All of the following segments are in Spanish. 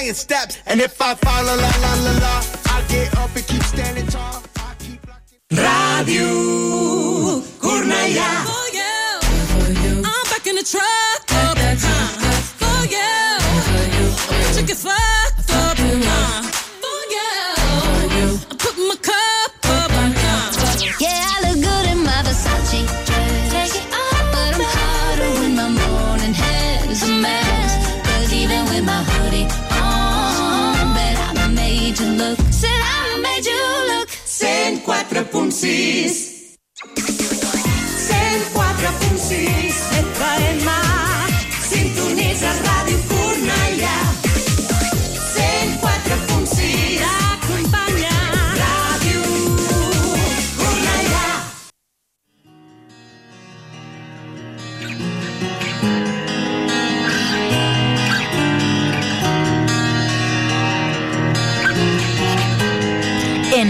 giant steps. And if I fall, la la la la la, I get up and keep standing tall. I keep Radio Cornellà. Oh yeah. I'm back in the truck. Up, uh, oh yeah. Took it 104.6 104.6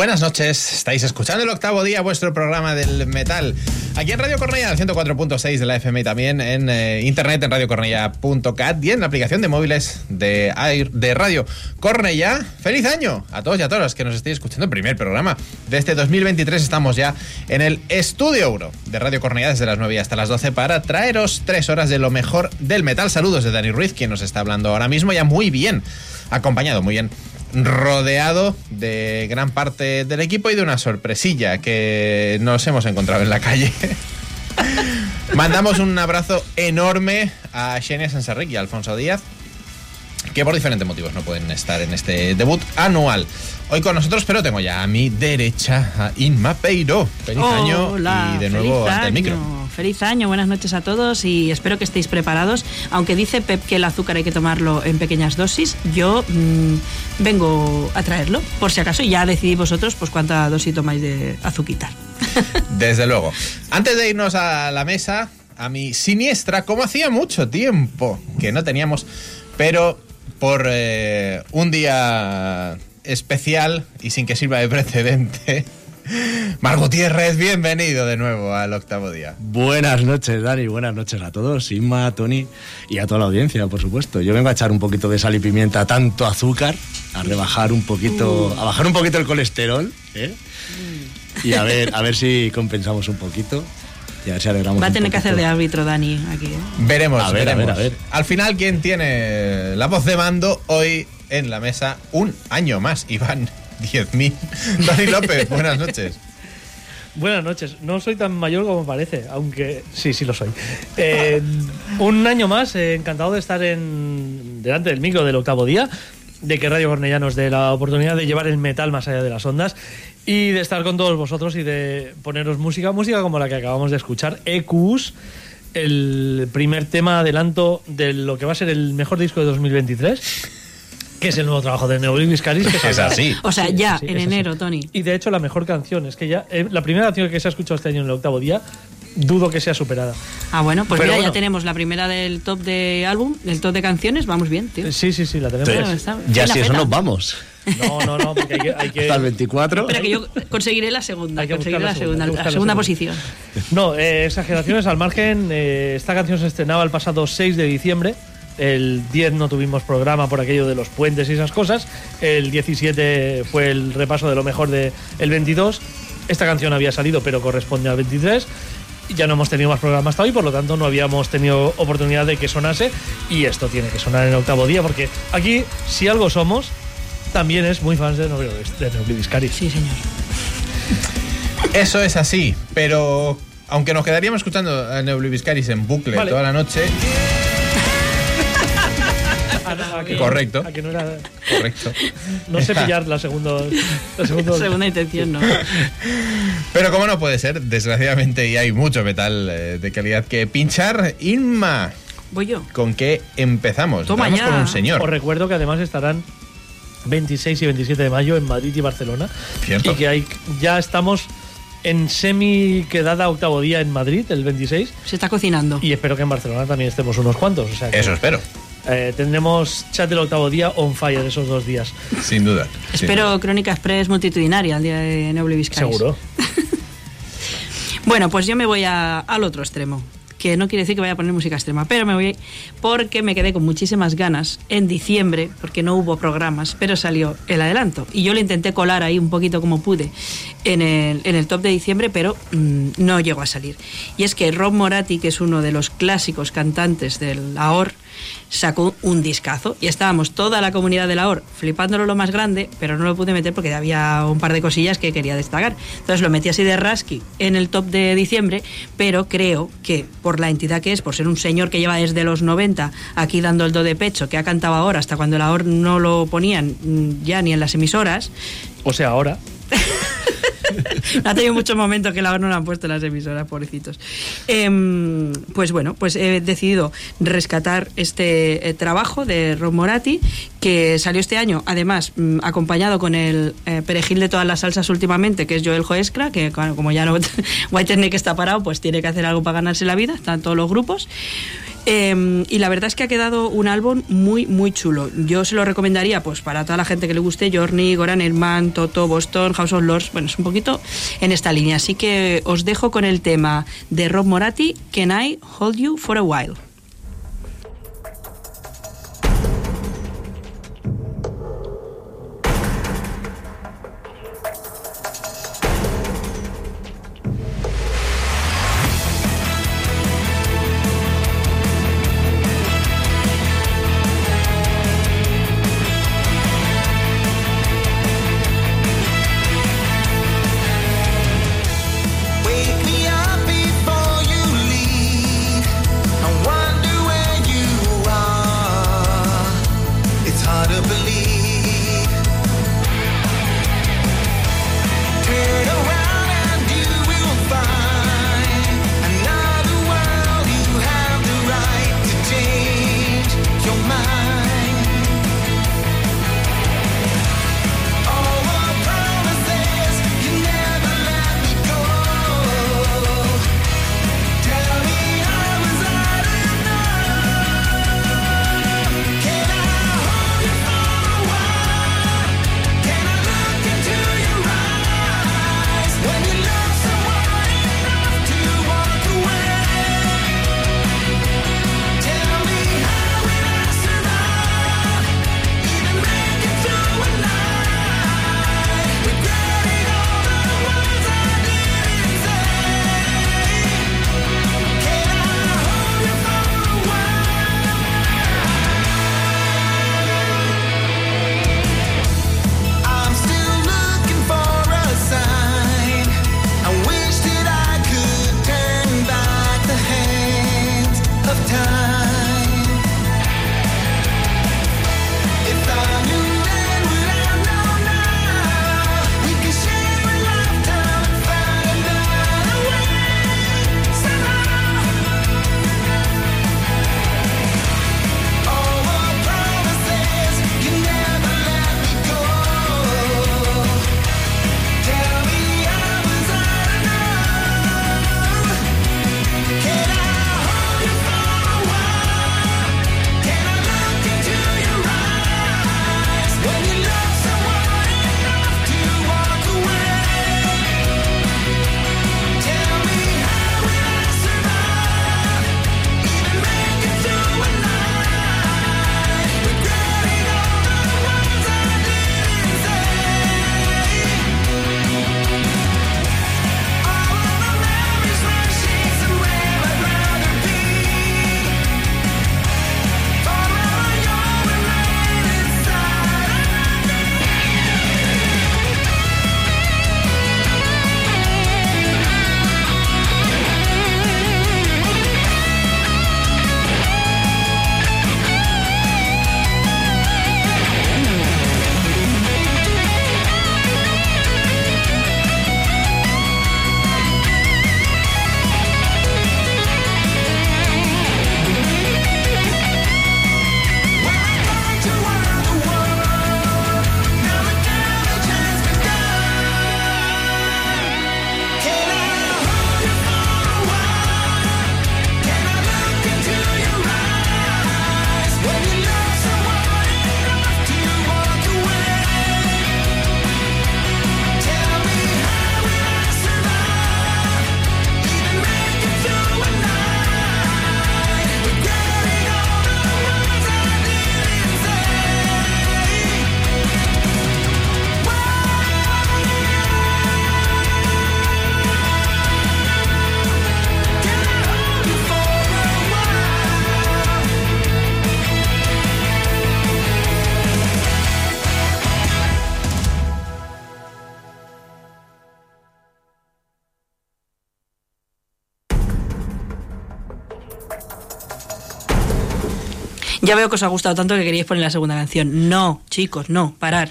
Buenas noches, estáis escuchando el octavo día, vuestro programa del metal. Aquí en Radio Cornella, al 104.6 de la FM y también en eh, internet en radiocornella.cat y en la aplicación de móviles de, Air- de Radio Cornella. ¡Feliz año a todos y a todas que nos estéis escuchando! Primer programa de este 2023. Estamos ya en el Estudio Euro de Radio Cornella desde las 9 hasta las 12 para traeros tres horas de lo mejor del metal. Saludos de Dani Ruiz, quien nos está hablando ahora mismo, ya muy bien acompañado, muy bien rodeado de gran parte del equipo y de una sorpresilla que nos hemos encontrado en la calle. Mandamos un abrazo enorme a Xenia Sanserric y a Alfonso Díaz, que por diferentes motivos no pueden estar en este debut anual. Hoy con nosotros, pero tengo ya a mi derecha a Inma Peiro. Feliz año Hola, y de nuevo ante el micro. Feliz año, buenas noches a todos y espero que estéis preparados. Aunque dice Pep que el azúcar hay que tomarlo en pequeñas dosis, yo mm, vengo a traerlo, por si acaso, y ya decidís vosotros pues cuánta dosis tomáis de azuquitar. Desde luego. Antes de irnos a la mesa, a mi siniestra, como hacía mucho tiempo que no teníamos, pero por eh, un día especial y sin que sirva de precedente. Mar Gutiérrez, bienvenido de nuevo al octavo día. Buenas noches, Dani. Buenas noches a todos. Inma, Tony y a toda la audiencia, por supuesto. Yo vengo a echar un poquito de sal y pimienta, tanto azúcar, a rebajar un poquito, a bajar un poquito el colesterol, ¿eh? Y a ver, a ver si compensamos un poquito y a ver si alegramos Va a tener que hacer de árbitro Dani aquí. ¿eh? Veremos, A ver, a veremos. ver, a ver. Al final, ¿quién tiene la voz de mando hoy en la mesa? Un año más, Iván. 10.000. Dani López, buenas noches. Buenas noches. No soy tan mayor como parece, aunque sí, sí lo soy. Eh, un año más, eh, encantado de estar en delante del micro del octavo día, de que Radio Cornellá nos dé la oportunidad de llevar el metal más allá de las ondas y de estar con todos vosotros y de poneros música, música como la que acabamos de escuchar, EQs, el primer tema adelanto de lo que va a ser el mejor disco de 2023. Que es el nuevo trabajo de Neoblis Caris. que Es así. O sea, ya, sí, en es así. enero, Tony. y de hecho, la mejor canción es que ya. eh, la primera canción que se ha escuchado este año en el octavo día, dudo que sea superada. Ah, bueno, pues Pero mira, ya bueno. tenemos la primera del top de álbum, el top de canciones, vamos bien, tío. Sí, sí, sí, la tenemos. Bueno, está- Ya si eso nos vamos. No, no, no, porque hay que. hay que- Hasta el 24. Espera, que yo conseguiré la segunda, conseguiré la segunda, segunda, la buscar la segunda segunda. posición. No, eh, exageraciones al margen. eh, esta canción se estrenaba el pasado 6 de diciembre. El 10 no tuvimos programa por aquello de los puentes y esas cosas. El 17 fue el repaso de lo mejor del el 22. Esta canción había salido, pero corresponde al 23. Ya no hemos tenido más programa hasta hoy, por lo tanto no habíamos tenido oportunidad de que sonase. Y esto tiene que sonar en el octavo día, porque aquí, si algo somos, también es muy fans de Caris. Sí, señor. Eso es así, pero aunque nos quedaríamos escuchando a en bucle Vale. toda la noche, no, a que- Correcto. a que no, era- correcto. no sé pillar la segunda. La segunda Segunda intención, ¿no? Pero como no puede ser, desgraciadamente, y hay mucho metal eh, de calidad que pinchar, Inma, Voy yo. ¿con qué empezamos? Toma ya. con un señor. Os recuerdo que además estarán 26 y 27 de mayo en Madrid y Barcelona. Cierto. Y que hay, ya estamos en semi quedada octavo día en Madrid, el 26. Se está cocinando. Y espero que en Barcelona también estemos unos cuantos. O sea que, Eso espero, eh, tendremos chat del octavo día on fire esos dos días. sin duda. sin duda. Espero Crónica Express multitudinaria el día de Neobliviscaris. Seguro. Bueno, pues yo me voy a- al otro extremo. Que no quiere decir que vaya a poner música extrema, pero me voy porque me quedé con muchísimas ganas en diciembre, porque no hubo programas, pero salió el adelanto. Y yo le intenté colar ahí un poquito como pude en el, en el top de diciembre, pero mm, no llegó a salir. Y es que Rob Moratti, que es uno de los clásicos cantantes del AOR, sacó un discazo y estábamos toda la comunidad de la OR flipándolo lo más grande, pero no lo pude meter porque había un par de cosillas que quería destacar. Entonces lo metí así de rasky en el top de diciembre, pero creo que por la entidad que es, por ser un señor que lleva desde los 90 aquí dando el do de pecho, que ha cantado ahora hasta cuando la OR no lo ponían mm, ya ni en las emisoras, O sea, ahora. ha tenido muchos momentos que la OR no lo han puesto las emisoras, pobrecitos. Em, pues bueno, pues he decidido rescatar este eh, trabajo de Rob Moratti, que salió este año, además, mm, acompañado con el eh, perejil de todas las salsas últimamente, que es Joel Joescra, que como ya no White está parado, pues tiene que hacer algo para ganarse la vida, están todos los grupos. Eh, y la verdad es que ha quedado un álbum muy, muy chulo. Yo se lo recomendaría pues para toda la gente que le guste, Journey, Goran Herman, Toto, Boston, House of Lords, bueno, es un poquito en esta línea. Así que os dejo con el tema de Rob Moratti, Can I Hold You for a While? Ya veo que os ha gustado tanto que queríais poner la segunda canción. No, chicos, no, parar.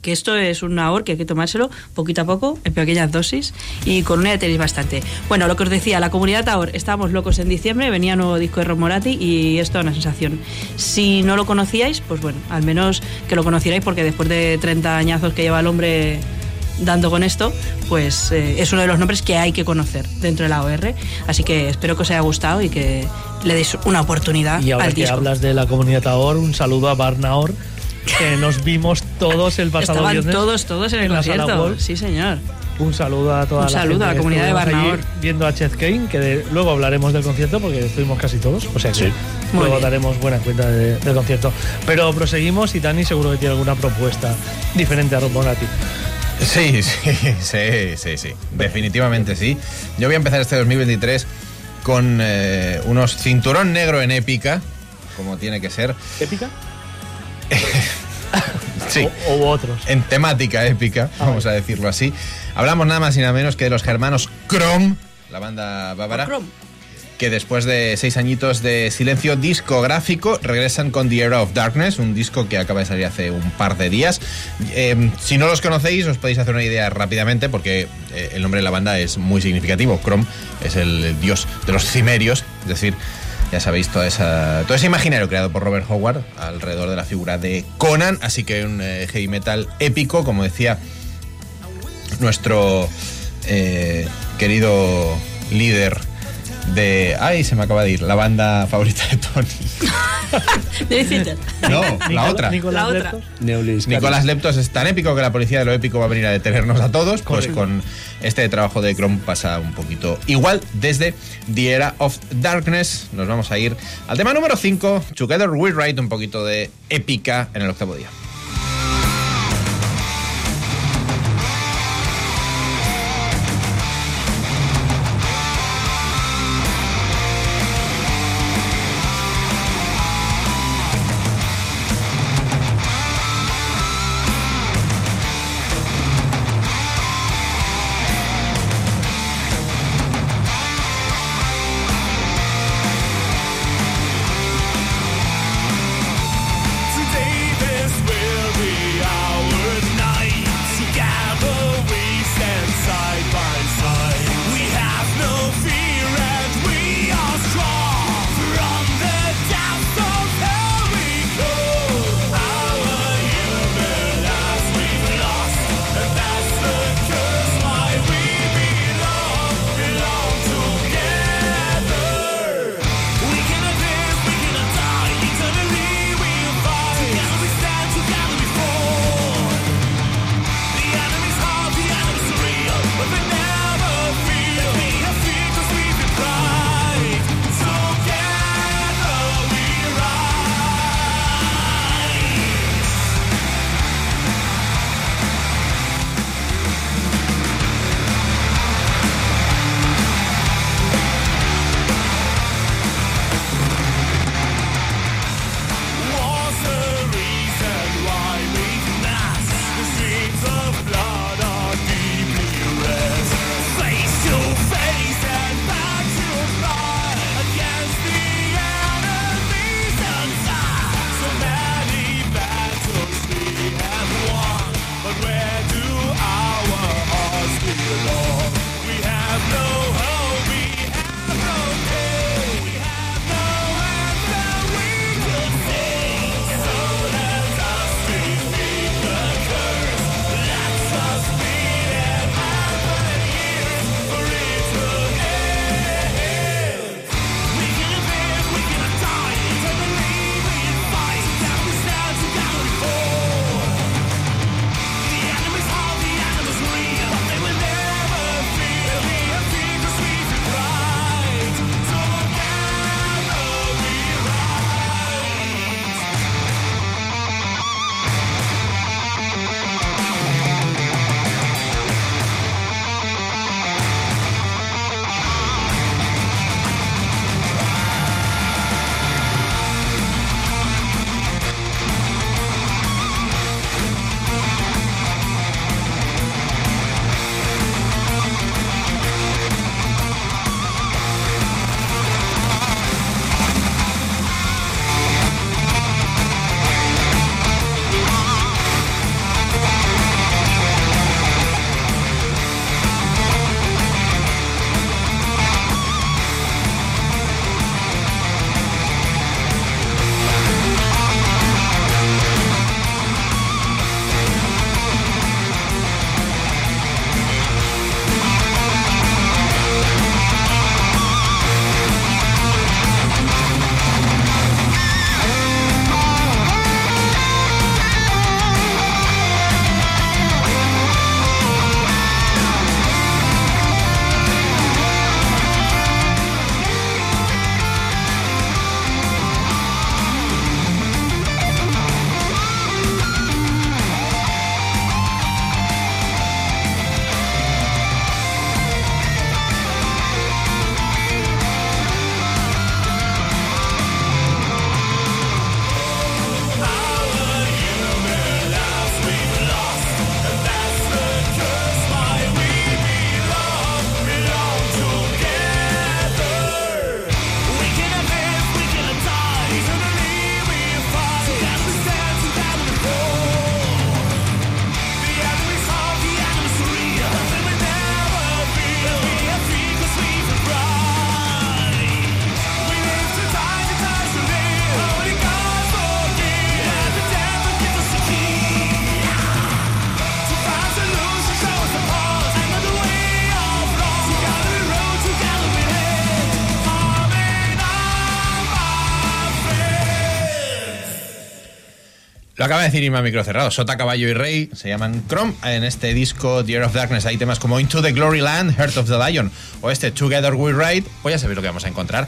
Que esto es un ahor que hay que tomárselo poquito a poco, en pequeñas dosis, y con una ya tenéis bastante. Bueno, lo que os decía, la comunidad Taor, estábamos locos en diciembre, venía nuevo disco de Rob Moratti y esto es una sensación. Si no lo conocíais, pues bueno, al menos que lo conocierais porque después de 30 añazos que lleva el hombre dando con esto, pues eh, es uno de los nombres que hay que conocer dentro de la OR. Así que espero que os haya gustado y que le deis una oportunidad Y ahora al que disco. hablas de la comunidad Taor, un saludo a Barnaor, que nos vimos todos el pasado Estaban viernes. todos, todos en el en concierto. Sí, señor. Un saludo a toda Un la saludo gente a la comunidad de Barnaor. Viendo a Chet Kane, que de- luego hablaremos del concierto porque estuvimos casi todos. O sea que Sí. Luego bien. daremos buena cuenta de- del concierto. Pero proseguimos y Dani seguro que tiene alguna propuesta diferente a Rob Bonatti. Sí, sí, sí, sí, sí. Definitivamente sí. Yo voy a empezar este 2023 con eh, unos cinturón negro en épica, como tiene que ser. ¿Épica? Sí. O, u otros. En temática épica, vamos a decirlo así. Hablamos nada más y nada menos que de los hermanos Chrome, la banda bávara. Chrome. Que después de seis añitos de silencio discográfico regresan con The Era of Darkness, un disco que acaba de salir hace un par de días. Eh, si no los conocéis, os podéis hacer una idea rápidamente porque eh, el nombre de la banda es muy significativo. Chrome es el, el dios de los cimerios, es decir, ya sabéis toda esa, todo ese imaginario creado por Robert Howard alrededor de la figura de Conan, así que un eh, heavy metal épico, como decía nuestro eh, querido líder de... Ay, se me acaba de ir, la banda favorita de Tony. No, la otra. Nicolás La. Leptos. Nicolás Leptos es tan épico que la policía de lo épico va a venir a detenernos a todos. Pues Correcto. con este trabajo de Chrome pasa un poquito igual. Desde The Era of Darkness nos vamos a ir al tema número 5, Together We Write, un poquito de épica en el octavo día. Acaba de decir Irma Micro Cerrado. Sota, Caballo y Rey se llaman Chrome. En este disco, Dear of Darkness, hay temas como Into the Glory Land, Heart of the Lion o este Together We Ride. Pues ya sabéis lo que vamos a encontrar.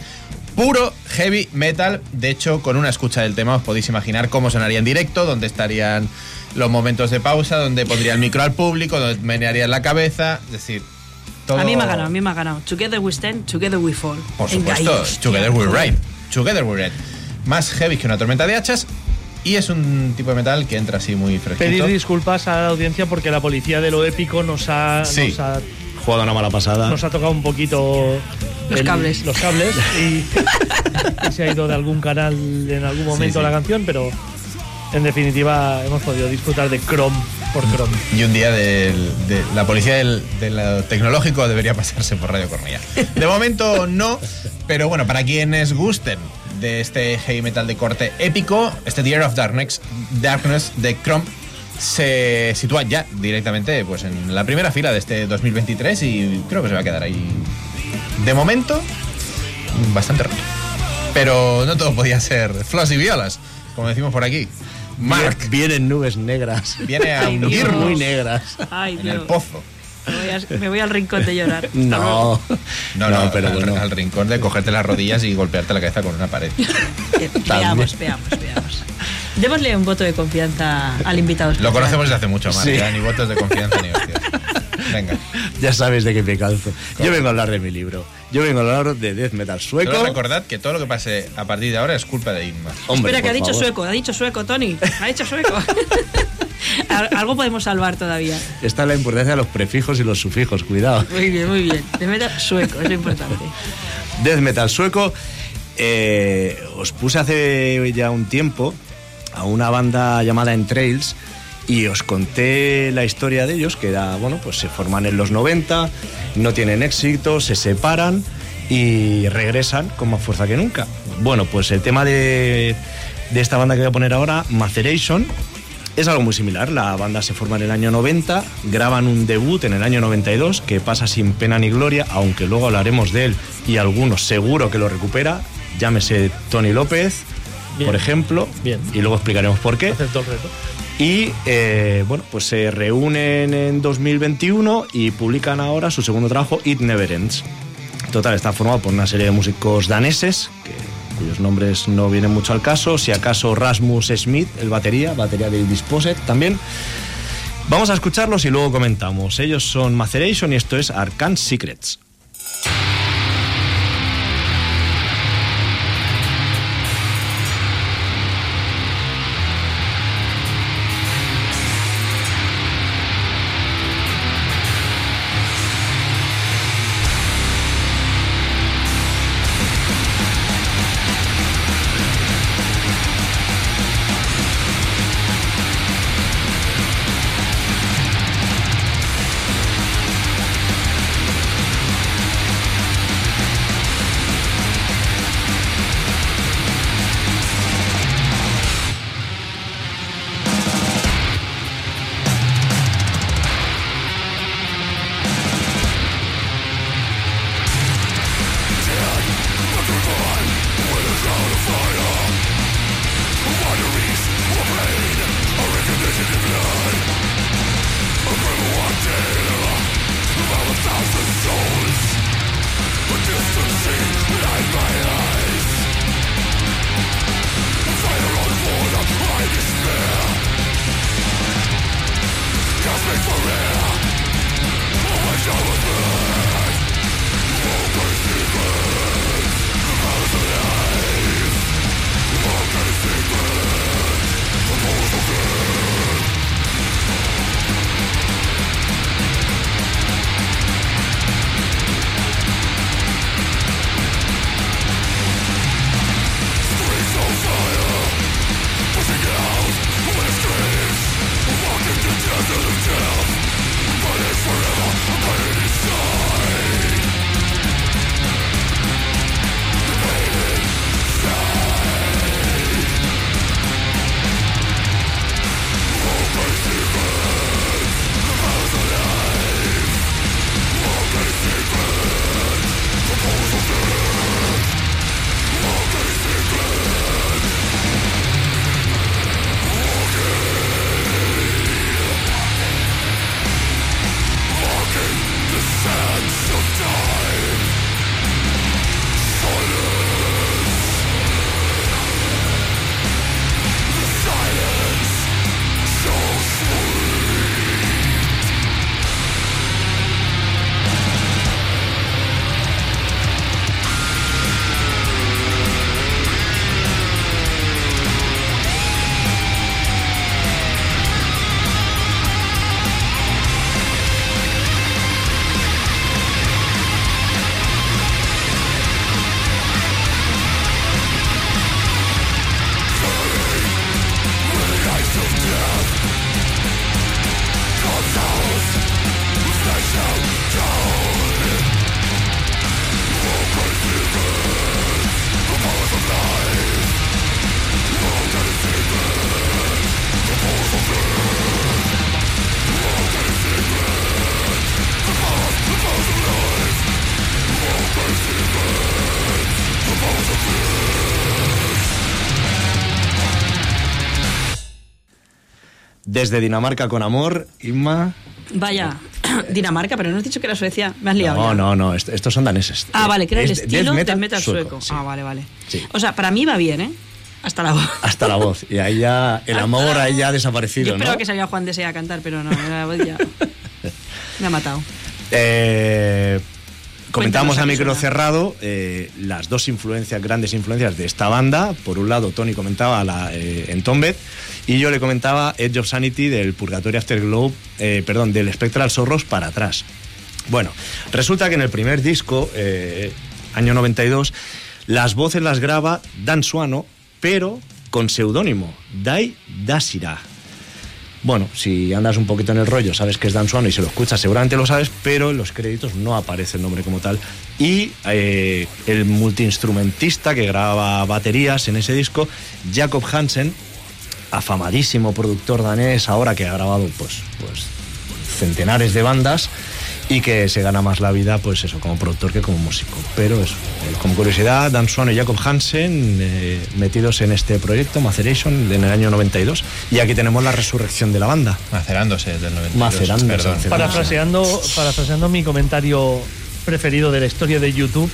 Puro heavy metal. De hecho, con una escucha del tema os podéis imaginar cómo sonaría en directo, dónde estarían los momentos de pausa, dónde pondría el micro al público, dónde menearía la cabeza. Es decir, todo. A mí me ha ganado, a mí me ha ganado. Together we stand, together we fall. Por supuesto, Together We. Ride. Together We Ride. Más heavy que una tormenta de hachas. Y es un tipo de metal que entra así muy fresquito. Pedir disculpas a la audiencia porque la policía de lo épico nos ha, Sí. nos ha, Jugado una mala pasada. nos ha tocado un poquito Los cables. los cables y, y se ha ido de algún canal en algún momento sí. la canción, pero en definitiva hemos podido disfrutar de Chrome por Chrome. Y un día de la policía del, de lo tecnológico debería pasarse por Radio Cornella. De momento no, pero bueno, para quienes gusten de este heavy metal de corte épico, este The Year of Darkness, Darkness de Chrome se sitúa ya directamente pues en la primera fila de este 2023 y creo que se va a quedar ahí de momento bastante rato. Pero no todo podía ser flos y violas, como decimos por aquí. Mark Vienen nubes negras. viene a hundirnos. Muy negras. Ay, en el pozo. Me voy, a, me voy al rincón de llorar. No. luego. No, no, pero al, bueno. al rincón de cogerte las rodillas y golpearte la cabeza con una pared. Veamos, veamos, veamos. Démosle un voto de confianza al invitado. Lo especial. conocemos desde hace mucho, Marc. Sí. ya Ni votos de confianza ni hostias. Venga. Ya sabes de qué me calzo. Yo vengo a hablar de mi libro. Yo vengo a hablar de death metal sueco. Solo recordad que todo lo que pase a partir de ahora es culpa de Inma. Hombre, Espera, que ha dicho favor. sueco, ha dicho sueco, Tony. Ha dicho sueco. Al- Algo podemos salvar todavía. Esta es la importancia de los prefijos y los sufijos, cuidado. Muy bien, muy bien. De metal sueco, es lo importante. Death metal sueco. eh, os puse hace ya un tiempo a una banda llamada Entrails y os conté la historia de ellos, que era, bueno, pues se forman en los 90, no tienen éxito, se separan y regresan con más fuerza que nunca. Bueno, pues el tema de, de esta banda que voy a poner ahora, Maceration, es algo muy similar. La banda se forma en el año 90, graban un debut en el año 92 que pasa sin pena ni gloria, aunque luego hablaremos de él y algunos seguro que lo recupera. Llámese Tony López, Bien. por ejemplo, Bien. y luego explicaremos por qué. Acepto el reto. Y eh, bueno, pues se reúnen en 2021 y publican ahora su segundo trabajo, It Never Ends. Total, está formado por una serie de músicos daneses, que- cuyos nombres no vienen mucho al caso. Si acaso Rasmus Smith, el batería, batería de Disposet también. Vamos a escucharlos y luego comentamos. Ellos son Maceration y esto es Arcane Secrets. Desde Dinamarca con amor, Inma. Vaya, Dinamarca, pero no has dicho que era Suecia. Me has liado. No, ya. no, no, est- estos son daneses. Ah, vale, que era el Es estilo death del metal sueco. sí. Ah, vale, vale. Sí. O sea, para mí va bien, ¿eh? Hasta la voz. Hasta la voz. Y ahí ya, el amor ahí ya ha Yo desaparecido, esperaba ¿no? que salía Juan Desea a cantar, pero no, la voz ya. Me ha matado. Eh, comentábamos a micro cerrado eh, las dos influencias, grandes influencias de esta banda. Por un lado, Tony comentaba la, eh, en Tombed y yo le comentaba Edge of Sanity del Purgatory Afterglow, eh, perdón, del Spectral Zorros para atrás. Bueno, resulta que en el primer disco, eh, año 92, las voces las graba Dan Suano, pero con seudónimo, Dai Dasira. Bueno, si andas un poquito en el rollo, sabes que es Dan Suano y se lo escuchas, seguramente lo sabes, pero en los créditos no aparece el nombre como tal. Y eh, el multiinstrumentista que graba baterías en ese disco, Jacob Hansen, afamadísimo productor danés, ahora que ha grabado pues, pues centenares de bandas y que se gana más la vida, pues eso, como productor que como músico. Pero eso, eh, como curiosidad, Dan Swan y Jacob Hansen eh, metidos en este proyecto, Maceration, en el año 92. Y aquí tenemos la resurrección de la banda. Macerándose del 92. Macerándose, Perdón. macerándose. Parafraseando, parafraseando mi comentario preferido de la historia de YouTube.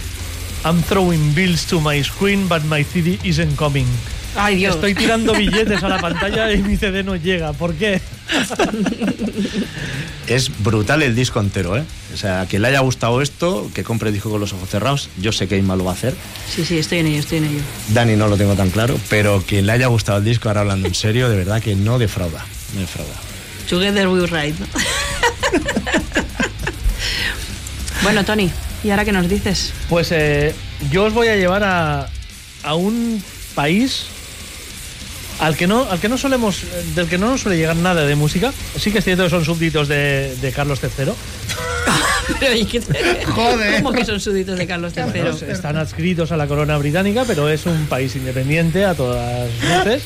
I'm throwing bills to my screen, but my CD isn't coming. Ay, Dios. Estoy tirando billetes a la pantalla y mi CD no llega. ¿Por qué? Es brutal el disco entero, ¿eh? O sea, a quien le haya gustado esto, que compre el disco con los ojos cerrados. Yo sé que Inma lo va a hacer. Sí, sí, estoy en ello, estoy en ello. Dani no lo tengo tan claro, pero quien le haya gustado el disco, ahora hablando en serio, de verdad que no defrauda. No defrauda. Together we ride. ¿no? bueno, Tony, ¿y ahora qué nos dices? Pues eh, yo os voy a llevar a, a un país al que no al que no solemos del que no nos suele llegar nada de música. Sí que es cierto que son súbditos de, de Carlos III. Pero, ¿y qué te- Joder. ¿Cómo que son súbditos de Carlos III? Bueno, están adscritos a la corona británica, pero es un país independiente a todas luces.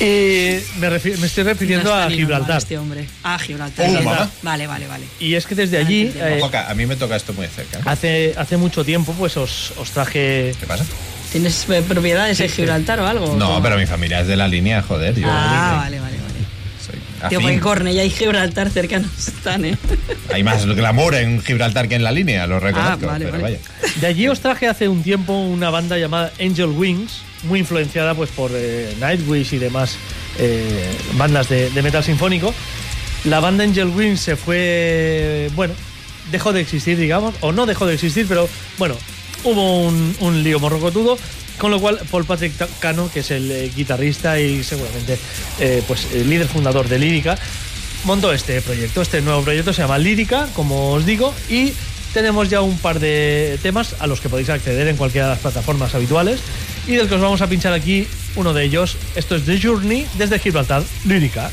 Y me, refi- me estoy refiriendo No a Gibraltar. Este hombre. Ah, Gibraltar. Oh. Vale, vale, vale. Y es que desde allí, Ah, eh, Ojo, que a mí me toca esto muy de cerca. ¿eh? hace, hace mucho tiempo, pues os, os traje ¿Qué pasa? ¿Tienes eh, propiedades en. Gibraltar o algo? No, ¿Cómo? pero mi familia es de la línea, joder. Yo Ah, vale, vale, vale. soy Tío, porque Cornella y Gibraltar cercanos están, ¿eh? Hay más glamour en Gibraltar que en la línea, lo reconozco. Ah, vale, pero vale. vaya. De allí os traje hace un tiempo una banda llamada Angel Wings, muy influenciada pues por eh, Nightwish y demás eh, bandas de, de metal sinfónico. La banda Angel Wings se fue, bueno, dejó de existir, digamos, o no dejó de existir, pero bueno, hubo un, un lío morrocotudo, con lo cual Paul Patrick Cano, que es el eh, guitarrista y seguramente eh, pues el líder fundador de Lírica, montó este proyecto. Este nuevo proyecto se llama Lírica, como os digo, y tenemos ya un par de temas a los que podéis acceder en cualquiera de las plataformas habituales y del que os vamos a pinchar aquí uno de ellos. Esto es The Journey desde Gibraltar, Lírica.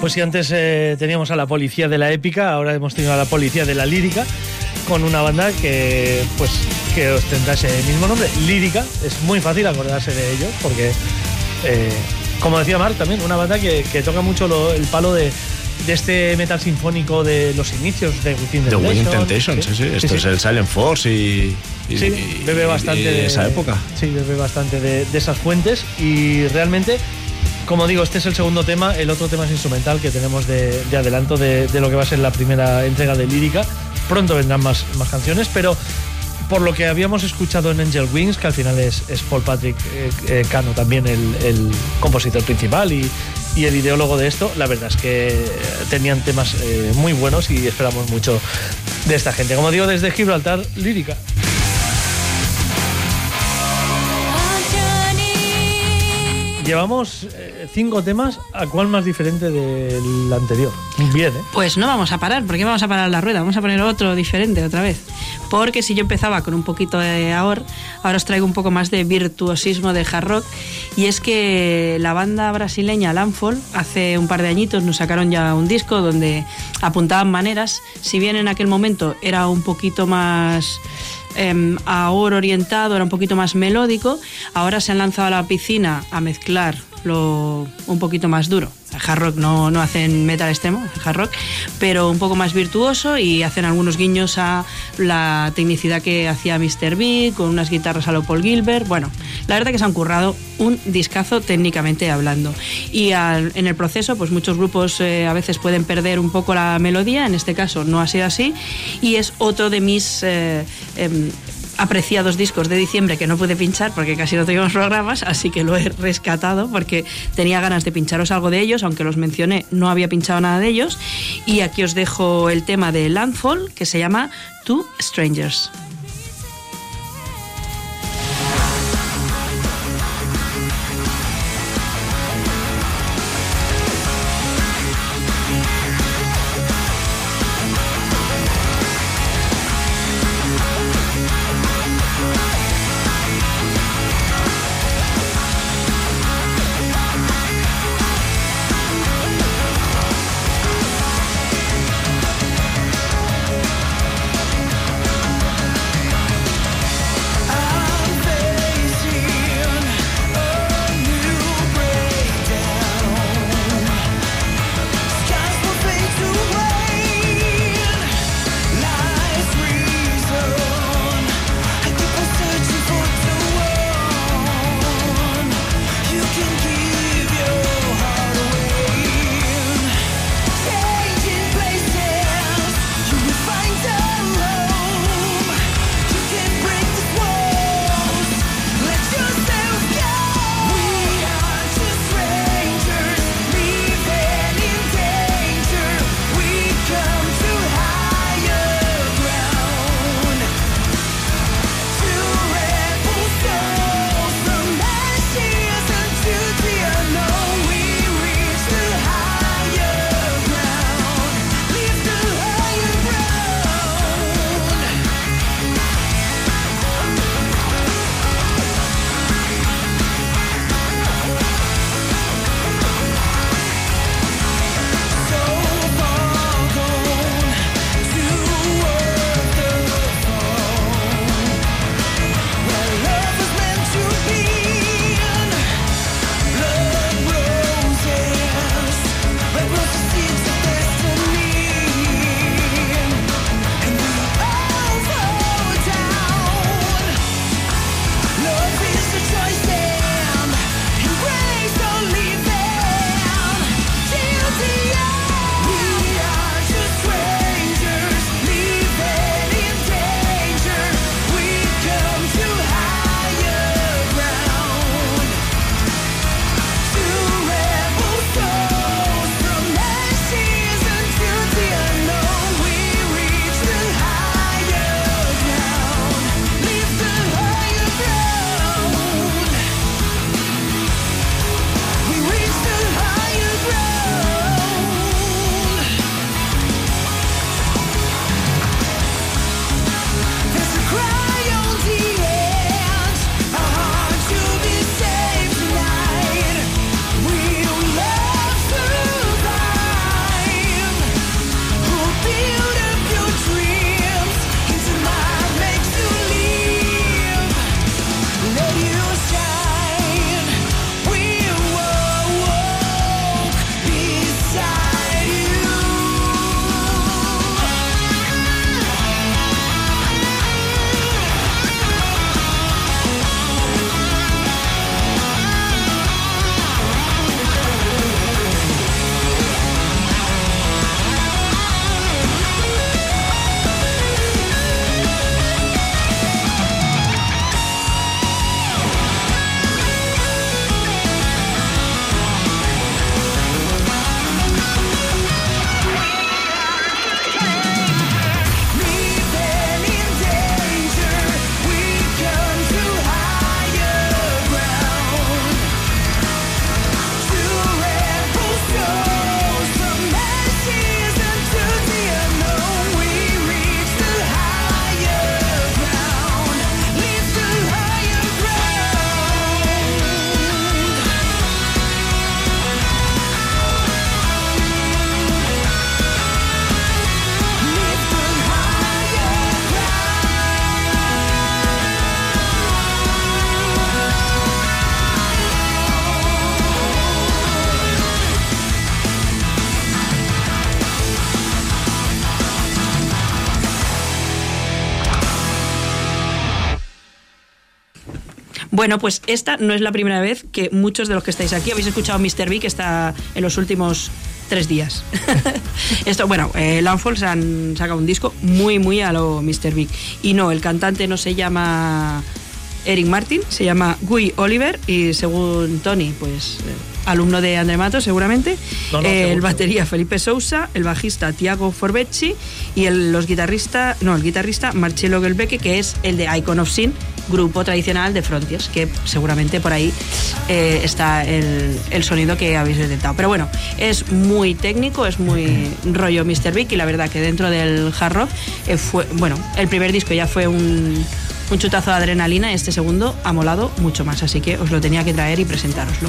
Pues si antes eh, teníamos a la policía de la épica, ahora hemos tenido a la policía de la lírica, con una banda que pues que ostenta ese mismo nombre, lírica. Es muy fácil acordarse de ellos porque, eh, como decía Mark también, una banda que, toca mucho el palo de, de este metal sinfónico de los inicios de Within The Temptation, sí, sí. Esto sí. es el Silent Force y. y- Sí, y- bebe bastante y de esa época. Sí, bebe bastante de, de esas fuentes y realmente, como digo, este es el segundo tema. El otro tema es instrumental que tenemos de, de adelanto de, de lo que va a ser la primera entrega de lírica. Pronto vendrán más, más canciones, pero por lo que habíamos escuchado en Angel Wings, que al final es, es Paul Patrick eh, eh, Cano también el, el compositor principal y, y el ideólogo de esto, la verdad es que tenían temas eh, muy buenos y esperamos mucho de esta gente. Como digo, desde Gibraltar, lírica. Llevamos eh, cinco temas, ¿a cuál más diferente del anterior? Bien, ¿eh? Pues no vamos a parar, porque vamos a parar la rueda, vamos a poner otro diferente otra vez. Porque si yo empezaba con un poquito de ahora, ahora os traigo un poco más de virtuosismo de hard rock. Y es que la banda brasileña Landfall hace un par de añitos nos sacaron ya un disco donde apuntaban maneras. Si bien en aquel momento era un poquito más eh, ahora orientado, era un poquito más melódico, ahora se han lanzado a la piscina a mezclar lo un poquito más duro. El hard rock no, no hacen metal extremo, el hard rock, pero un poco más virtuoso y hacen algunos guiños a la tecnicidad que hacía Mr. Big, con unas guitarras a lo Paul Gilbert. Bueno, la verdad que se han currado un discazo técnicamente hablando. Y en el proceso, pues muchos grupos eh, a veces pueden perder un poco la melodía, en este caso no ha sido así, y es otro de mis eh, em, apreciados discos de diciembre que no pude pinchar porque casi no teníamos programas, así que lo he rescatado porque tenía ganas de pincharos algo de ellos, aunque los mencioné, no había pinchado nada de ellos. Y aquí os dejo el tema de Landfall que se llama Two Strangers. Bueno, pues esta no es la primera vez que muchos de los que estáis aquí habéis escuchado Mr. Big que está en los últimos tres días. Esto, bueno, eh, Landfall se han sacado un disco muy, muy a lo Mr. Big. Y no, el cantante no se llama Eric Martin, se llama Guy Oliver y según Tony, pues eh, alumno de André Mato seguramente, No, no, eh, el seguro. batería Felipe Sousa, el bajista Tiago Forbecci y el, los guitarrista, no, el guitarrista Marcello Gelbecke, que es el de Icon of Sin, grupo tradicional de Frontiers, que seguramente por ahí eh, está el, el sonido que habéis detectado. Pero bueno, es muy técnico, es muy rollo Mr. Big y la verdad que dentro del hard rock eh, fue, bueno, el primer disco ya fue un, un chutazo de adrenalina, este segundo ha molado mucho más, así que os lo tenía que traer y presentároslo.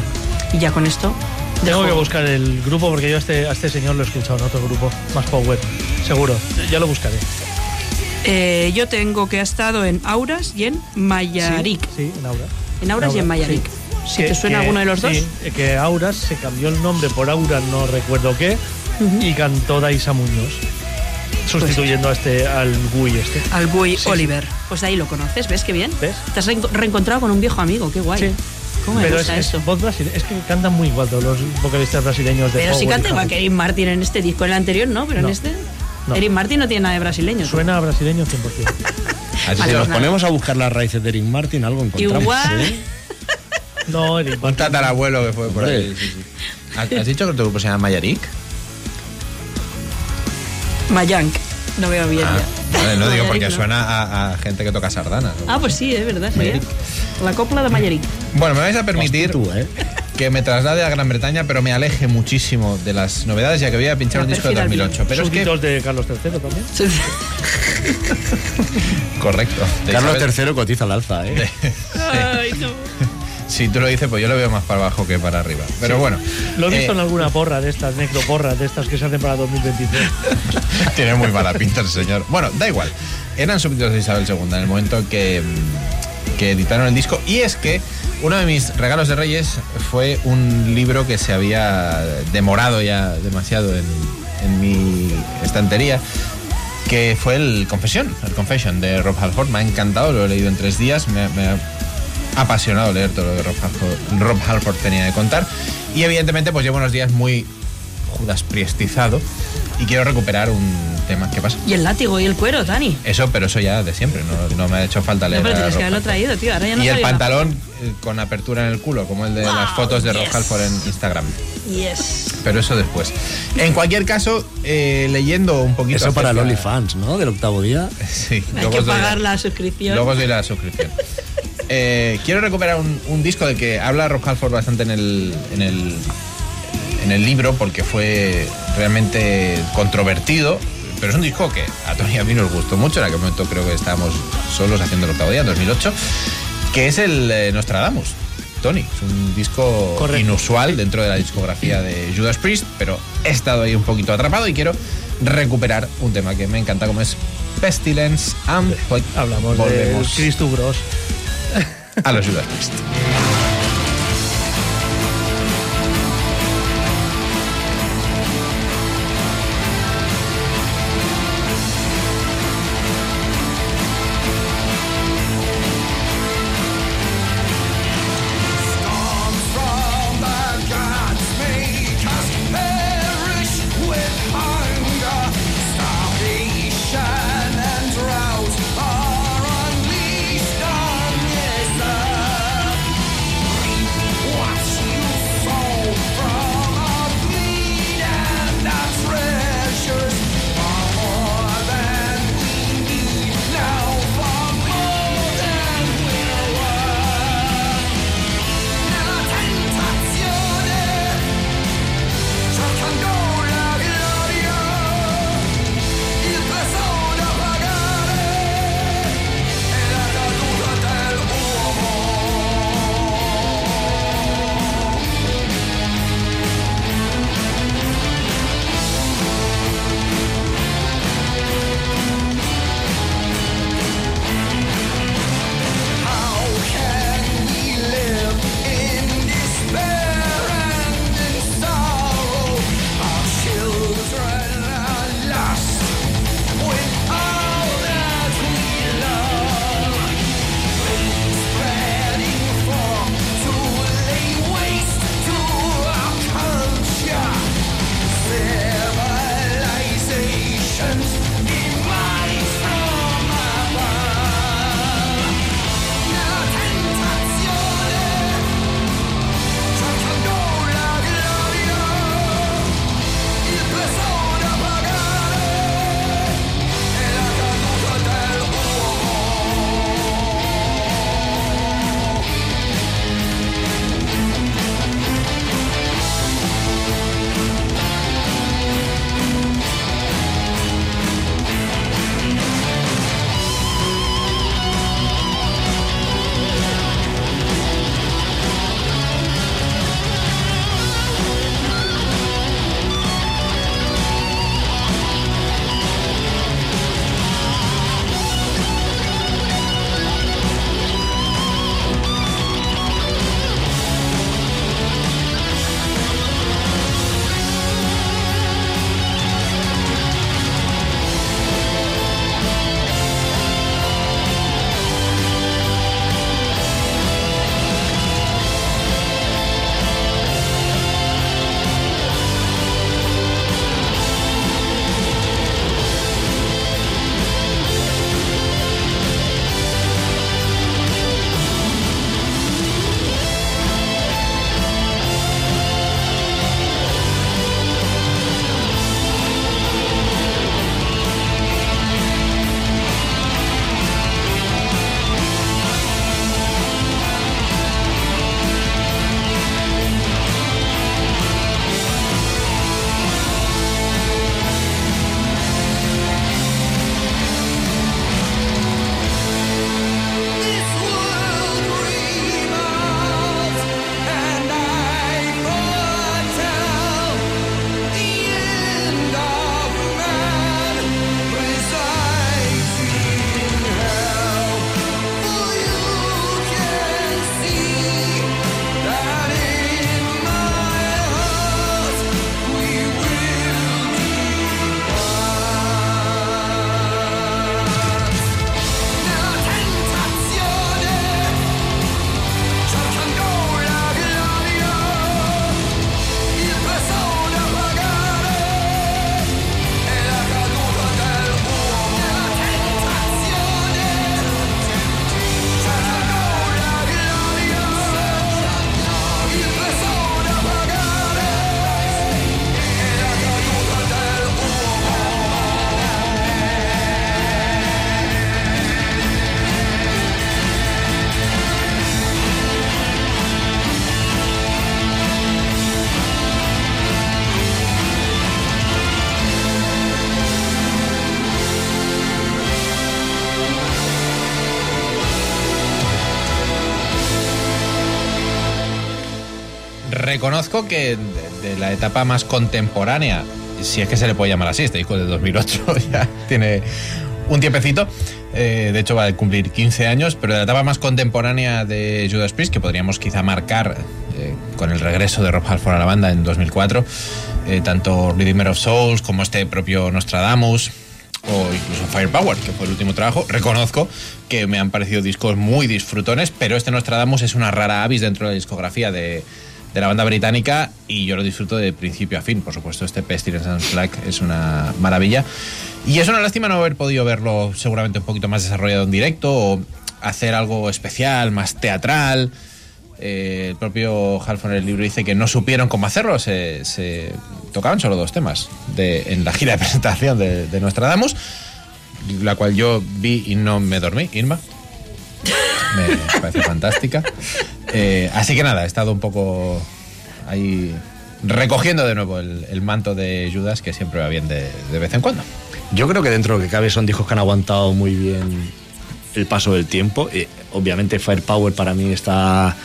Y ya con esto... Tengo que buscar el grupo porque yo a este, a este señor lo he escuchado en otro grupo, más power, seguro. Ya lo buscaré. Eh, yo tengo que ha estado en Auras y en Mayarik. Sí, en Aura. En Auras y en Mayarik. sí. Si te suena alguno de los dos. sí, que Auras se cambió el nombre por Aura, no recuerdo qué, y cantó Daisa Muñoz, sustituyendo a este, al Gui este. Al Sí, Oliver. Pues ahí lo conoces, ¿ves qué bien? ¿Ves? Te has reenco- reencontrado con un viejo amigo, qué guay. Sí. ¿Cómo me Pero es, gusta es eso? voz brasile- es que cantan muy igual todos los vocalistas brasileños de Pero sí power y canta igual que Martin en este disco, en el anterior no, pero No. en este. No. Eric Martin no tiene nada de brasileño. Suena a brasileño 100%. Así Vale, se Nos nada. ponemos a buscar las raíces de Eric Martin, algo encontramos. Igual. ¿eh? No, Eric Un Martin. tatarabuelo que fue por Hombre. ahí. sí, sí. ¿Has dicho que tu grupo se llama Mayarik? Mayank. No veo bien Ah, ya. vale, no digo porque no. suena a, a gente que toca sardana. Ah, pues sí, es verdad. Mayarik. La copla de Mayarik. Bueno, me vais a permitir Tú, ¿eh? Que me traslade a Gran Bretaña, pero me aleje muchísimo de las novedades, ya que voy a pinchar un disco de pérfida 2008. Pero es que. De Carlos III también. Correcto. De Carlos Isabel- III cotiza al alza, ¿eh? Ay, no. Si tú lo dices, pues yo lo veo más para abajo que para arriba. Pero bueno. Lo he visto eh, en alguna porra de estas, necroporras de estas que se hacen para 2023. Tiene muy mala pinta el señor. Bueno, da igual. Eran súbditos de Isabel II en el momento que, que editaron el disco. Y es que uno de mis regalos de Reyes fue un libro que se había demorado ya demasiado en, mi estantería. Que fue el Confesión, el Confession de Rob Halford. Me ha encantado, lo he leído en tres días. Me, me ha apasionado leer todo lo que Rob Halford, Rob Halford tenía de contar. Y evidentemente, pues llevo unos días muy Judas priestizado y quiero recuperar un tema. ¿Qué pasa? Y el látigo y el cuero, Dani. Eso, pero eso ya de siempre, no, no me ha hecho falta No, leer. pero a tienes que Rob haberlo Halford. traído, tío. Ahora ya no y el nada. pantalón eh, con apertura en el culo, como el de las fotos de yes. Halford en Instagram. Yes. Pero eso después. En cualquier caso, eh, leyendo un poquito. Eso para el acerca- OnlyFans, ¿no? Del octavo día. Sí, Hay luego que os doy pagar la suscripción. Luego os doy la suscripción. Eh, quiero recuperar un, un disco del que habla Rob Halford bastante en el, en el en el libro porque fue realmente controvertido. Pero es un disco que a Tony y a mí nos gustó mucho. En aquel momento creo que estábamos solos haciendo el octavo día, en 2008. Que es el eh, Nostradamus. Tony, es un disco Correcto. inusual dentro de la discografía de Judas Priest, pero he estado ahí un poquito atrapado y quiero recuperar un tema que me encanta como es Pestilence and. Hablamos de Volvemos Cristo Bros. a los Judas Priest. Reconozco que de, la etapa más contemporánea, si es que se le puede llamar así, este disco de 2008 ya tiene un tiempecito. eh, de hecho, va a cumplir 15 años, pero de la etapa más contemporánea de Judas Priest, que podríamos quizá marcar eh, con el regreso de Rob Halford a la banda en 2004, eh, tanto Redeemer of Souls como este propio Nostradamus, o incluso Firepower, que fue el último trabajo, reconozco que me han parecido discos muy disfrutones, pero este Nostradamus es una rara avis dentro de la discografía de, de la banda británica y yo lo disfruto de principio a fin. Por supuesto, este Pestilence and Black es una maravilla. Y es una lástima no haber podido verlo seguramente un poquito más desarrollado en directo o hacer algo especial, más teatral. Eh, el propio Halfon en el libro dice que no supieron cómo hacerlo, se, se tocaban solo dos temas de, en la gira de presentación de, de Nostradamus, la cual yo vi y no me dormí, Irma. Me parece fantástica. Eh, así que nada, he estado un poco ahí recogiendo de nuevo el, el manto de Judas, que siempre va bien de, de vez en cuando. Yo creo que dentro de lo que cabe son discos que han aguantado muy bien el paso del tiempo. Eh, obviamente Firepower para mí está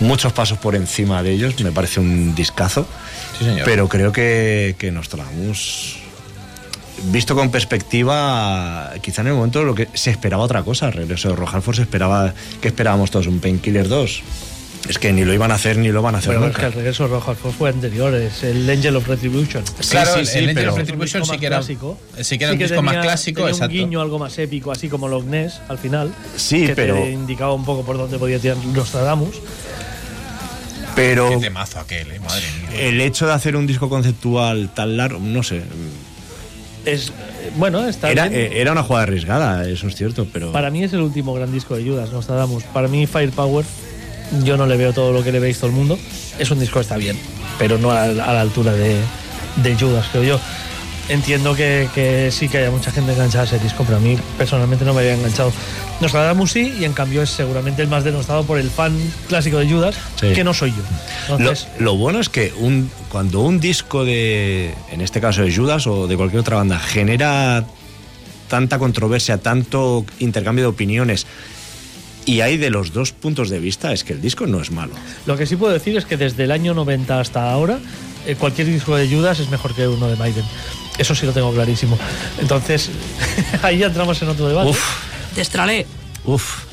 muchos pasos por encima de ellos. Me parece un discazo. Sí, señor. Pero creo que, que Nostradamus, visto con perspectiva, quizá en el momento lo que se esperaba otra cosa. El regreso de Rojalford se esperaba, que esperábamos todos? ¿Un Painkiller 2? Es que ni lo iban a hacer ni lo van a hacer Bueno, es nunca. que el regreso de Rojo Alfonso fue anterior, es el Angel of Retribution. Claro, sí, el- sí, el Angel pero- of Es Retribution sí más que era, clásico. sí que era un disco más tenía- clásico, tenía exacto. un guiño algo más épico, así como Loch Ness al final. Sí, que pero- te indicaba un poco por dónde podía tirar Nostradamus. Pero Qué temazo aquel, eh, madre mía. el hecho de hacer un disco conceptual tan largo, no sé. Es, bueno, está Era, bien. eh, era una jugada arriesgada, eso es cierto, pero. Para mí es el último gran disco de Judas, Nostradamus. Para mí Firepower, yo no le veo todo lo que le veis todo el mundo. Es un disco que está bien, pero no a, a la altura de, de Judas, creo yo. Entiendo que, que sí que haya mucha gente enganchada a ese disco, pero a mí personalmente no me había enganchado. Nostradamus sí, y en cambio es seguramente el más denostado por el fan clásico de Judas, Sí. que no soy yo. Lo, Entonces, lo bueno es que un, cuando un disco de, en este caso de Judas o de cualquier otra banda, genera tanta controversia, tanto intercambio de opiniones, y hay de los dos puntos de vista, es que el disco no es malo. Lo que sí puedo decir es que desde el año 90 hasta ahora, eh, cualquier disco de Judas es mejor que uno de Maiden. Eso sí lo tengo clarísimo. Entonces, ahí ya entramos en otro debate. Uf, Destralé. uf.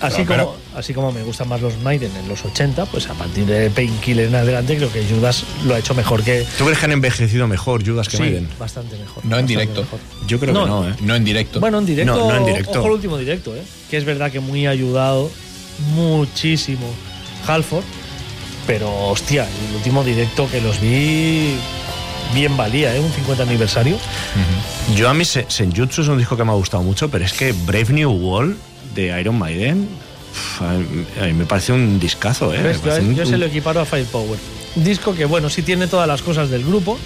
así, pero- como, así como me gustan más los Maiden en los 80, pues a partir de Painkiller en adelante, creo que Judas lo ha hecho mejor que. ¿Tú crees que han envejecido mejor Judas que Sí, Maiden? bastante mejor. No en directo. mejor. Yo creo No, que no, ¿eh? No en directo. Bueno, en directo. No, no en directo. Ojo el último directo, ¿eh? Que es verdad que muy ayudado muchísimo Halford. Pero, hostia, el último directo que los vi bien valía, ¿eh? Un 50 aniversario. Yo a mí Se- Senjutsu es un disco que me ha gustado mucho, pero es que Brave New World de Iron Maiden uf, a, mí, a mí me parece un discazo, ¿eh? ¿Ves? Yo, parece un- yo se lo equiparo a Firepower. Un disco que, bueno, sí tiene todas las cosas del grupo,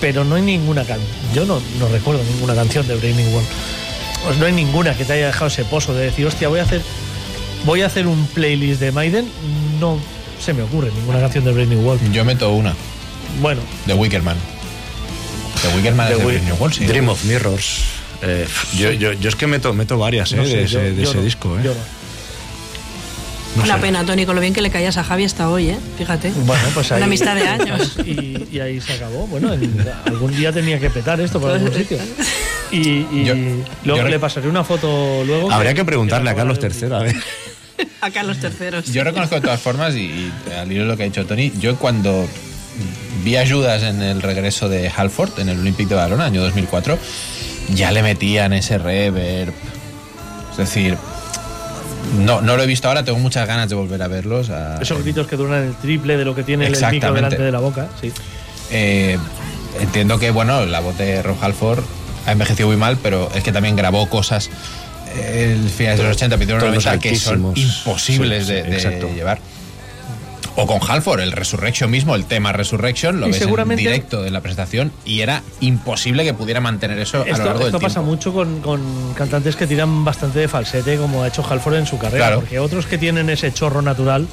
pero no hay ninguna canción. Yo no, no recuerdo ninguna canción de Brave New World. Pues no hay ninguna que te haya dejado ese pozo de decir, hostia, voy a hacer, voy a hacer un playlist de Maiden. No se me ocurre ninguna canción de Brave New World. Yo meto una, Bueno, de Wickerman. De Wickerman es The de New World, sí. Dream of Mirrors. Eh, yo, yo, yo es que meto, meto varias ¿eh? no sé, de ese, yo- de yo ese no, disco. ¿eh? yo no. No Una sé. pena, Tony, con lo bien que le caías a Javi hasta hoy, ¿eh? Fíjate. Bueno, pues ahí, Una amistad de años. Y, y ahí se acabó. Bueno, en- algún día tenía que petar esto por algún sitio. Y, y Yo- luego yo le pasaré una foto luego. Habría que preguntarle a Carlos III, a ver. A Carlos III. Yo reconozco de todas formas, y, y al hilo de lo que ha dicho Tony, yo cuando vi ayudas en el regreso de Halford, en el Olympic de Barcelona, año 2004, ya le metían ese reverb. Es decir, no, no lo he visto ahora, tengo muchas ganas de volver a verlos. a- Esos gritos que duran el triple de lo que tiene el micro delante de la boca. Sí. Eh, entiendo que, bueno, la voz de Rob Halford ha envejecido muy mal, pero es que también grabó cosas eh, el finales de los 80, principios de los Tonos 90 que son imposibles Sí, de, sí, de exacto. llevar. O con Halford, el Resurrection mismo, el tema Resurrection, lo Y ves seguramente- en directo de la presentación y era imposible que pudiera mantener eso a lo Esto, largo del esto pasa tiempo. mucho con, con cantantes que tiran bastante de falsete, como ha hecho Halford en su carrera. Claro. Porque otros que tienen ese chorro natural,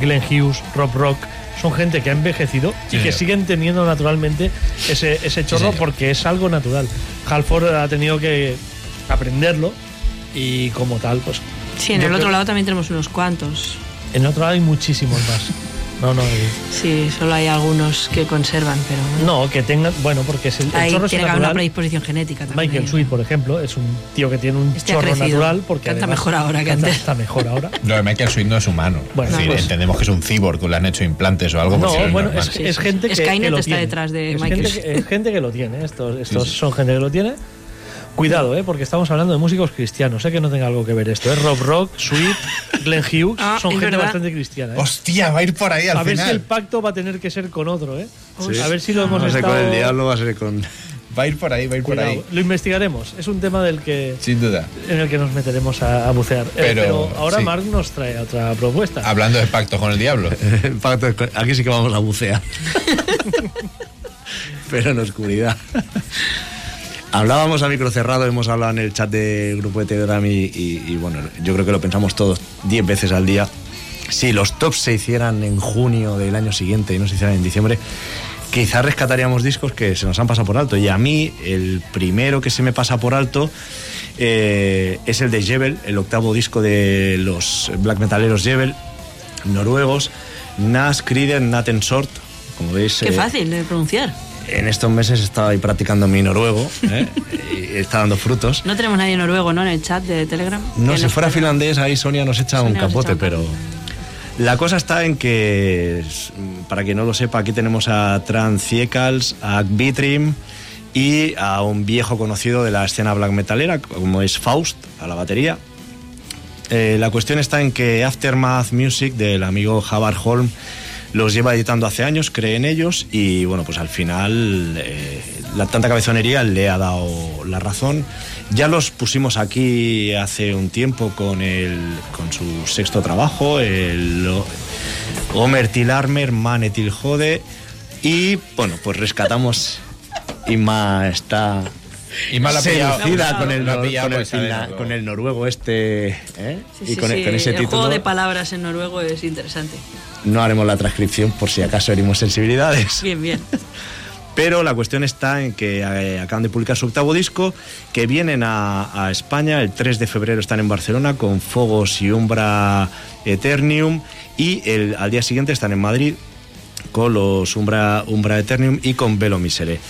Glenn Hughes, Rob Rock, son gente que ha envejecido Sí, y que señor. siguen teniendo naturalmente ese, ese chorro porque es algo natural. Halford ha tenido que aprenderlo y como tal, pues. Sí, en el creo- otro lado también tenemos unos cuantos. En el otro lado hay muchísimos más. No, no. eh, Sí, solo hay algunos que conservan, pero. No, que tengan. Bueno, porque es el, el Ahí chorro es tiene que haber una natural. predisposición genética también. Michael Sweet, por ejemplo, es un tío que tiene un Este chorro natural. Porque Canta además- mejor ahora que canta- antes. Está mejor ahora. Lo de Michael Sweet no es humano. Bueno, es decir, pues- entendemos que es un cyborg, que le han hecho implantes o algo. No, bueno, es, Sí, es sí, gente sí. que, Skynet que lo está tiene. detrás de es Michael. Gente que, es gente que lo tiene. Estos, estos Sí, sí. son gente que lo tiene. Cuidado, ¿eh? porque estamos hablando de músicos cristianos. Sé que no tenga algo que ver esto. Es Rob Rock, Sweet, Glenn Hughes. Ah, son gente verdad. bastante cristiana. ¿eh? Hostia, va a ir por ahí al a ver si el final. pacto va a tener que ser con otro, ¿eh? Sí. A ver si lo hemos No sé estado... con el diablo, va a ser con. Va a ir por ahí, va a ir por Cuidado. ahí. Lo investigaremos. Es un tema del que Sin duda. en el que nos meteremos a, a bucear. Eh, Pero, ahora sí. Mark nos trae otra propuesta. Hablando de pacto con el diablo. Pacto Aquí sí que vamos a bucear. Pero en oscuridad. Hablábamos a micro cerrado, hemos hablado en el chat del grupo de Telegram y, y- y, bueno, yo creo que lo pensamos todos 10 veces al día. Si los tops se hicieran en junio del año siguiente y no se hicieran en diciembre, quizás rescataríamos discos que se nos han pasado por alto. Y a mí, el primero que se me pasa por alto eh, es el de Jebel, el octavo disco de los black metaleros Jebel, noruegos, Nas, Krider, Naten Sort. Como veis, Qué eh, fácil de pronunciar. En estos meses estaba ahí practicando mi noruego, ¿eh? y está dando frutos. No tenemos nadie noruego, ¿no? En el chat de Telegram. No, si fuera finlandés, ahí Sonia nos echa un Sonia capote, echa un pero. La cosa está en que, para quien no lo sepa, aquí tenemos a Transiecals, a Bitrim y a un viejo conocido de la escena black metalera, como es Faust, a la batería. Eh, la cuestión está en que Aftermath Music del amigo Javar Holm los lleva editando hace años, cree en ellos y bueno, pues al final eh, la tanta cabezonería le ha dado la razón. Ya los pusimos aquí hace un tiempo con, el, con su sexto trabajo, el Homer Tilarmer, Manetil Jode y bueno, pues rescatamos Inma está Y ha pillado. seducida con el, pillado con el el noruego este ¿eh? Sí, y sí, con, sí, con ese el título juego de palabras en noruego es interesante. No haremos la transcripción por si acaso herimos sensibilidades. Bien, bien. Pero la cuestión está en que eh, acaban de publicar su octavo disco, que vienen a, a España, el 3 de febrero están en Barcelona con Fogos y Umbra Eternium y el, al día siguiente están en Madrid con los Umbra, Umbra Eternium y con Velo Misere.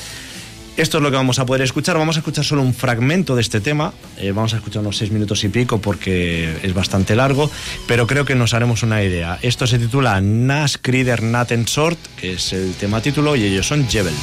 Esto es lo que vamos a poder escuchar. Vamos a escuchar solo un fragmento de este tema. Eh, vamos a escuchar unos seis minutos y pico porque es bastante largo, pero creo que nos haremos una idea. Esto se titula Nas Krider Naten Sort, que es el tema título, y ellos son Jebel.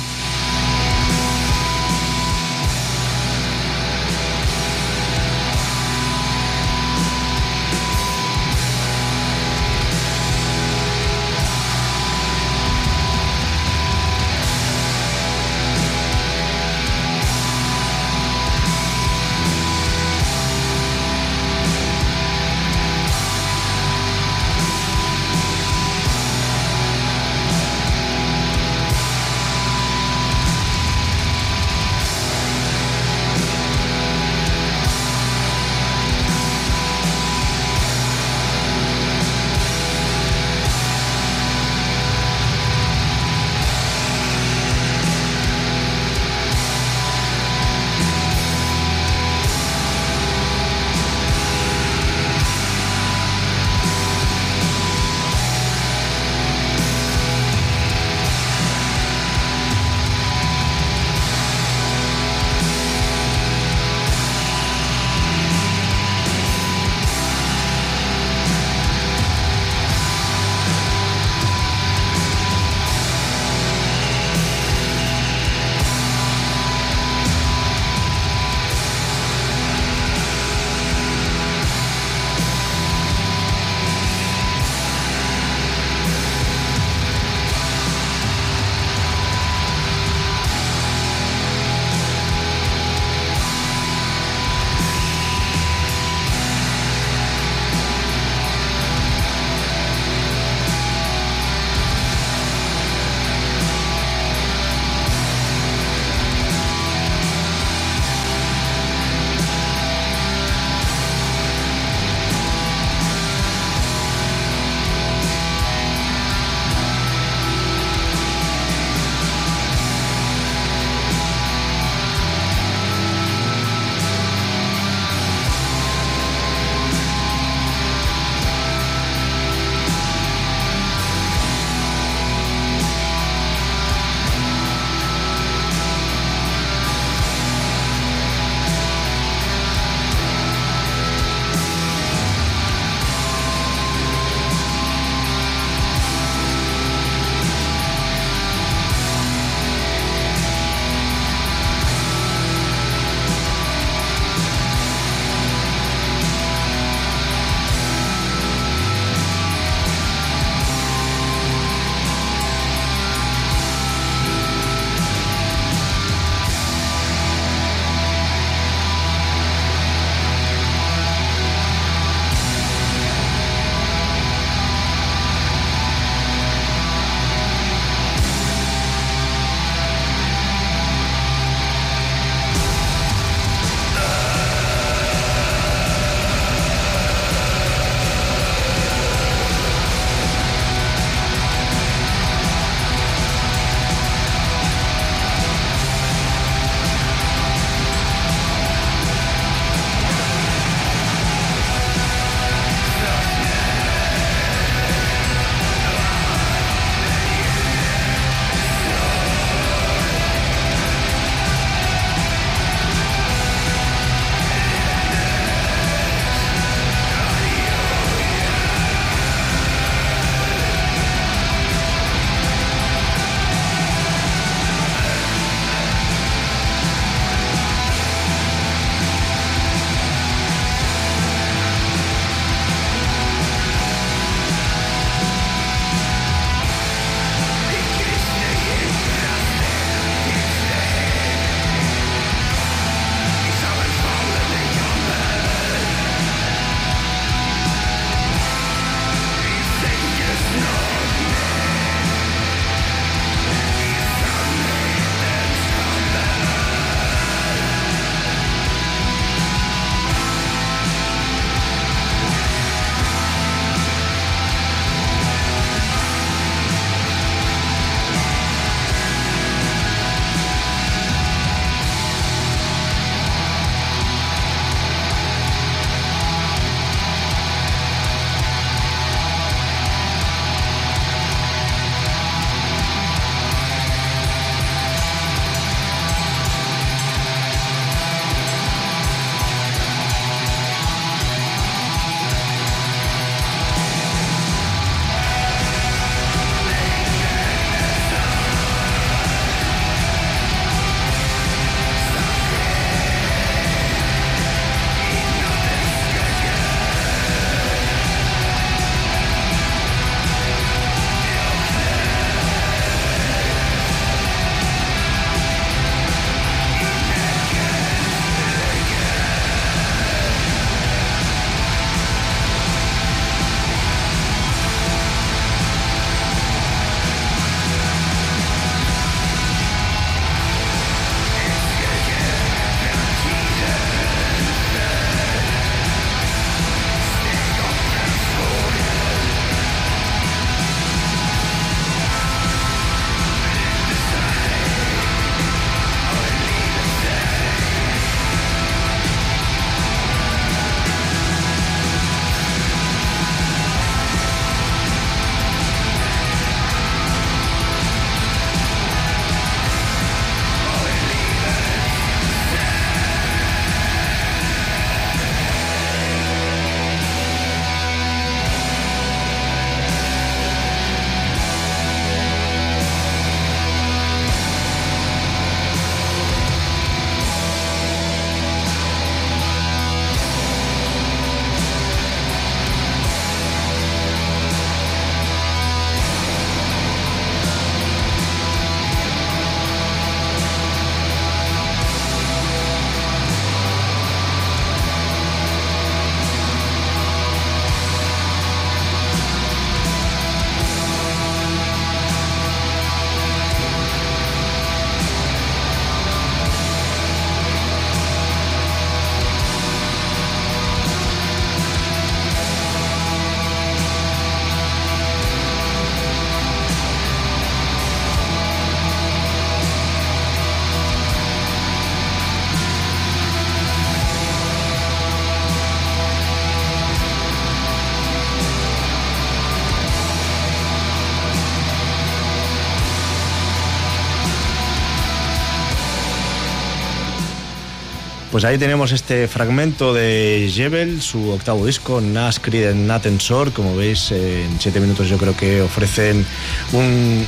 Pues ahí tenemos este fragmento de Jebel, su octavo disco, Nas Creed Natensor. Como veis, eh, en siete minutos yo creo que ofrecen un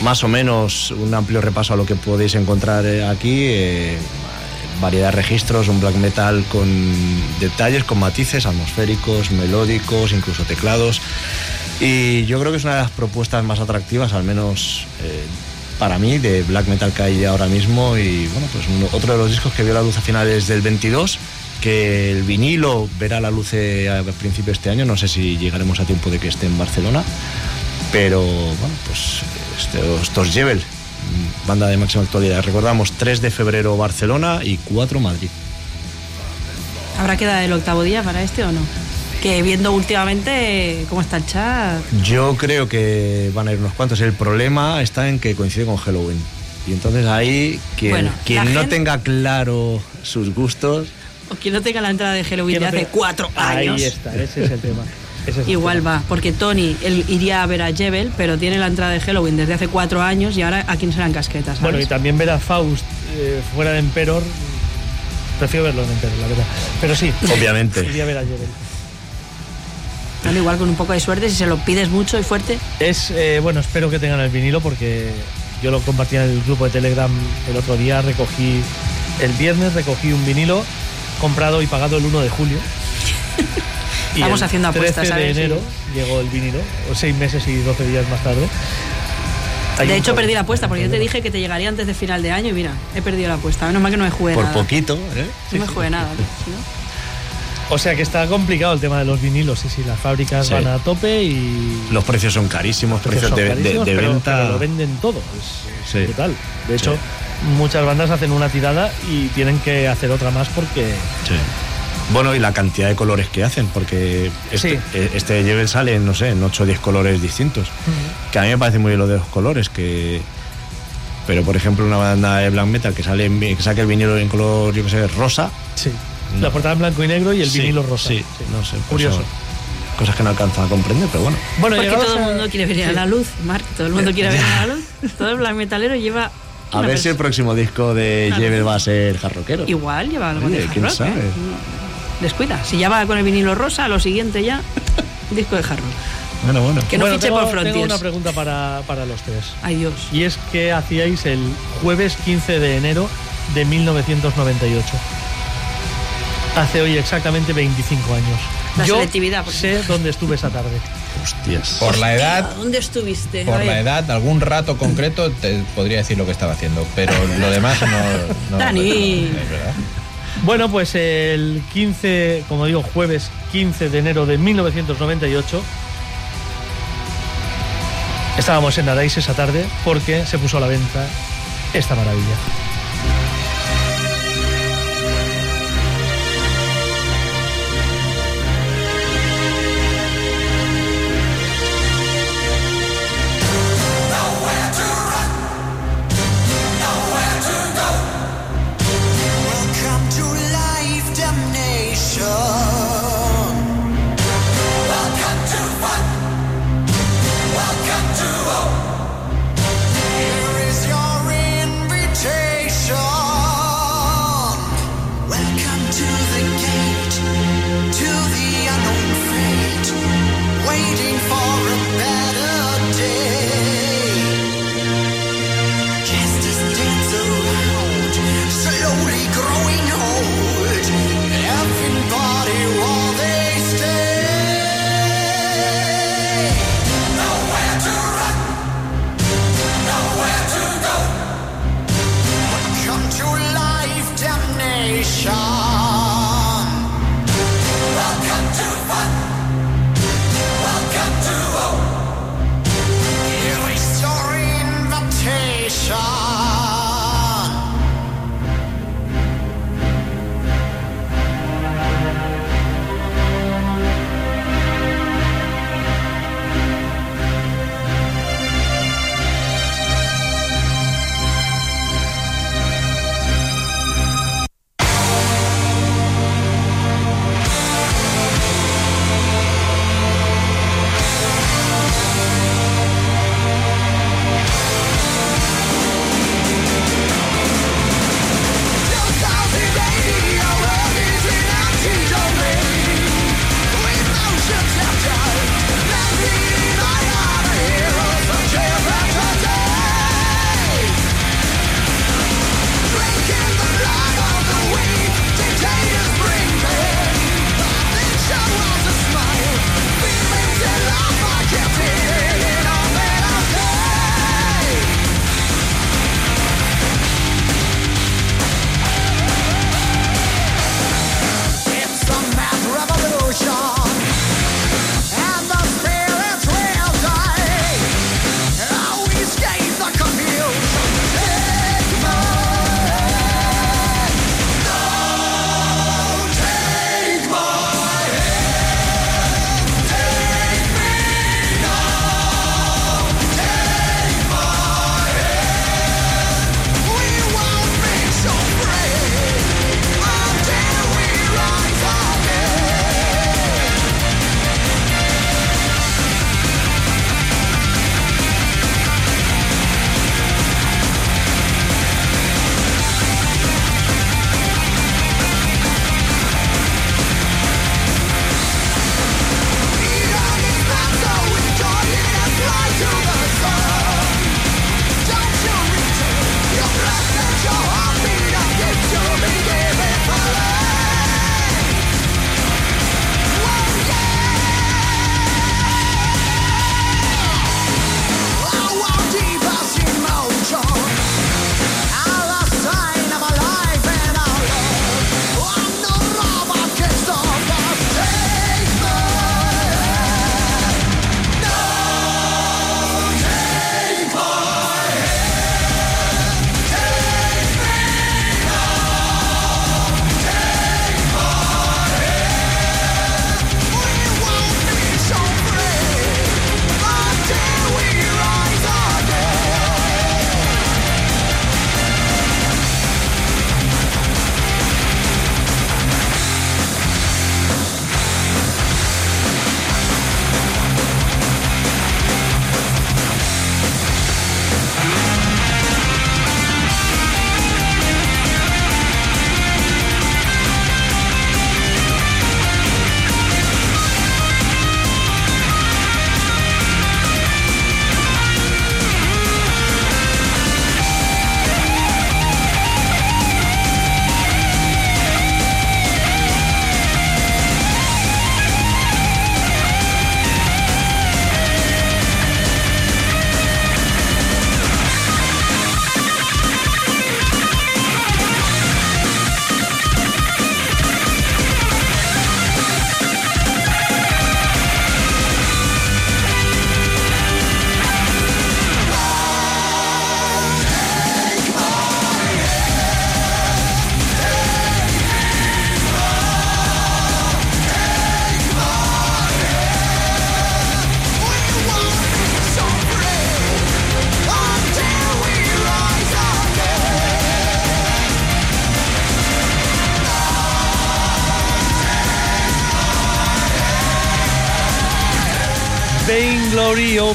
más o menos un amplio repaso a lo que podéis encontrar eh, aquí. eh, variedad de registros, un black metal con detalles, con matices atmosféricos, melódicos, incluso teclados. Y yo creo que es una de las propuestas más atractivas, al menos para mí, de black metal que hay ahora mismo. Y bueno, pues otro de los discos que vio la luz a finales del 22, que el vinilo verá la luz eh, a principio de este año. No sé si llegaremos a tiempo de que esté en Barcelona. Pero bueno, pues estos, estos Jebel, banda de máxima actualidad. Recordamos 3 de febrero Barcelona y 4 Madrid. ¿Habrá quedado el octavo día para este o no? Que viendo últimamente cómo está el chat. Yo creo que van a ir unos cuantos. El problema está en que coincide con Halloween. Y entonces ahí, quien, Bueno, quien no gente- tenga claro sus gustos, O quien no tenga la entrada de Halloween de no hace te- cuatro Ahí años. está, ese es el tema. Es Igual tema. va, porque Tony él iría a ver a Jebel, pero tiene la entrada de Halloween desde hace cuatro años y ahora a quién serán casquetas. Bueno, y también ver a Faust eh, fuera de Emperor. Prefiero verlo en Emperor, la verdad. Pero sí. Obviamente. Iría a ver a Jebel. Bueno, igual con un poco de suerte, si se lo pides mucho y fuerte. Es, eh, bueno, espero que tengan el vinilo porque yo lo compartí en el grupo de Telegram el otro día. Recogí, el viernes recogí un vinilo comprado y pagado el 1 de julio. Y Estamos el haciendo apuestas, 13 de ¿sabes? enero llegó el vinilo, o seis meses y 12 días más tarde. Hay de hecho, perdí la apuesta porque yo te dije que te llegaría antes de final de año y mira, he perdido la apuesta. Menos mal que no me jugué por nada. poquito, ¿eh? No me jugué nada. no- O sea que está complicado el tema de los vinilos. Sí, sí, las fábricas Sí. van a tope y. los precios son carísimos, precios, son de, carísimos, de pero- venta. pero lo venden todo. Es, Sí. brutal. De hecho, Sí. muchas bandas hacen una tirada y tienen que hacer otra más porque. Sí. Bueno, y la cantidad de colores que hacen, porque este, Sí. eh, este Jebel sale no sé, en 8 o 10 colores distintos. Que a mí me parece muy bien lo de los colores, que... Pero, por ejemplo, una banda de black metal que, sale que saque el vinilo en color, yo qué sé, rosa. Sí. No. La portada en blanco y negro y el Sí, vinilo rosa. Sí, no sé. pues Curioso. cosas que no alcanzo a comprender, pero bueno. Bueno, Porque todo el a- mundo quiere venir sí. a la luz, Marc. Todo el mundo quiere venir a la luz. Todo el black metalero lleva. A ver si el próximo disco de Claro. Jebel va a ser jarroquero. Igual lleva algo Oye, de hard quién rock, sabe. ¿eh? Descuida. Si ya va con el vinilo rosa, lo siguiente ya, disco de hard rock. Bueno, bueno. Que no Bueno, fiche tengo, por tengo Frontiers. una pregunta para, para los tres. Ay Dios. Y es que hacíais el jueves 15 de enero de 1998. Hace hoy exactamente 25 años. La Yo selectividad, por sé dónde estuve esa tarde. Hostias. Por la edad, ¿Dónde estuviste? Por la edad, algún rato concreto te podría decir lo que estaba haciendo, pero lo demás no. no Dani. Bueno, pues el 15, como digo, jueves 15 de enero de 1998, estábamos en Arais esa tarde porque se puso a la venta esta maravilla.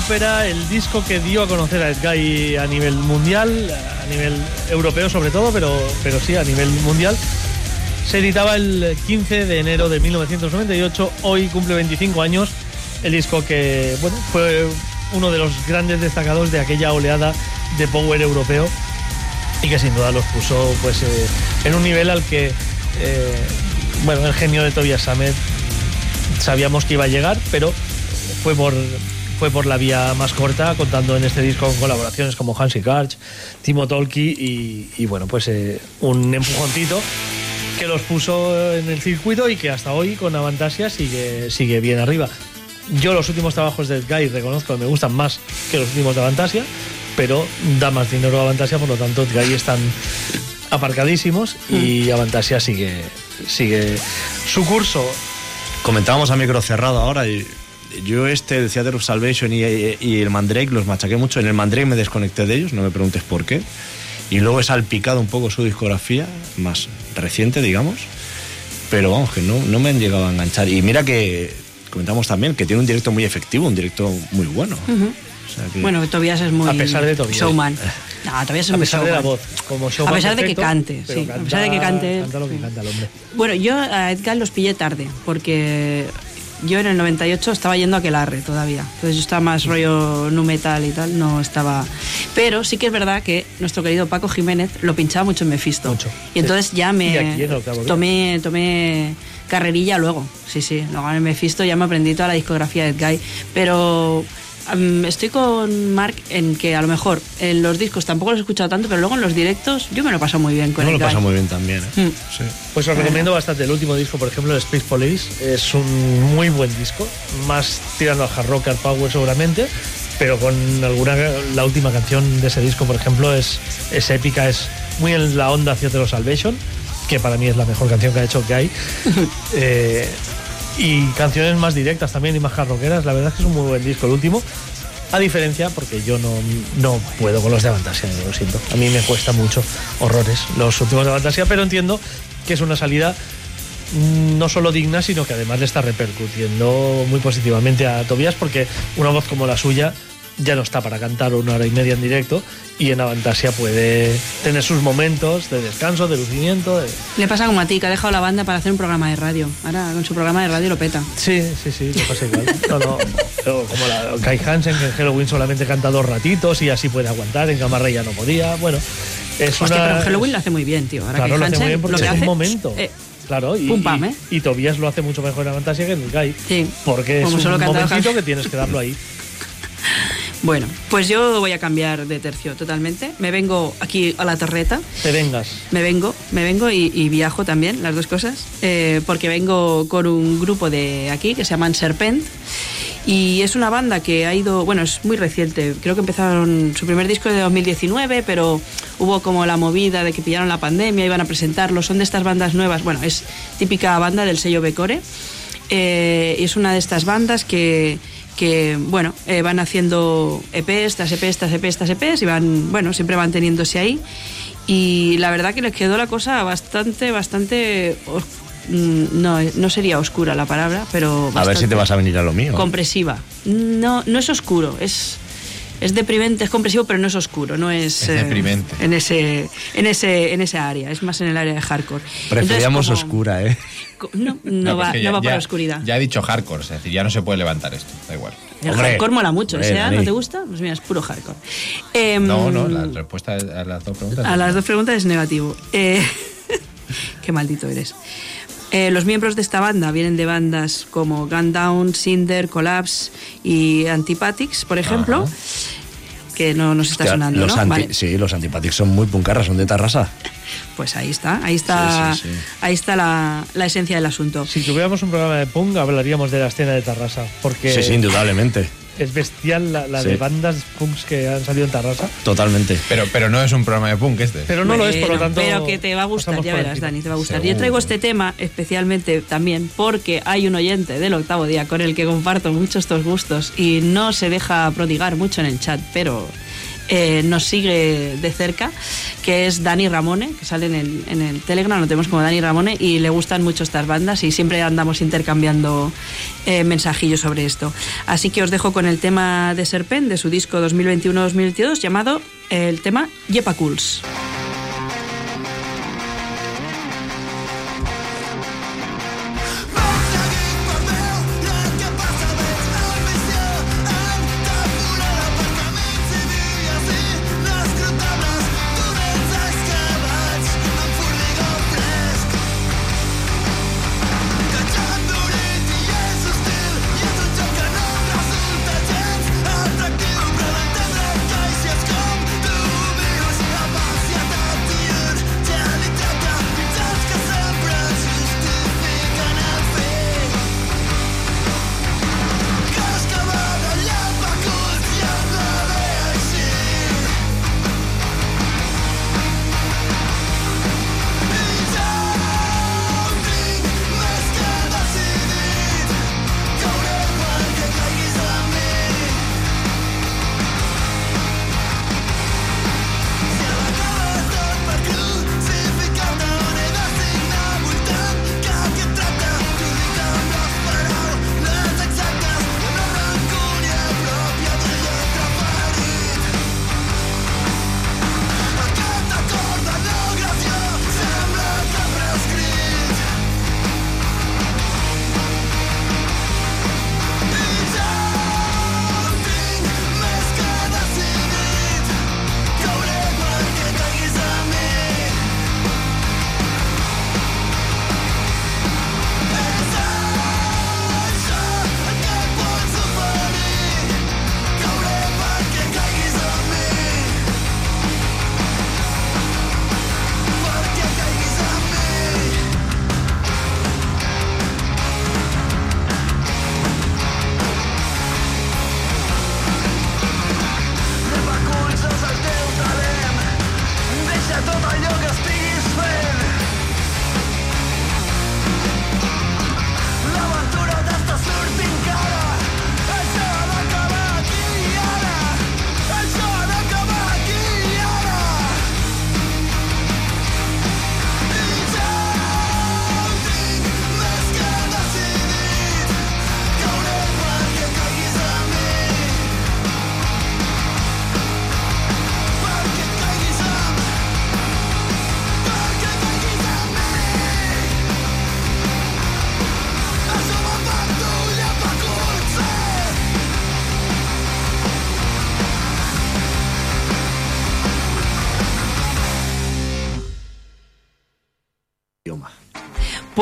Opera, el disco que dio a conocer a Edguy a nivel mundial, a nivel europeo sobre todo, pero, pero sí a nivel mundial. Se editaba el 15 de enero de 1998, hoy cumple 25 años, el disco que fue uno de los grandes destacados de aquella oleada de power europeo y que sin duda los puso pues eh, en un nivel al que eh, bueno el genio de Tobias Sammet sabíamos que iba a llegar pero fue por fue por la vía más corta contando en este disco con colaboraciones como Hansi Karch, Timo Tolki y, y, bueno pues eh, un empujoncito que los puso en el circuito y que hasta hoy con Avantasia sigue sigue bien arriba yo los últimos trabajos de Guy reconozco que me gustan más que los últimos de Avantasia pero da más dinero a Avantasia, por lo tanto, Guy están aparcadísimos y Avantasia sigue, sigue su curso. Comentábamos a micro cerrado ahora y yo este, el Theater of Salvation y, y el Mandrake los machaqué mucho. En el Mandrake me desconecté de ellos, no me preguntes por qué. Y luego he salpicado un poco su discografía, más reciente, digamos. Pero vamos, que no, no me han llegado a enganchar. Y mira que comentamos también que tiene un directo muy efectivo, un directo muy bueno. O sea que- Bueno, Tobias es muy A pesar de Tobias. showman. No, Tobias es A muy pesar de la voz, como showman A pesar de que cante, pero sí. canta- a pesar de que cante. Canta lo que canta el hombre. Bueno, yo a Edgar los pillé tarde, porque yo en el 98 estaba yendo a Aquelarre todavía. Entonces yo estaba más rollo nu metal y tal, no estaba. Pero sí que es verdad que nuestro querido Paco Jiménez lo pinchaba mucho en Mefisto. Mucho, Y entonces sí. ya me tomé, tomé carrerilla luego. Sí, sí. Luego en Mefisto ya me aprendí toda la discografía de Edguy. Pero. Estoy con Mark en que a lo mejor en los discos tampoco los he escuchado tanto, pero luego en los directos yo me lo paso muy bien con no lo pasa muy bien también. ¿eh? Mm. Sí. Pues os recomiendo bastante el último disco, por ejemplo, el Space Police. Es un muy buen disco, más tirando al hard rock, al power seguramente, pero con alguna. La última canción de ese disco, por ejemplo, es, es épica, es muy en la onda hacia The Salvation, que para mí es la mejor canción que ha hecho Guy. Eh, y canciones más directas también y más hard rockeras. La verdad es que es un muy buen disco el último. A diferencia, porque yo no, no puedo con los de Avantasia, lo siento. A mí me cuesta mucho, horrores, los últimos de Avantasia, pero entiendo que es una salida mm, no solo digna, sino que además le está repercutiendo muy positivamente a Tobias, porque una voz como la suya ya no está para cantar una hora y media en directo y en Avantasia puede tener sus momentos de descanso, de lucimiento. de- Le pasa como a ti, que ha dejado la banda para hacer un programa de radio. Ahora con su programa de radio lo peta. Sí, sí, sí, le pasa igual. No, no, pero como la Kai Hansen, que en Halloween solamente canta dos ratitos y así puede aguantar, en Camarra ya no podía. Bueno, es Hostia, una. pero en Halloween lo hace muy bien, tío. Ahora Claro, lo hace muy bien porque lo que es un momento. eh, Claro, y, pum, pam, y- ¿eh? y Tobias lo hace mucho mejor en Fantasia que en el Guy. Sí, Porque es como un momentito que tienes que darlo ahí. Bueno, pues yo voy a cambiar de tercio totalmente. Me vengo aquí a la torreta. Te vengas. Me vengo, me vengo y, y viajo también, las dos cosas, eh, porque vengo con un grupo de aquí que se llaman Serpent y es una banda que ha ido, bueno, es muy reciente, creo que empezaron su primer disco de 2019, pero hubo como la movida de que pillaron la pandemia, iban a presentarlo, son de estas bandas nuevas, bueno, es típica banda del sello Becore eh, y es una de estas bandas que que bueno eh, van haciendo EPs, tras EPs, tras EPs, tras EPs y van bueno siempre manteniéndose ahí y la verdad que les quedó la cosa bastante bastante mm, no no sería oscura la palabra pero A ver si te vas a venir a lo mío. compresiva no no es oscuro es es deprimente, es compresivo, pero no es oscuro, no es, Es eh, deprimente. en ese en ese en ese área, es más en el área de hardcore. Preferíamos Entonces, como- oscura, ¿eh? No, no, No, va, que no ya- va ya- la oscuridad. Ya ha dicho hardcore, es decir, ya no se puede levantar esto, da igual. El Hombre, hardcore mola mucho, hombre, ¿sea? ¿No te gusta? Pues mira, es puro hardcore. Em, No, no, la respuesta a las dos preguntas. A las dos preguntas es negativo. Eh, qué maldito eres. Eh, los miembros de esta banda vienen de bandas como Gun Down, Cinder, Collapse y Antipathics, por ejemplo, que no nos está Hostia, sonando, los ¿no? anti- Vale. Sí, los antipáticos son muy puncarras, son de Tarrasa. Pues ahí está, ahí está, Sí, sí, sí. ahí está la, la esencia del asunto. Si tuviéramos un programa de punk, hablaríamos de la escena de Tarrasa. Porque Sí, sí, indudablemente. es bestial la, la Sí. de bandas punks que han salido en Tarrasa. Totalmente. Pero, pero no es un programa de punk este. Pero no lo es, por lo tanto. Pero que te va a gustar, ya verás. Dani, te va a gustar. Yo traigo este tema especialmente también porque hay un oyente del octavo día con el que comparto mucho estos gustos y no se deja prodigar mucho en el chat, pero eh, nos sigue de cerca, que es Dani Ramone, que sale en el, Telegram, lo tenemos como Dani Ramone, y le gustan mucho estas bandas y siempre andamos intercambiando eh, mensajillos sobre esto. Así que os dejo con el tema de Serpent, de su disco 2021-2022, llamado eh, el tema Yepa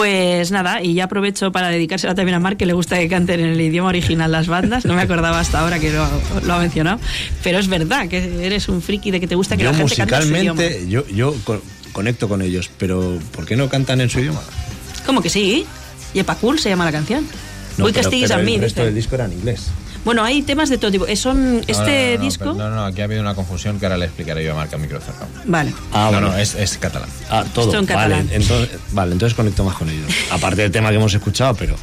Pues nada, y ya aprovecho para dedicársela también a Mark, que le gusta que canten en el idioma original las bandas. No me acordaba hasta ahora que lo, lo ha mencionado. Pero es verdad que eres un friki de que te gusta que Yo la gente cante en su idioma. yo, yo co- conecto con ellos, pero ¿por qué no cantan en su idioma? ¿Cómo que sí? Yepa Cool se llama la canción. No, Uy, pero- pero a mí, El resto dice. del disco era en inglés. Bueno, hay temas de todo tipo. Eh, Son No, este no, no, no, disco. No, no, aquí ha habido una confusión que ahora le explicaré yo a Marca Micro cerrado. Vale. Ah, no, bueno. no, es, es catalán. Ah, todo. Esto en vale, catalán. entonces, vale, entonces conecto más con ellos. Aparte del tema que hemos escuchado, pero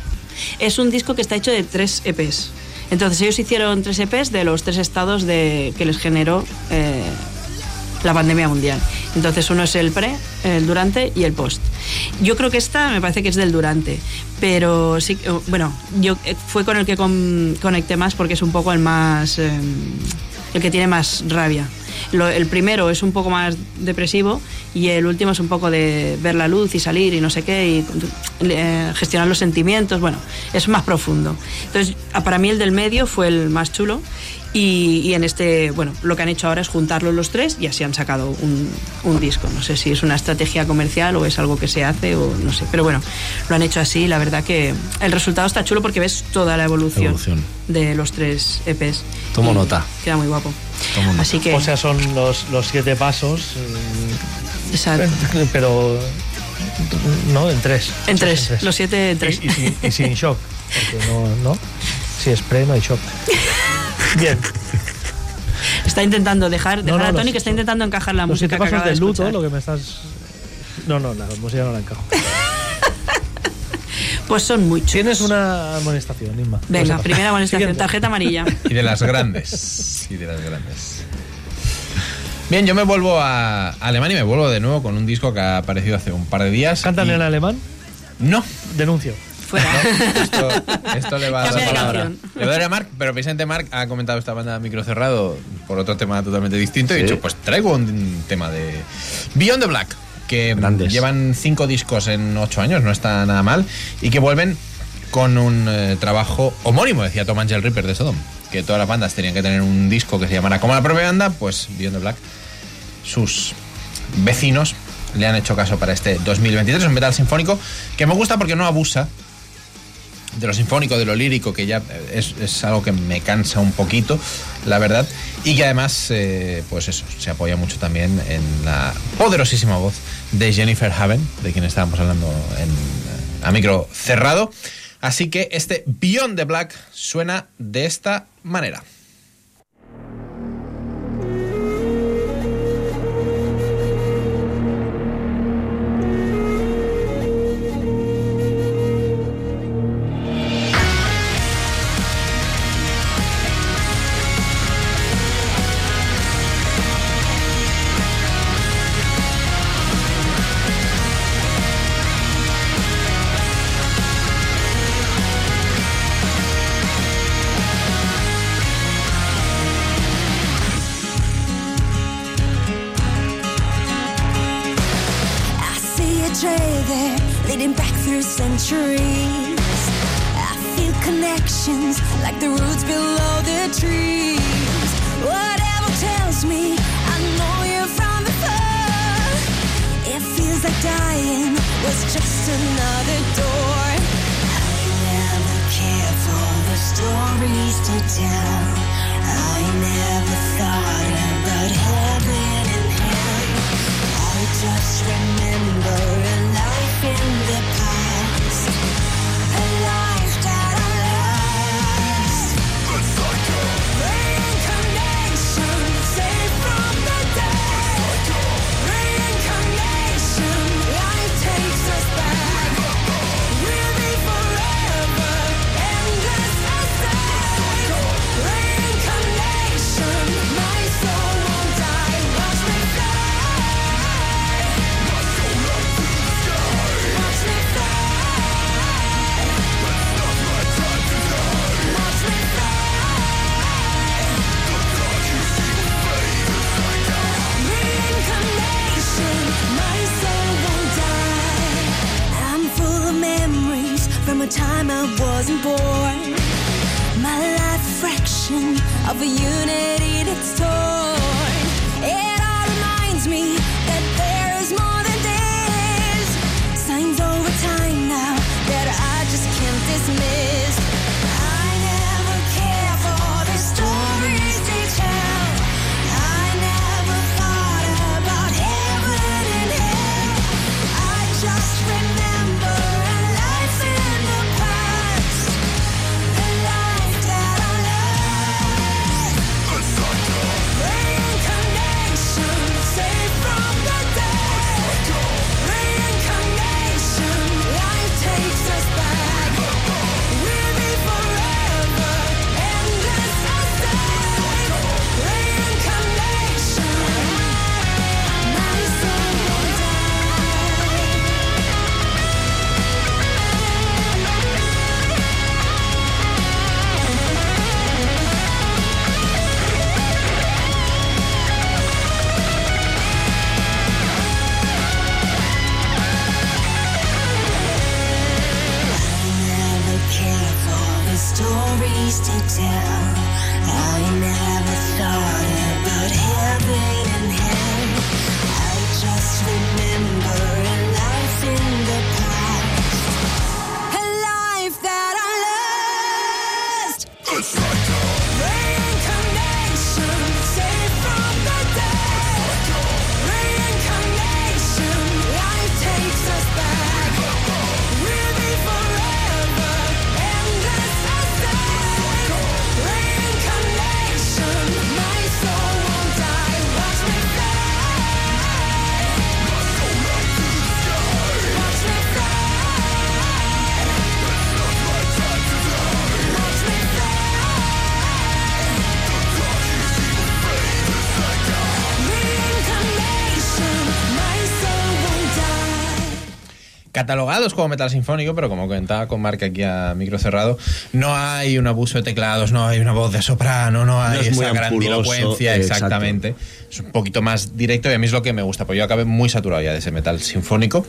Es un disco que está hecho de tres EPs. Entonces ellos hicieron tres EPs de los tres estados de, que les generó eh, la pandemia mundial. Entonces uno es el pre, el durante y el post. Yo creo que esta me parece que es del durante, pero sí, que- bueno, yo eh, fue con el que con- conecté más porque es un poco el más, eh, el que tiene más rabia. El primero es un poco más depresivo y el último es un poco de ver la luz y salir y no sé qué y eh, gestionar los sentimientos. Bueno, es más profundo. Entonces, para mí el del medio fue el más chulo y, y en este, bueno, lo que han hecho ahora es juntarlos los tres y así han sacado un, un disco. No sé si es una estrategia comercial o es algo que se hace o no sé. Pero bueno, lo han hecho así. La verdad que el resultado está chulo porque ves toda la evolución, Evolución. de los tres EPs. Tomo nota. Queda muy guapo. Tomo nota. Así que, O sea, son los, los siete pasos, exacto. eh, pero no en tres. En tres, los siete en Y, tres. y sin, y sin shock, porque no, no. Si es pre, no hay shock. Bien. Está intentando dejar, dejar no, a Tony que está intentando encajar la música que acaba de del luto, escuchar. lo que me estás. No, no, la música no la encajo. Pues son muchos. Tienes una amonestación, Inma. Venga, primera amonestación, Siguiente. tarjeta amarilla. Y de las grandes. y de las grandes. Bien, yo me vuelvo a Alemania y me vuelvo de nuevo con un disco que ha aparecido hace un par de días. ¿Cantan y- en alemán? No, Denuncio. Fuera. esto, esto le va a dar canción. Le voy a dar a Mark, pero precisamente Mark ha comentado esta banda micro cerrado por otro tema totalmente distinto. Y he dicho, pues traigo un tema de Beyond the Black, que Grandes. llevan cinco discos en ocho años, no está nada mal, y que vuelven con un eh, trabajo homónimo, decía Tom Angel Ripper de Sodom, que todas las bandas tenían que tener un disco que se llamara como la propia banda, pues Beyond the Black, sus vecinos le han hecho caso para este 2023, un metal sinfónico que me gusta porque no abusa de lo sinfónico, de lo lírico, que ya es, es algo que me cansa un poquito, la verdad, y que además, eh, pues eso, se apoya mucho también en la poderosísima voz de Jennifer Haven, de quien estábamos hablando en, eh, a micro cerrado. Así que este Beyond the Black suena de esta manera. Feels like dying was just another door. I never cared for the stories to tell. I never thought about heaven and hell. I just remember a time I wasn't born. My life fraction of a unity that's torn. Catalogados como metal sinfónico, pero como comentaba con Mark aquí a micro cerrado, no hay un abuso de teclados, no hay una voz de soprano, no hay es muy esa grandilocuencia, exacto. exactamente. Es un poquito más directo y a mí es lo que me gusta, porque yo acabé muy saturado ya de ese metal sinfónico.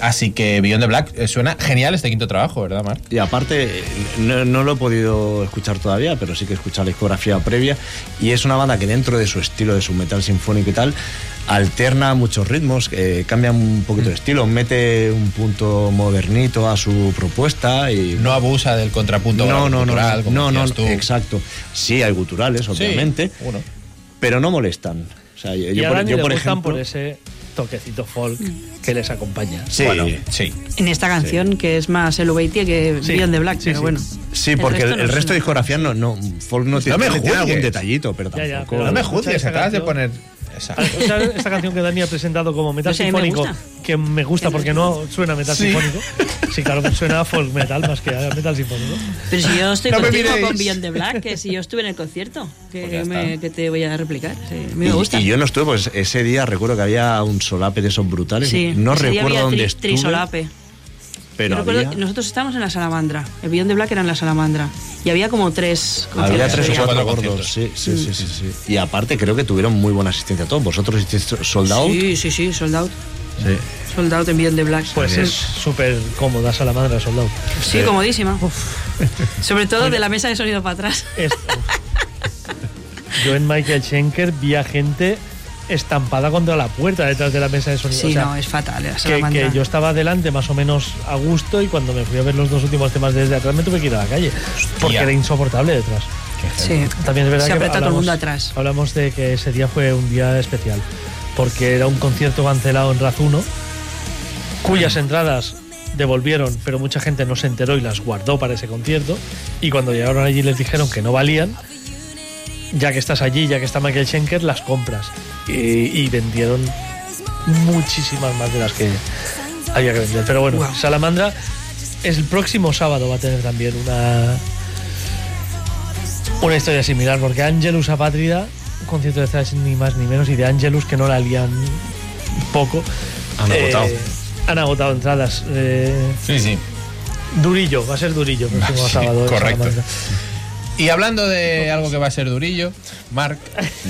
Así que Beyond the Black eh, suena genial este quinto trabajo, ¿verdad, Mark? Y aparte, no, no lo he podido escuchar todavía, pero sí que he escuchado la discografía previa. Y es una banda que dentro de su estilo, de su metal sinfónico y tal, alterna muchos ritmos, eh, cambia un poquito de estilo, mete un punto modernito a su propuesta y No abusa del contrapunto no, no, no, cultural, no, como no, no, decías tú. exacto. Sí, hay guturales, Sí, obviamente, uno. pero no molestan. O sea, yo, y yo a por, yo, por ejemplo, por ese toquecito folk que les acompaña. Sí, Bueno, sí. En esta canción, que es más Elevated que Sí, Beyond the Black, sí, pero sí. bueno. sí, porque el, no el resto suena. de discografía no, no, folk no tiene, me tiene juzgues. algún detallito, pero Ya, ya, tampoco. pero No me juzgues, acabas de canción. Poner... esa. O sea, esta canción que Dani ha presentado como metal me sinfónico, gusta. que me gusta porque no suena metal Sí. sinfónico. Sí, claro que suena a folk metal más que metal sinfónico. Pero si yo estoy No me contigo con Beyond the Black, que si yo estuve en el concierto, que, Pues me- que te voy a replicar. Sí, a mí Y, me gusta. y yo no estuve, pues ese día recuerdo que había un solape de esos brutales. sí, no ese día recuerdo había dónde tri- estuve. Trisolape. Pero recuerdo- nosotros estábamos en la Salamandra. El Beyond the Black era en la Salamandra. Y había como tres había tres o cuatro gordos. Sí, sí, sí, sí, sí. Y aparte creo que tuvieron muy buena asistencia todos. ¿Vosotros hicisteis sold out? Sí, sí, sí, sold out. Sí. Sold out en Beyond the Black. Pues sí. es súper cómoda Salamandra Soldado. Sí, comodísima. Sobre todo de la mesa de sonido para atrás. Es- Yo en Michael Schenker vi a gente estampada contra la puerta detrás de la mesa de sonido. Sí, O sea, no, es fatal. La que, que yo estaba delante más o menos a gusto y cuando me fui a ver los dos últimos temas desde atrás me tuve que ir a la calle porque era insoportable detrás. Sí. También es verdad Se que aprieta todo el hablamos- mundo atrás. Hablamos de que ese día fue un día especial porque era un concierto cancelado en Razuno cuyas entradas devolvieron, pero mucha gente no se enteró y las guardó para ese concierto y cuando llegaron allí les dijeron que no valían ya que estás allí, ya que está Michael Schenker, las compras. Y, y vendieron muchísimas más de las que había que vender. Pero bueno. Salamandra el próximo sábado va a tener también una una historia similar, porque Angelus Apátrida, un concierto de thrash ni más ni menos, y de Angelus que no la lían poco. Han agotado. Han agotado entradas. eh, Sí, sí. durillo, va a ser durillo el próximo Sí, sábado. correcto. Y hablando de algo que va a ser durillo, Mark,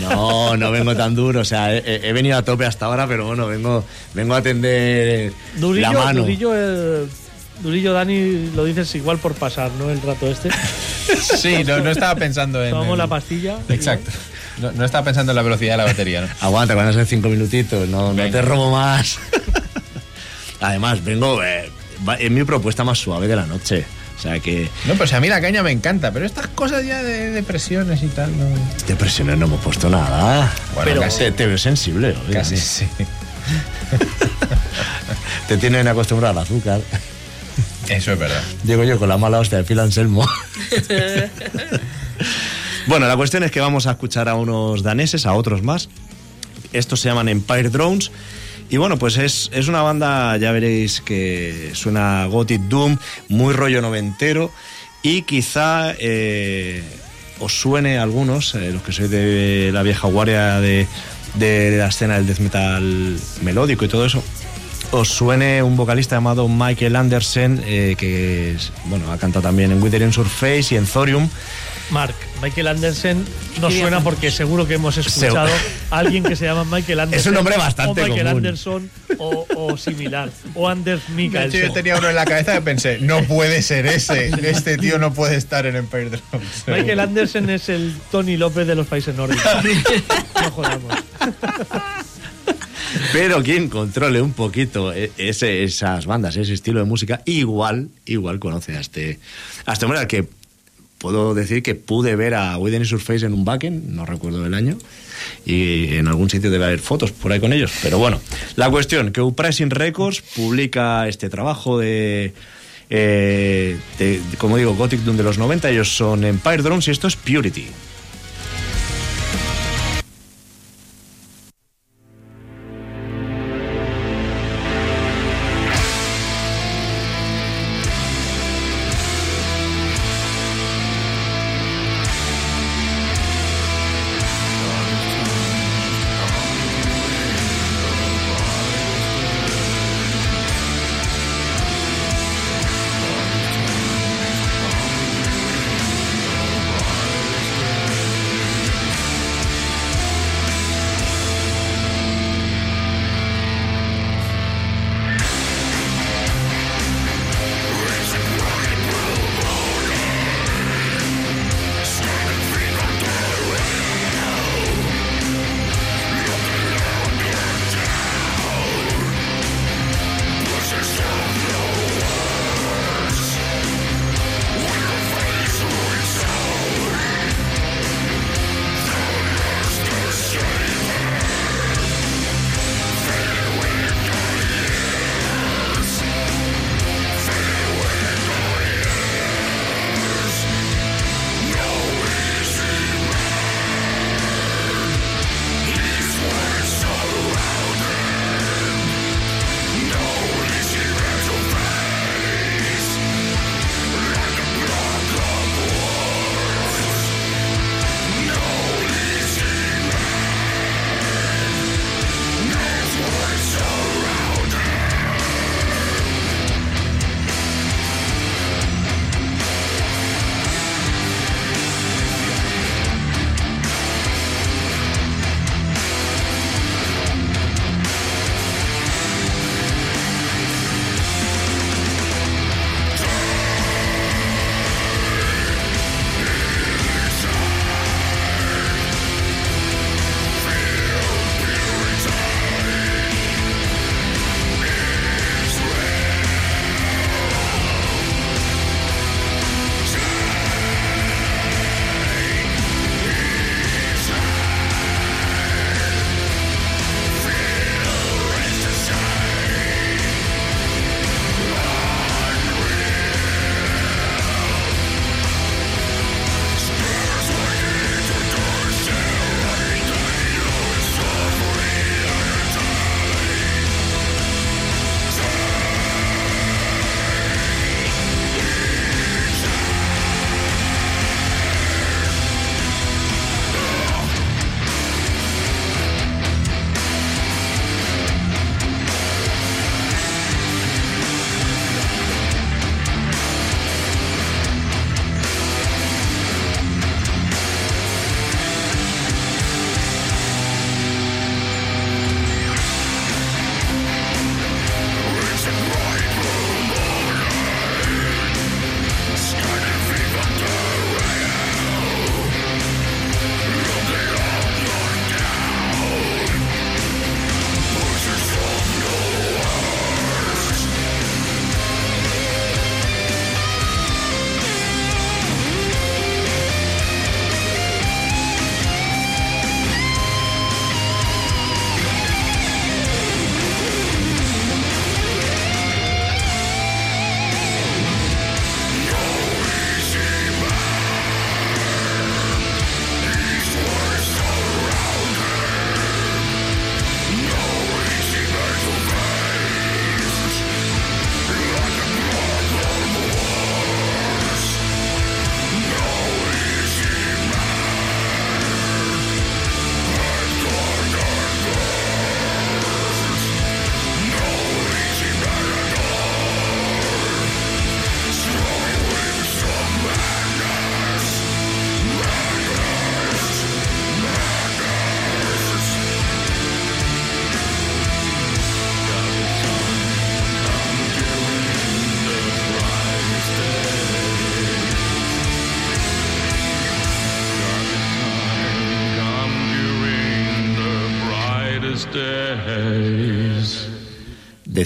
No, no vengo tan duro. O sea, he, he venido a tope hasta ahora, pero bueno, vengo, vengo a atender Durillo, la mano. Durillo, eh, Durillo, Dani, lo dices igual por pasar, ¿no? El rato este. sí, no, no estaba pensando en. Tomamos el- la pastilla. Exacto. No, no estaba pensando en la velocidad de la batería, ¿no? Aguanta, van a ser cinco minutitos, no, no te robo más. Además, vengo. eh, va- es mi propuesta más suave de la noche. O sea que No, pues a mí la caña me encanta, pero estas cosas ya de depresiones y tal, no. depresiones no hemos puesto nada. Bueno, pero casi. te, veo sensible. oye, Casi sí. Te tienen acostumbrado al azúcar. Eso es verdad. Llego yo con la mala hostia de Phil Anselmo. bueno, la cuestión es que vamos a escuchar a unos daneses, a otros más. Estos se llaman Empire Drones. Y bueno, pues es, es una banda, ya veréis que suena Gothic Doom, muy rollo noventero. Y quizá eh, os suene a algunos, eh, los que sois de la vieja guardia de, de la escena del death metal melódico y todo eso, os suene un vocalista llamado Michael Andersen, eh, que es- bueno, ha cantado también en Withering Surface y en Thorium. Mark, Michael Andersen nos suena porque seguro que hemos escuchado a alguien que se llama Michael Andersen. Es un nombre bastante O Michael común. Anderson o, o similar. O Anders De hecho, yo Mikkelsen. tenía uno en la cabeza que pensé, no puede ser ese. Este tío no puede estar en Empire Drums. Michael Andersen es el Tony López de los países nórdicos. No jodamos. Pero quien controle un poquito e- ese- esas bandas, ese estilo de música, igual, igual conoce a este, a este hombre al que puedo decir que pude ver a Within Surface en un backend, no recuerdo el año, y en algún sitio debe haber fotos por ahí con ellos. Pero bueno, la cuestión, que Uprising Records publica este trabajo de, eh, de, como digo, Gothic Doom de los 90, ellos son Empire Drones y esto es Purity.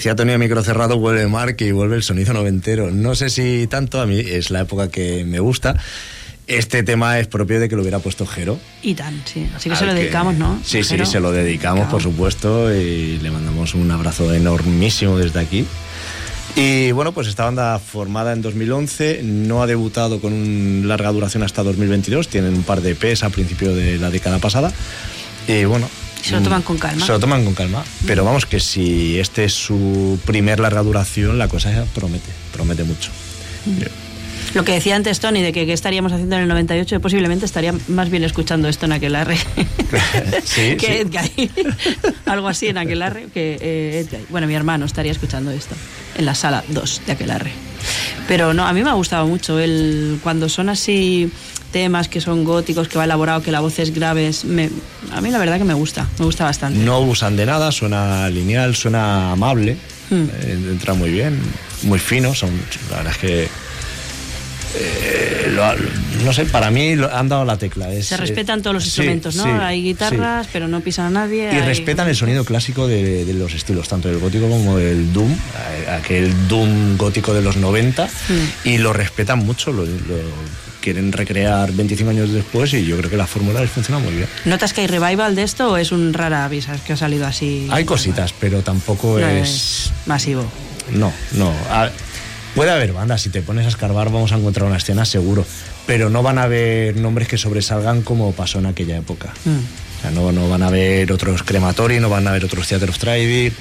Decía Tony a micro cerrado, vuelve Mark y vuelve el sonido noventero. No sé si tanto, a mí es la época que me gusta. Este tema es propio de que lo hubiera puesto Jero. Y tan, sí. Así que se lo que- dedicamos, ¿no? Sí, sí, se lo dedicamos, por supuesto, y le mandamos un abrazo enormísimo desde aquí. Y bueno, pues esta banda formada en 2011 no ha debutado con una larga duración hasta 2022, tienen un par de EPs a principio de la década pasada. Y bueno. Se lo toman con calma. Se lo toman con calma. Pero vamos, que si este es su primer larga duración, la cosa ya promete, promete mucho. Lo que decía antes Tony de que, que estaríamos haciendo en el 98, yo posiblemente estaría más bien escuchando esto en Aquelarre Sí, que sí. Algo así en Aquelarre que eh. Bueno, mi hermano estaría escuchando esto en la sala 2 de Aquelarre. Pero no, a mí me ha gustado mucho el cuando son así temas que son góticos, que va elaborado, que la voz es grave. es- me- a mí la verdad que me gusta, me gusta bastante. No usan de nada, suena lineal, suena amable, Hmm. eh, entra muy bien, muy fino, son, la verdad es que... eh, lo- no sé, para mí lo- han dado la tecla. es- Se es- respetan todos los instrumentos, ¿no? sí, hay guitarras, pero no pisan a nadie. Y hay- respetan el sonido clásico de, de los estilos, tanto del gótico como del Doom, eh, aquel Doom gótico de los 90, Hmm. y lo respetan mucho, lo, lo quieren recrear 25 años después y yo creo que la fórmula les funciona muy bien. ¿Notas que hay revival de esto o es un rara avisas que ha salido así? Hay cositas, pero tampoco No es... es masivo. No, no. A- puede haber bandas, si te pones a escarbar vamos a encontrar una escena seguro, pero no van a haber nombres que sobresalgan como pasó en aquella época. Mm. O sea, no, no van a haber otros Crematori, no van a haber otros Theater of Tribute,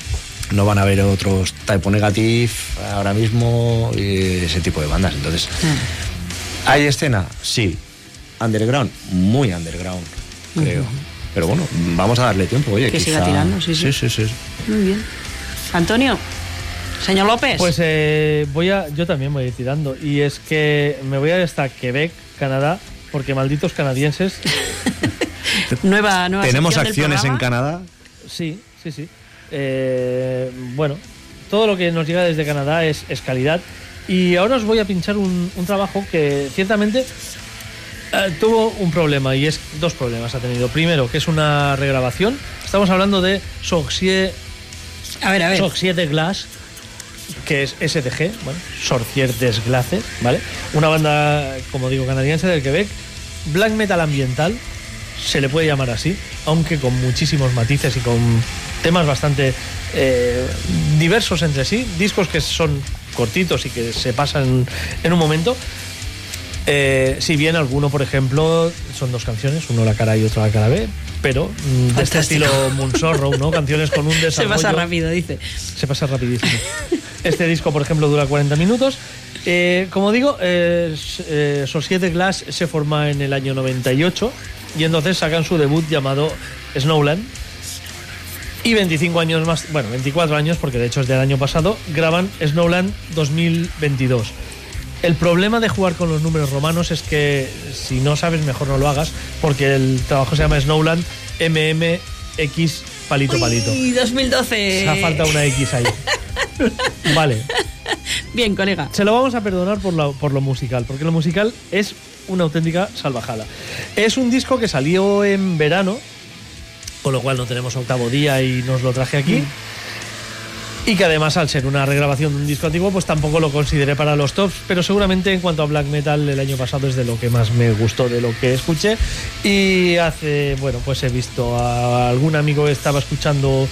no van a haber otros Typo Negative ahora mismo, y ese tipo de bandas. Entonces, ¿hay escena? Sí. Underground, muy underground, creo. Pero bueno, vamos a darle tiempo, oye. Que siga quizá- tirando, sí, sí. sí, sí, sí. Muy bien. Antonio, señor López. Pues eh, voy a, yo también voy a ir tirando. Y es que me voy a ir hasta Quebec, Canadá, porque malditos canadienses. nueva, nueva Tenemos del acciones en. Canadá. Sí, sí, sí. Eh, bueno, todo lo que nos llega desde Canadá es, es calidad. Y ahora os voy a pinchar un, un trabajo que ciertamente eh, tuvo un problema y es dos problemas ha tenido. Primero, que es una regrabación. Estamos hablando de Sorcier, A ver, a ver. Sorcier de Glass, que es SDG, bueno, Sorcier des Glaces, ¿vale? Una banda, como digo, canadiense del Quebec, black metal ambiental, se le puede llamar así, aunque con muchísimos matices y con temas bastante eh, diversos entre sí, discos que son cortitos y que se pasan en un momento. Eh, si bien alguno, por ejemplo, son dos canciones, uno la cara y otro la cara B, pero mm, de este estilo Moonsorrow, ¿no? Canciones con un Se desarrollo. pasa rápido, dice. Se pasa rapidísimo. Este disco, por ejemplo, dura 40 minutos. Eh, como digo, eh, eh, Societe Glass se forma en el año 98 y entonces sacan su debut llamado Snowland. Y 25 años más, bueno, 24 años, porque de hecho es del año pasado, graban Snowland 2022. El problema de jugar con los números romanos es que si no sabes, mejor no lo hagas, porque el trabajo se llama Snowland MMX palito palito. Y 2012. Se ha falta una X ahí. Vale. Bien, colega. Se lo vamos a perdonar por por lo musical, porque lo musical es una auténtica salvajada. Es un disco que salió en verano, con lo cual no tenemos octavo día y nos lo traje aquí. Y que además, al ser una regrabación de un disco antiguo, pues tampoco lo consideré para los tops. Pero seguramente en cuanto a black metal, el año pasado es de lo que más me gustó de lo que escuché. Y hace, bueno, pues he visto a algún amigo que estaba escuchando,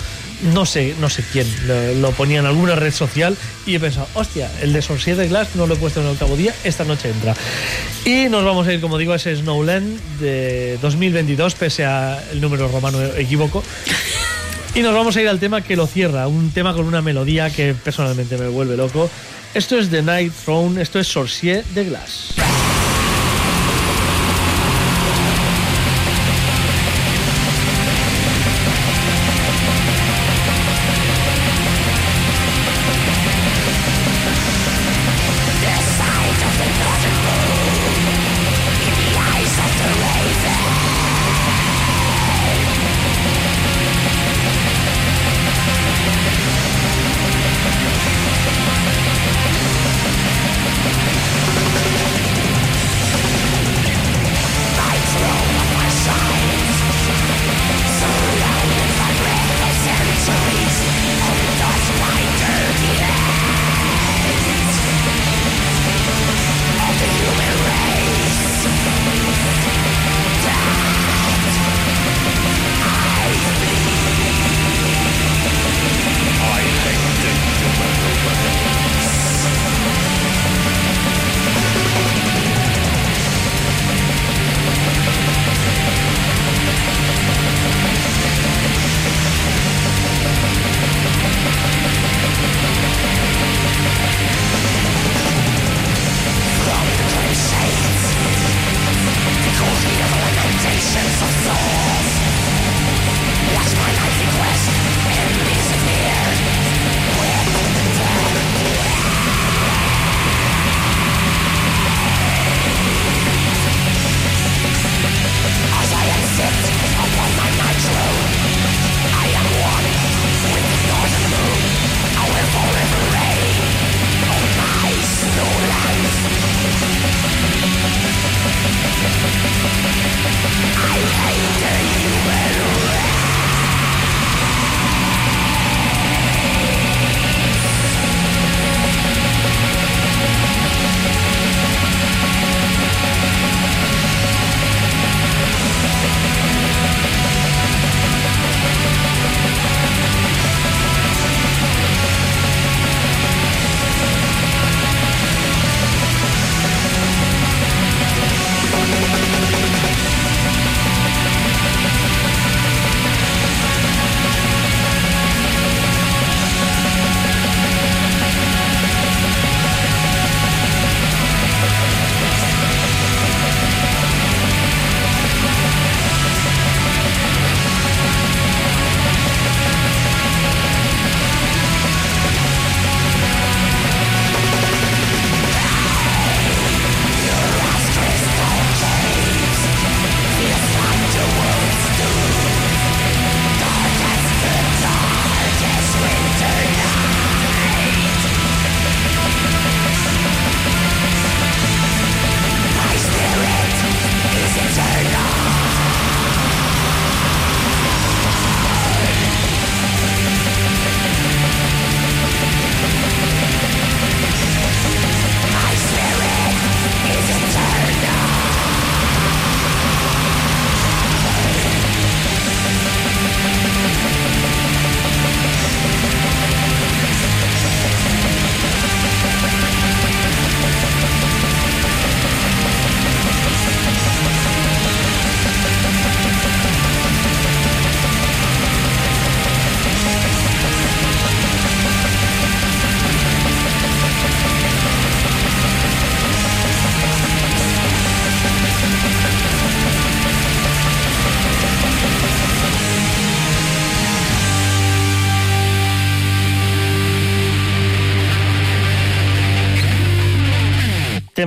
no sé, no sé quién, lo, lo ponía en alguna red social. Y he pensado, hostia, el de Sorcier Glass no lo he puesto en el octavo día, esta noche entra. Y nos vamos a ir, como digo, a ese Snowland de 2022, pese a el número romano equívoco. Y nos vamos a ir al tema que lo cierra, un tema con una melodía que personalmente me vuelve loco. Esto es The Night Throne, esto es Sorcier de Glass.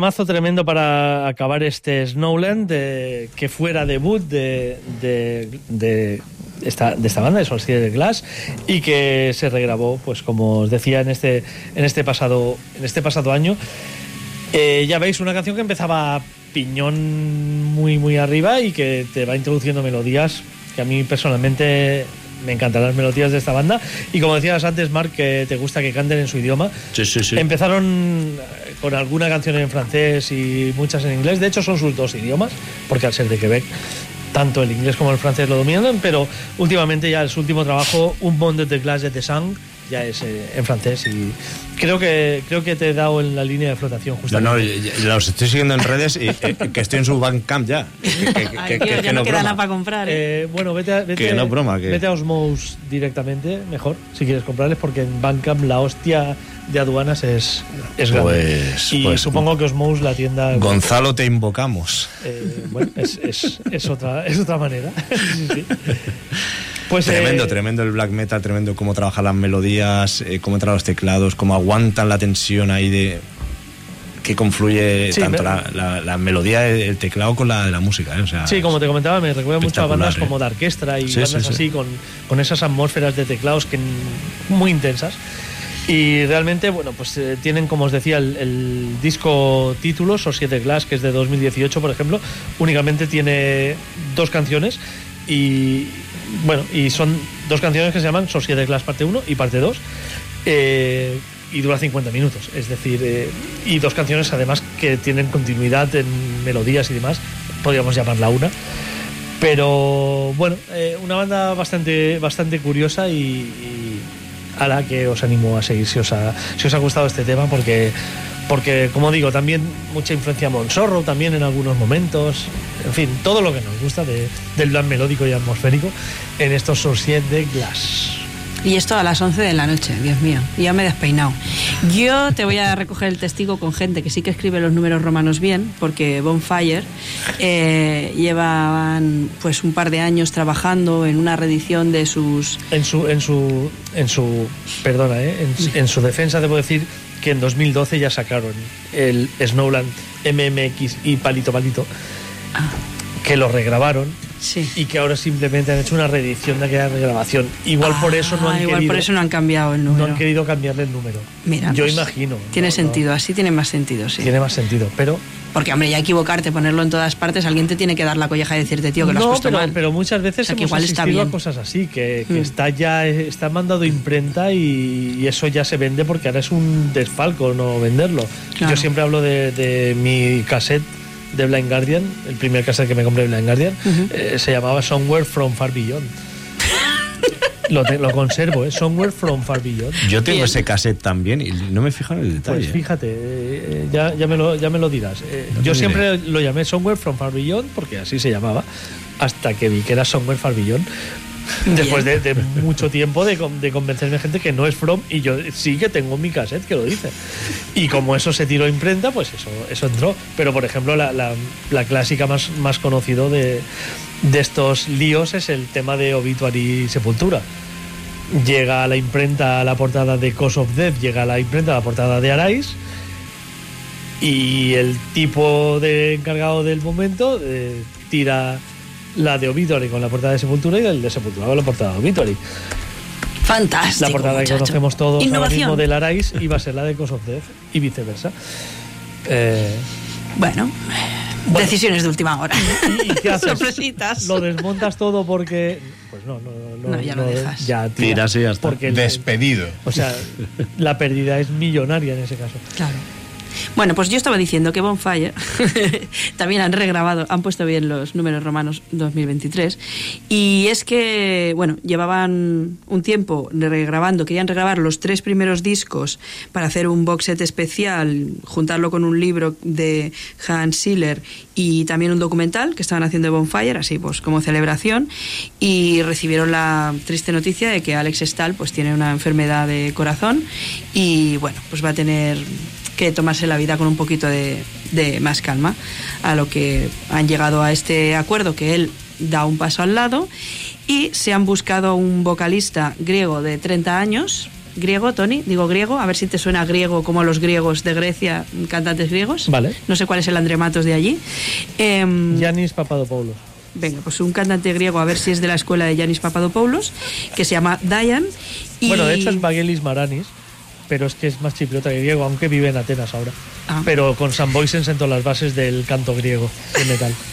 Temazo tremendo para acabar este Snowland, de- que fuera debut de, de, de esta, de esta banda, de Solstice de Glass, y que se regrabó, pues como os decía, en este, en este, pasado, en este pasado año. Eh, ya veis, una canción que empezaba piñón muy, muy arriba y que te va introduciendo melodías que a mí personalmente me encantan las melodías de esta banda. Y como decías antes, Mark, que te gusta que canten en su idioma. Sí, sí, sí. Empezaron con alguna canción en francés y muchas en inglés. De hecho, son sus dos idiomas, porque al ser de Quebec, tanto el inglés como el francés lo dominan. Pero últimamente ya su último trabajo, Un monde de glace de sang, ya es eh, en francés. Y creo que, creo que te he dado en la línea de flotación No, justamente. no, y los estoy siguiendo en redes y eh, que estoy en su Bandcamp ya. Que, que- que- Ay, que- tío, que ya no, no queda broma. nada para comprar. ¿eh? Eh, bueno, vete a, vete, Que no broma, que- vete a Osmose directamente, mejor, si quieres comprarles, porque en Bandcamp la hostia de aduanas es, es grande. Pues- y pues- supongo que Osmose la tienda... Gonzalo, te invocamos. eh, bueno, es, es- es otra, es otra manera. Sí, sí. Pues, tremendo, eh, tremendo el black metal, tremendo cómo trabajan las melodías, eh, cómo entran los teclados, cómo aguantan la tensión ahí de que confluye Sí, tanto la, la- la melodía del teclado con la de la música. ¿eh? O sea, Sí, como te comentaba, me recuerda mucho a bandas como de orquestra y Sí, bandas sí, sí. así, con, con esas atmósferas de teclados que, muy intensas. Y realmente, bueno, pues eh, tienen, como os decía, el, el disco título, Societe Glass, que es de 2018, por ejemplo, únicamente tiene dos canciones y, bueno, y son dos canciones que se llaman Societe Glass parte 1 y parte 2. eh, y dura 50 minutos, es decir, eh, y dos canciones además que tienen continuidad en melodías y demás, podríamos llamarla una. Pero bueno, eh, una banda bastante, bastante curiosa y, y a la que os animo a seguir si os ha, si os ha gustado este tema, porque, porque como digo, también mucha influencia Monsorro también en algunos momentos, en fin, todo lo que nos gusta de- del plan melódico y atmosférico en estos Societe de Glass. Y esto a las 11 de la noche, Dios mío. Ya me he despeinado. Yo te voy a recoger el testigo con gente que sí que escribe los números romanos bien, porque Bonfire eh, llevan pues un par de años trabajando en una reedición de sus En su, en su, en su, perdona, ¿eh? en, en su defensa debo decir que en 2012 ya sacaron el Snowland MMX y Palito Palito, que lo regrabaron Sí. y que ahora simplemente han hecho una reedición de aquella regrabación. Igual por eso no Ah, han igual querido, por eso no han cambiado el no número. han querido cambiarle el número. Mira, Yo pues, imagino. Tiene no- no- sentido, así tiene más sentido, sí. tiene más sentido, pero Porque, hombre, ya equivocarte, ponerlo en todas partes, alguien te tiene que dar la colleja y decirte, tío, que lo has no, puesto pero, mal. pero muchas veces O sea, que igual está asistido a bien. cosas así, que, que Mm. está ya está mandado imprenta y, y eso ya se vende porque ahora es un desfalco no venderlo. Claro. Yo siempre hablo de, de mi cassette de Blind Guardian, el primer cassette que me compré de Blind Guardian, eh, se llamaba Somewhere from Far Beyond. Lo, te- lo conservo, ¿eh? Somewhere from Far Beyond. Yo tengo Bien. ese cassette también y no me fijo en el detalle. Pues fíjate, eh, ya, ya, me lo, ya me lo dirás. Eh, No yo siempre lo llamé Somewhere from Far Beyond porque así se llamaba, hasta que vi que era Somewhere Far Beyond. Después de, mucho tiempo de, de convencerme gente que no es From y yo sí que tengo mi cassette que lo dice. Y como eso se tiró a imprenta, pues eso, entró. Pero por ejemplo, la, clásica más, más conocido de, estos líos es el tema de Obituary Sepultura. Llega a la imprenta a la portada de Cause of Death, llega a la imprenta a la portada de Arais. Y el tipo de encargado del momento eh, tira la de Obituary con la portada de Sepultura y el de Sepultura con la portada de Obituary. Fantástico. La portada que conocemos todos ahora Innovación. mismo del Arais iba a ser la de Cause of Death y viceversa. Eh, Bueno, Bueno. decisiones de última hora. ¿Y qué haces? Sorpresitas. Lo desmontas todo porque. Pues no, no, no. No, ya lo dejas. Ya tira. Tiras y ya está. Porque el- Despedido. o sea, la pérdida es millonaria en ese caso. Claro. Bueno, pues yo estaba diciendo que Bonfire también han regrabado, han puesto bien los números romanos 2023. Y es que, bueno, llevaban un tiempo regrabando, querían regrabar los tres primeros discos para hacer un box set especial, juntarlo con un libro de Hans Siller y también un documental que estaban haciendo de Bonfire, así pues como celebración. Y recibieron la triste noticia de que Alex Stahl pues tiene una enfermedad de corazón y, bueno, pues va a tener que tomarse la vida con un poquito de, de más calma, a lo que han llegado a este acuerdo que él da un paso al lado y se han buscado un vocalista griego de 30 años griego, Tony, digo griego, a ver si te suena griego como los griegos de Grecia, cantantes griegos. Vale. No sé cuál es el Andrematos de allí. Em, Yanis Papadopoulos. Venga, pues un cantante griego, a ver si es de la escuela de Yanis Papadopoulos, que se llama Dayan. Y... Bueno, de hecho es Vagelis Maranis, pero es que es más chipriota que griego, aunque vive en Atenas ahora. Ah. Pero con San Boysen sentó las bases del canto griego de metal.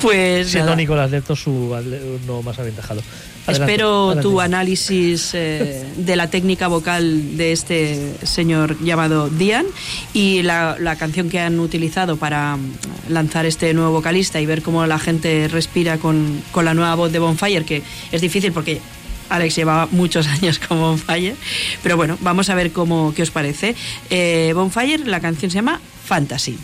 Pues Siendo nada. Nicolás Lepto su alumno más aventajado. Adelante, Espero adelante. tu análisis eh, de la técnica vocal de este señor llamado Dian y la, la canción que han utilizado para mm, lanzar este nuevo vocalista y ver cómo la gente respira con, con la nueva voz de Bonfire, que es difícil porque Alex llevaba muchos años con Bonfire, pero bueno, vamos a ver cómo, qué os parece. Eh, Bonfire, la canción se llama Fantasy.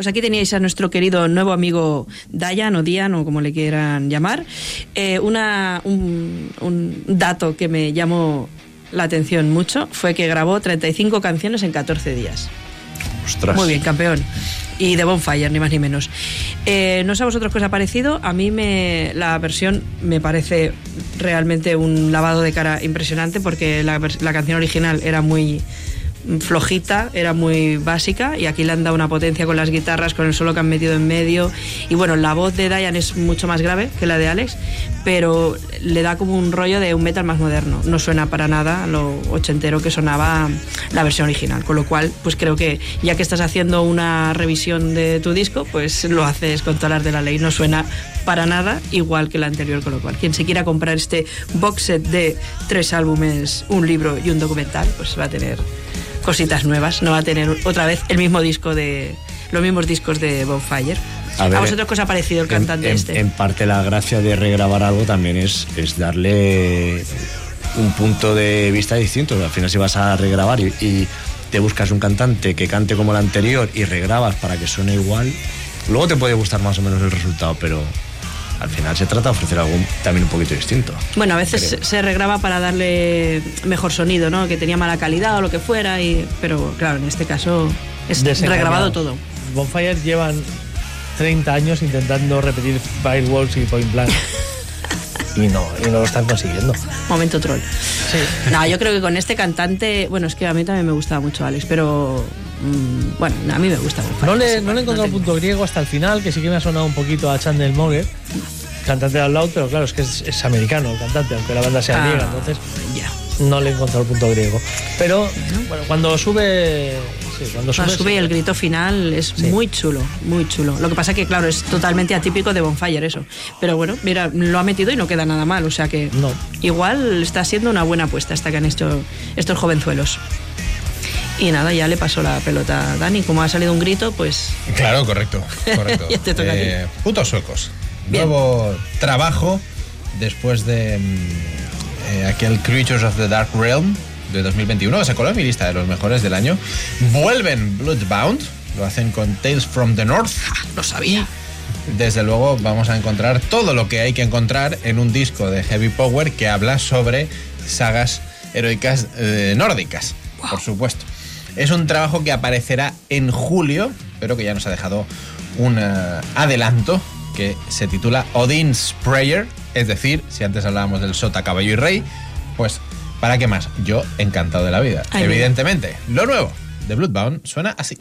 Pues aquí teníais a nuestro querido nuevo amigo Dayan o Dian o como le quieran llamar. Eh, una, un, un dato que me llamó la atención mucho fue que grabó 35 canciones en 14 días. Ostras. Muy bien, campeón. Y de Bonfire, ni más ni menos. Eh, no sé a vosotros qué os ha parecido. A mí me, la versión me parece realmente un lavado de cara impresionante porque la canción original era muy flojita, era muy básica y aquí le han dado una potencia con las guitarras, con el solo que han metido en medio. Y bueno, la voz de Diane es mucho más grave que la de Alex, pero le da como un rollo de un metal más moderno, no suena para nada lo ochentero que sonaba la versión original, con lo cual pues creo que ya que estás haciendo una revisión de tu disco, pues lo haces con todas las de la ley, no suena para nada igual que la anterior, con lo cual quien se quiera comprar este box set de tres álbumes, un libro y un documental, pues va a tener cositas nuevas, no va a tener otra vez el mismo disco de los mismos discos de Bonfire. ¿A, ver, vosotros qué os ha parecido el en- cantante en, este? En parte la gracia de regrabar algo también es, es darle un punto de vista distinto. Al final si vas a regrabar y, y te buscas un cantante que cante como el anterior y regrabas para que suene igual, luego te puede gustar más o menos el resultado, pero al final se trata de ofrecer algo también un poquito distinto. Bueno, a veces creo. se- regraba para darle mejor sonido, ¿no? Que tenía mala calidad o lo que fuera, y, pero claro, en este caso es regrabado todo. Bonfire llevan 30 años intentando repetir Firewalls y Point Blank. y no, y no lo están consiguiendo. Momento troll. Sí. No, yo creo que con este cantante, bueno, es que a mí también me gustaba mucho Alex, pero mm, bueno, a mí me gusta. Bonfire, No le, sí, no le he encontrado el tengo- punto griego hasta el final, que sí que me ha sonado un poquito a Chandler Moger, cantante de Out, pero claro, es que es, es americano el cantante, aunque la banda sea Ah, griega, entonces ya. no le he encontrado el punto griego. Pero bueno, cuando sube. Sí, cuando sube. Sube y el grito final es Sí. muy chulo, muy chulo. Lo que pasa que, claro, es totalmente atípico de Bonfire eso. Pero bueno, mira, lo ha metido y no queda nada mal. O sea que No. igual está siendo una buena apuesta esta que han hecho estos jovenzuelos. Y nada, ya le pasó la pelota a Dani. Como ha salido un grito, pues Claro, correcto, correcto. Ya te toca a ti. Eh, putos suecos. Bien. Nuevo trabajo después de mm, eh, aquel Creatures of the Dark Realm de 2021 que se coló en mi lista de los mejores del año. Vuelven Bloodbound, lo hacen con Tales from the North. lo sabía. Desde luego vamos a encontrar todo lo que hay que encontrar en un disco de Heavy Power que habla sobre sagas heroicas eh, nórdicas, por supuesto. Es un trabajo que aparecerá en julio, pero que ya nos ha dejado un eh, adelanto que se titula Odin's Prayer, es decir, si antes hablábamos del Sota, Caballo y Rey, pues ¿para qué más? Yo encantado de la vida, Ay, evidentemente. Lo nuevo de Bloodbound suena así.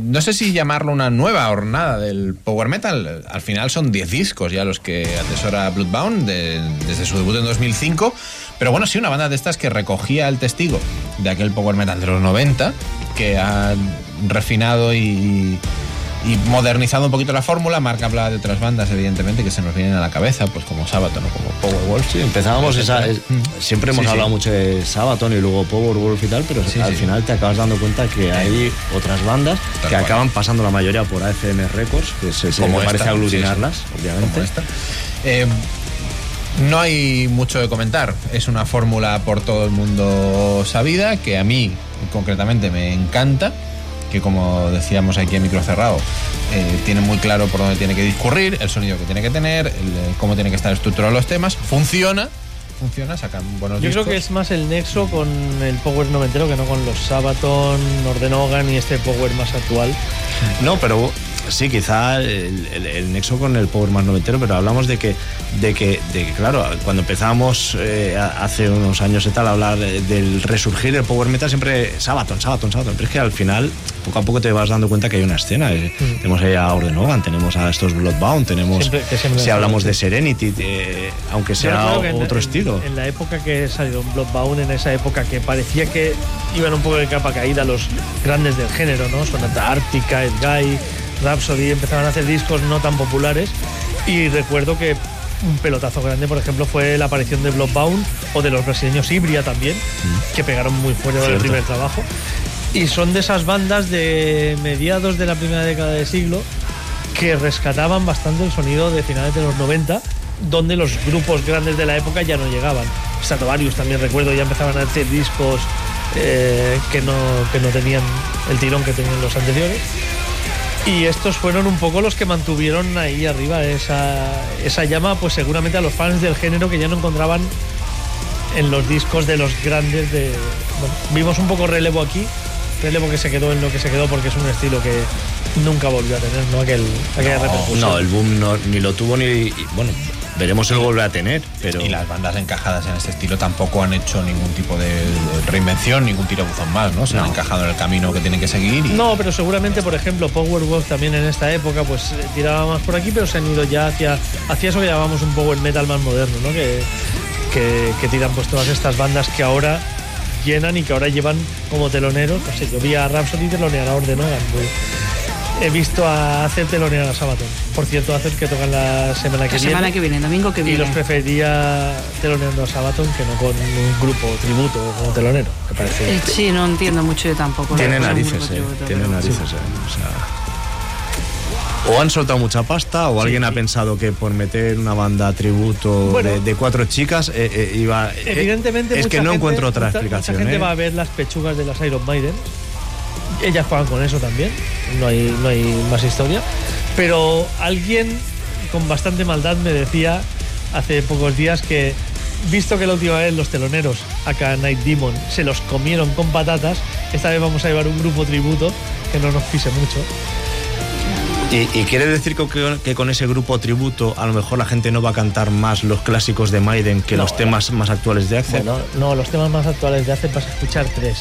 No sé si llamarlo una nueva hornada del power metal. Al final son 10 discos ya los que atesora Bloodbound de- desde su debut en 2005. Pero bueno, sí, una banda de estas que recogía el testigo de aquel power metal de los 90, que ha refinado y, y modernizado un poquito la fórmula. Marca habla de otras bandas, evidentemente, que se nos vienen a la cabeza, pues como Sabaton o como Powerwolf. Sí, empezábamos esa. es- siempre hemos Sí, sí. hablado mucho de Sabaton y luego Powerwolf y tal, pero Sí, al final te acabas dando cuenta que hay otras bandas Tal que cual. acaban pasando la mayoría por AFM Records, que se, Como parece aglutinarlas, obviamente. como esta. Eh, no hay mucho que comentar. Es una fórmula por todo el mundo sabida que a mí concretamente me encanta. Que como decíamos aquí en micro cerrado, eh, tiene muy claro por dónde tiene que discurrir, el sonido que tiene que tener, el, eh, cómo tiene que estar estructurado los temas. Funciona, funciona, sacan buenos Yo creo que es más el nexo con el Power noventero que no con los Sabaton, Nordenogan y este Power más actual. No, pero sí, quizá el, el- el nexo con el Power más noventero, pero hablamos de que, de que, de que claro, cuando empezamos eh, hace unos años y tal a hablar del resurgir del Power Metal, siempre Sabaton, Sabaton, Sabaton. Pero es que al final, poco a poco te vas dando cuenta que hay una escena. eh. Tenemos ahí a Ordenogan, tenemos a estos Bloodbound, tenemos. Siempre- que siempre- si hablamos de Serenity, eh, aunque sea otro en- estilo. En la época que salió Bloodbound, en esa época que parecía que iban un poco de capa caída los grandes del género, ¿no? Sonata Ártica, Edguy, Rhapsody, empezaban a hacer discos no tan populares. Y recuerdo que un pelotazo grande, por ejemplo, fue la aparición de Bloodbound o de los brasileños Ibria también, que pegaron muy fuerte con el primer trabajo. Y son de esas bandas de mediados de la primera década de siglo que rescataban bastante el sonido de finales de los 90, donde los grupos grandes de la época ya no llegaban. Stratovarius también recuerdo, ya empezaban a hacer discos eh, que, no, que no tenían el tirón que tenían los anteriores. Y estos fueron un poco los que mantuvieron ahí arriba esa, esa llama, pues seguramente a los fans del género que ya no encontraban en los discos de los grandes de... Bueno, vimos un poco relevo aquí, relevo que se quedó en lo que se quedó porque es un estilo que nunca volvió a tener, ¿no? Aquel, aquella repercusión. No, el boom no- ni lo tuvo ni. bueno, veremos lo vuelve a tener, pero. Y las bandas encajadas en este estilo tampoco han hecho ningún tipo de reinvención, ningún tirabuzón más, ¿no? Se han encajado en el camino que tienen que seguir. Y, No, pero seguramente, por ejemplo, Powerwolf también en esta época, pues eh, tiraba más por aquí, pero se han ido ya hacia, hacia eso que llamamos un power metal más moderno, ¿no? Que, que, que tiran pues todas estas bandas que ahora llenan y que ahora llevan como teloneros. No sé, yo vi a Rhapsody telonear a Ordenogan. pues, he visto a hacer telonear a Sabaton. Por cierto, hacer que tocan la semana que La viene. semana que viene, domingo que Y viene. los preferiría teloneando a Sabaton que no con un grupo tributo como telonero, me parece. Eh, Sí, no entiendo mucho yo tampoco. Tiene narices, eh. Tiene narices, eh. O sea. O han soltado mucha pasta, o alguien ha pensado que por meter una banda tributo Bueno. de, de cuatro chicas eh, eh, iba. eh, Evidentemente, es mucha que no gente- encuentro otra mucha- explicación. Mucha gente eh. va a ver las pechugas de las Iron Maiden. Ellas juegan con eso también. No hay, no hay más historia. Pero alguien con bastante maldad me decía hace pocos días que, visto que la última vez los teloneros, acá Night Demon, se los comieron con patatas, esta vez vamos a llevar un grupo tributo que no nos pise mucho. Y, y quiere decir que, que con ese grupo tributo a lo mejor la gente no va a cantar más los clásicos de Maiden que No, los temas más actuales de Axel. Bueno, no, los temas más actuales de Ace vas a escuchar tres.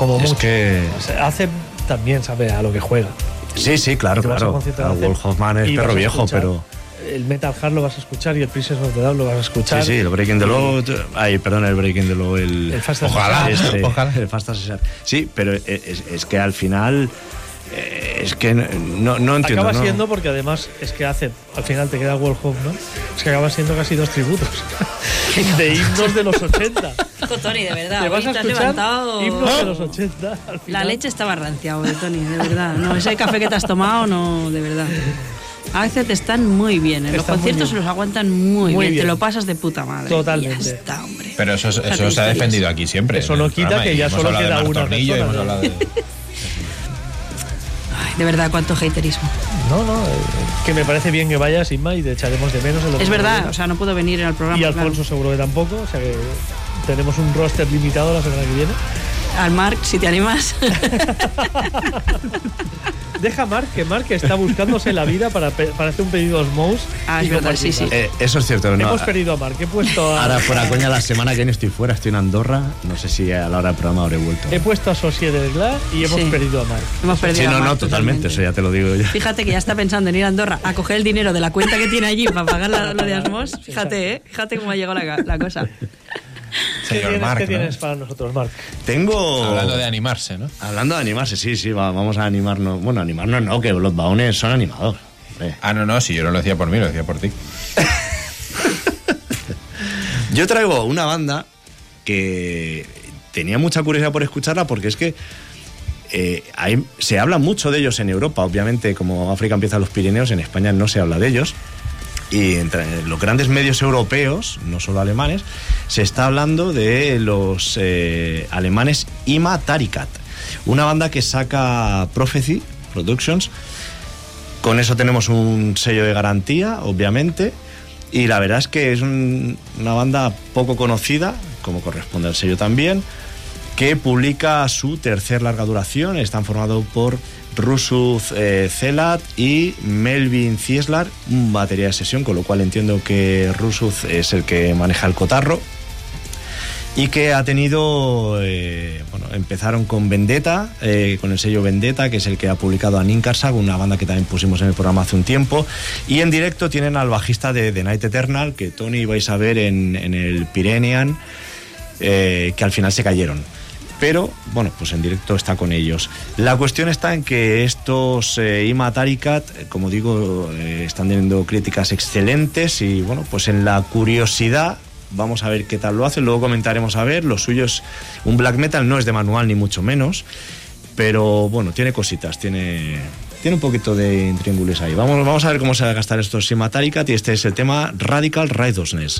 Como es mucho. que. O sea, Ace también sabe a lo que juega. Sí, sí, claro, claro. Claro, hacer- Wolf Hoffman es perro viejo, pero. El Metal Hard lo vas a escuchar y el Princess of the Dam lo vas a escuchar. Sí, sí, el Breaking the Law. Ay, perdón, el Breaking the Law. El, El Fast as Ojalá, este, ojalá. El Fast. Sí, pero es, es que al final. Eh, Es que no, no, no entiendo. acaba ¿no? siendo porque además es que hace, al final te queda World Home, ¿no? Es que acaba siendo casi dos tributos de himnos de los 80. Tony, de verdad. Te vas a te has escuchar levantado. himnos de los 80. al La leche estaba rancia hoy, Tony, de verdad. No, ese café que te has tomado, no, de verdad. A veces te están muy bien. En los Están muy conciertos se los aguantan muy, Muy bien. bien. Te lo pasas de puta madre. Totalmente. Y ya está, hombre. Pero eso, eso se ha defendido aquí siempre. Eso no quita que ya solo queda una persona, Ay, de verdad, cuánto haterismo. No, no, eh, que me parece bien que vayas, Inma, y te echaremos de menos. en lo Es verdad, o sea, no puedo venir al programa. Y claro. Alfonso seguro que tampoco, o sea que tenemos un roster limitado la semana que viene. Al Marc, si te animas. Deja a Mark, que Mark está buscándose la vida para, para hacer un pedido Osmose. Ah, es verdad, sí, sí. Eh, eso es cierto. No, Hemos perdido a Mark, he puesto a, Ahora fuera coña, la semana que viene estoy fuera, estoy en Andorra. No sé si a la hora del programa habré vuelto. he puesto a Sociedad Glass y hemos Sí. perdido a Mark. Hemos perdido Sí, a no, no, Marc totalmente, eso ya te lo digo yo. Fíjate que ya está pensando en ir a Andorra a coger el dinero de la cuenta que tiene allí para pagar la- lo de Asmos. Fíjate, ¿eh? Fíjate cómo ha llegado la, la cosa. ¿Qué Señor tienes, Marc, qué ¿no? tienes para nosotros, Mark? Tengo. Hablando de animarse, ¿no? Hablando de animarse, sí, sí, va- vamos a animarnos. Bueno, animarnos no, que Bloodbound son animadores. hombre. Ah, no, no, si yo no lo decía por mí, lo decía por ti. Yo traigo una banda que tenía mucha curiosidad por escucharla porque es que eh, hay- se habla mucho de ellos en Europa, obviamente como África empieza los Pirineos, en España no se habla de ellos. Y entre los grandes medios europeos, no solo alemanes, se está hablando de los eh, alemanes Ima Tarikat, una banda que saca Prophecy Productions. Con eso tenemos un sello de garantía, obviamente. Y la verdad es que es un- una banda poco conocida, como corresponde al sello también, que publica su tercer larga duración. Están formados por Rusuz eh, Zelat y Melvin Cieslar, un batería de sesión, con lo cual entiendo que Rusuz es el que maneja el cotarro. Y que ha tenido, eh, bueno, empezaron con Vendetta, eh, con el sello Vendetta, que es el que ha publicado a Ninkarsag, una banda que también pusimos en el programa hace un tiempo. Y en directo tienen al bajista de The Night Eternal, que Tony vais a ver en, en el Pyrenean, eh, que al final se cayeron. Pero, bueno, pues en directo está con ellos. La cuestión está en que estos eh, eh, como digo, eh, están teniendo críticas excelentes y, bueno, pues en la curiosidad vamos a ver qué tal lo hacen. Luego comentaremos a ver. Lo suyo es un black metal, no es de manual ni mucho menos. Pero, bueno, tiene cositas, tiene... Tiene un poquito de intríngulis ahí. Vamos, vamos a ver cómo se va a gastar estos Ima Tarikat y este es el tema Radical Righteousness.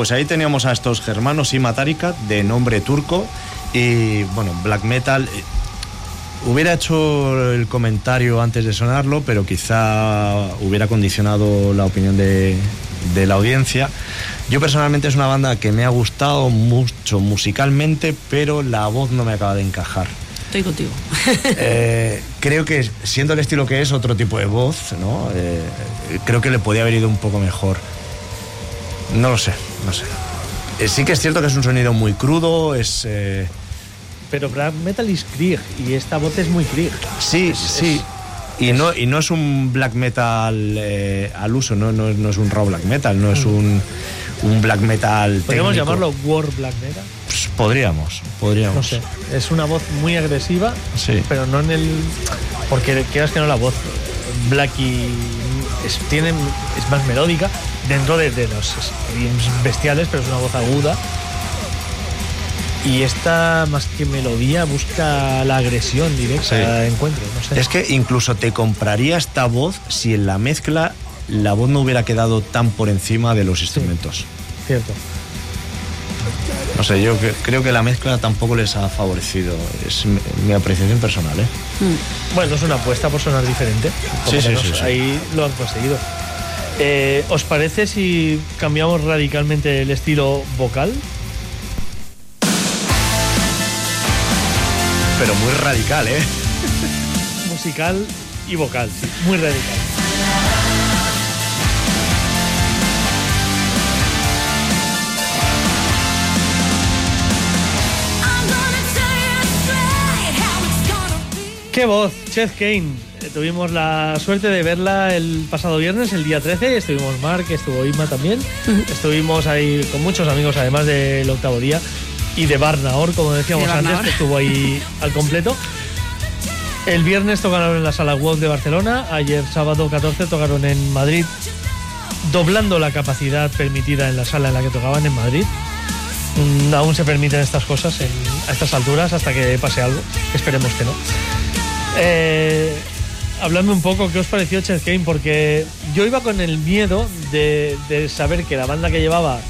Pues ahí teníamos a estos germanos y Matarica, de nombre turco, y bueno, black metal. eh, Hubiera hecho el comentario antes de sonarlo, pero quizá hubiera condicionado la opinión de, de la audiencia. Yo personalmente es una banda que me ha gustado mucho musicalmente, pero la voz no me acaba de encajar. Estoy contigo. Eh, creo que siendo el estilo que es otro tipo de voz, ¿no? Eh, creo que le podía haber ido un poco mejor. No lo sé, no sé. Eh, sí que es cierto que es un sonido muy crudo, es... eh, Pero black metal es Krieg y esta voz es muy Krieg. sí, Es- sí. Y no, y no es un black metal eh, al uso, no, no, no es un raw black metal, no es un, un black metal. Podríamos técnico. llamarlo war black metal. Pues podríamos, podríamos. No sé. Es una voz muy agresiva, Sí. pero no en el. Porque quieras que no, la voz black y. Es, tiene, es más melódica dentro de, de los bestiales, pero es una voz aguda. Y esta, más que melodía, busca la agresión directa Sí. encuentro. No sé. Es que incluso te compraría esta voz si en la mezcla la voz no hubiera quedado tan por encima de los instrumentos. cierto. No sé, yo cre- creo que la mezcla tampoco les ha favorecido. Es mi, apreciación personal, ¿eh? Bueno, es una apuesta por sonar diferente. Sí, sí, sí, sí. Ahí lo han conseguido. Eh, ¿Os parece si cambiamos radicalmente el estilo vocal? Pero muy radical, ¿eh? Musical y vocal, sí, muy radical. ¡Qué voz! Chet Kane. Tuvimos la suerte de verla el pasado viernes, el día 13. Estuvimos Mark, estuvo Isma también. Estuvimos ahí con muchos amigos, además del octavo día. Y de Barnaor, como decíamos De antes, que estuvo ahí al completo. El viernes tocaron en la sala WOC de Barcelona. Ayer, sábado 14, tocaron en Madrid, doblando la capacidad permitida en la sala en la que tocaban en Madrid. Mm, aún se permiten estas cosas en- a estas alturas hasta que pase algo. Esperemos que no. Eh, habladme un poco, ¿qué os pareció Chet Kane? Porque yo iba con el miedo de, de saber que la banda que llevaba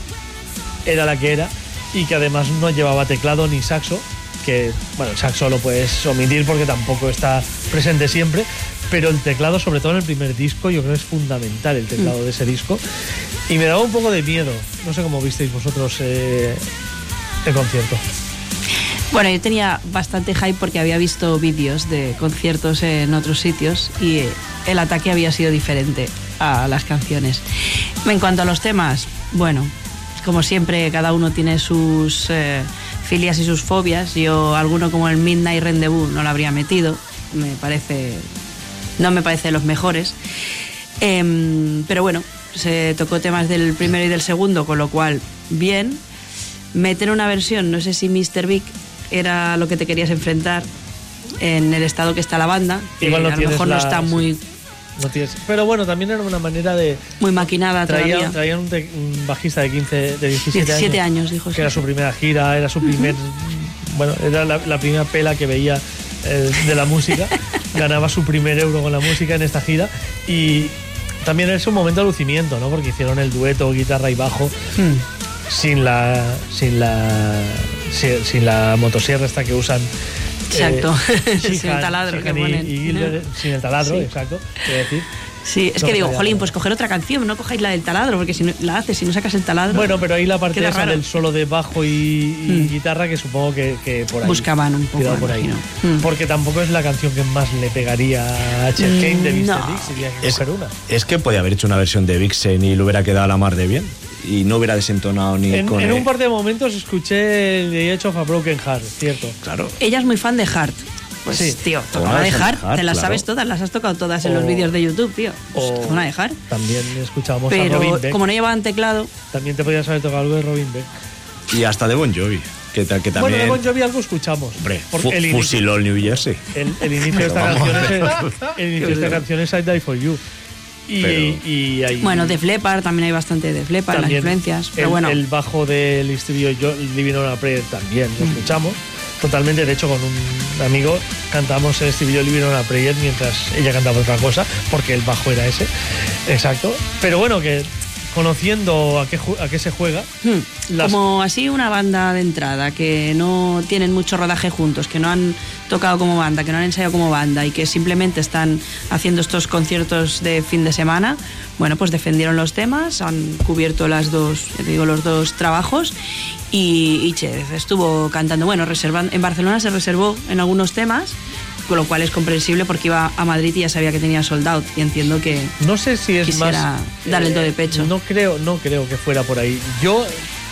era la que era y que además no llevaba teclado ni saxo, que bueno, el saxo lo puedes omitir porque tampoco está presente siempre, pero el teclado, sobre todo en el primer disco, yo creo que es fundamental el teclado de ese disco. Y me daba un poco de miedo, no sé cómo visteis vosotros eh, el concierto. Bueno, yo tenía bastante hype porque había visto vídeos de conciertos en otros sitios y el ataque había sido diferente a las canciones. En cuanto a los temas, bueno, como siempre, cada uno tiene sus eh, filias y sus fobias. Yo, alguno como el Midnight Rendezvous no lo habría metido. Me parece. No me parece de los mejores. Em, pero bueno, se tocó temas del primero y del segundo, con lo cual, bien. Meter una versión, no sé si Mr. Big era lo que te querías enfrentar en el estado que está la banda, Igual no a lo mejor no está muy, No tienes- pero bueno, también era una manera de... muy maquinada Traían, traían un, te- un bajista de 15, de 17, 17 años, dijo. que sí. era su primera gira, era su primer. Bueno, era la, la primera pela que veía eh, de la música. Ganaba su primer euro con la música en esta gira. Y también es un momento de lucimiento, ¿no? Porque hicieron el dueto guitarra y bajo Hmm. sin la. sin la. Sin, sin la motosierra esta que usan. Exacto. eh, Sin el taladro que y- ponen. y Gilder, sin el taladro, Sí. exacto. Quiero decir. Sí, es No que digo, jolín, pues coger otra canción, no cojáis la del taladro, porque si no, la haces, si no sacas el taladro. Bueno, pero ahí la parte esa raro. del solo de bajo y, y Mm. guitarra que supongo que, que por ahí. Buscaban un poco, por ahí. Mm. Porque tampoco es la canción que más le pegaría a Chet Mm, Kane de Mr. no. Big si tuviera que Es, coger una. es que podía haber hecho una versión de Vixen y le hubiera quedado a la mar de bien. Y no hubiera desentonado ni En, con en el- un par de momentos escuché el The Edge of a Broken Heart, cierto. Claro. Ella es muy fan de Heart. Pues, Sí. tío, Una toca una de de Heart, te las claro. sabes todas, las has tocado todas en los O- vídeos de YouTube, tío. Pues o- toca una de Heart. También escuchábamos a Robin Pero Beck. como no llevaban teclado, También te podías haber tocado algo de Robin Beck. Y hasta de Bon Jovi, que, que Bueno, también... de Bon Jovi algo escuchamos. Hombre, fu- el inicio- fusiló el New Jersey. El, el inicio de esta Pero canción a es, el inicio de esta canción es I Die For You. Y, Pero- y ahí- bueno, de Leppard, también hay bastante de Leppard, las influencias. Pero el, bueno, el bajo del estudio yo, Living on a Prayer también lo escuchamos. Totalmente de hecho con un amigo cantamos el estribillo Living on a Prayer mientras ella cantaba otra cosa porque el bajo era ese. Exacto. Pero bueno que conociendo a qué, a qué se juega, Hmm. las- Como así una banda de entrada, que no tienen mucho rodaje juntos, que no han tocado como banda, que no han ensayado como banda y que simplemente están haciendo estos conciertos de fin de semana, bueno, pues defendieron los temas, han cubierto las dos, digo, los dos trabajos y, y che, estuvo cantando. Bueno, reservan, en Barcelona se reservó en algunos temas, con lo cual es comprensible porque iba a Madrid y ya sabía que tenía sold out y entiendo que no sé si es quisiera más... dar el do de eh, pecho. No creo, no creo que fuera por ahí. Yo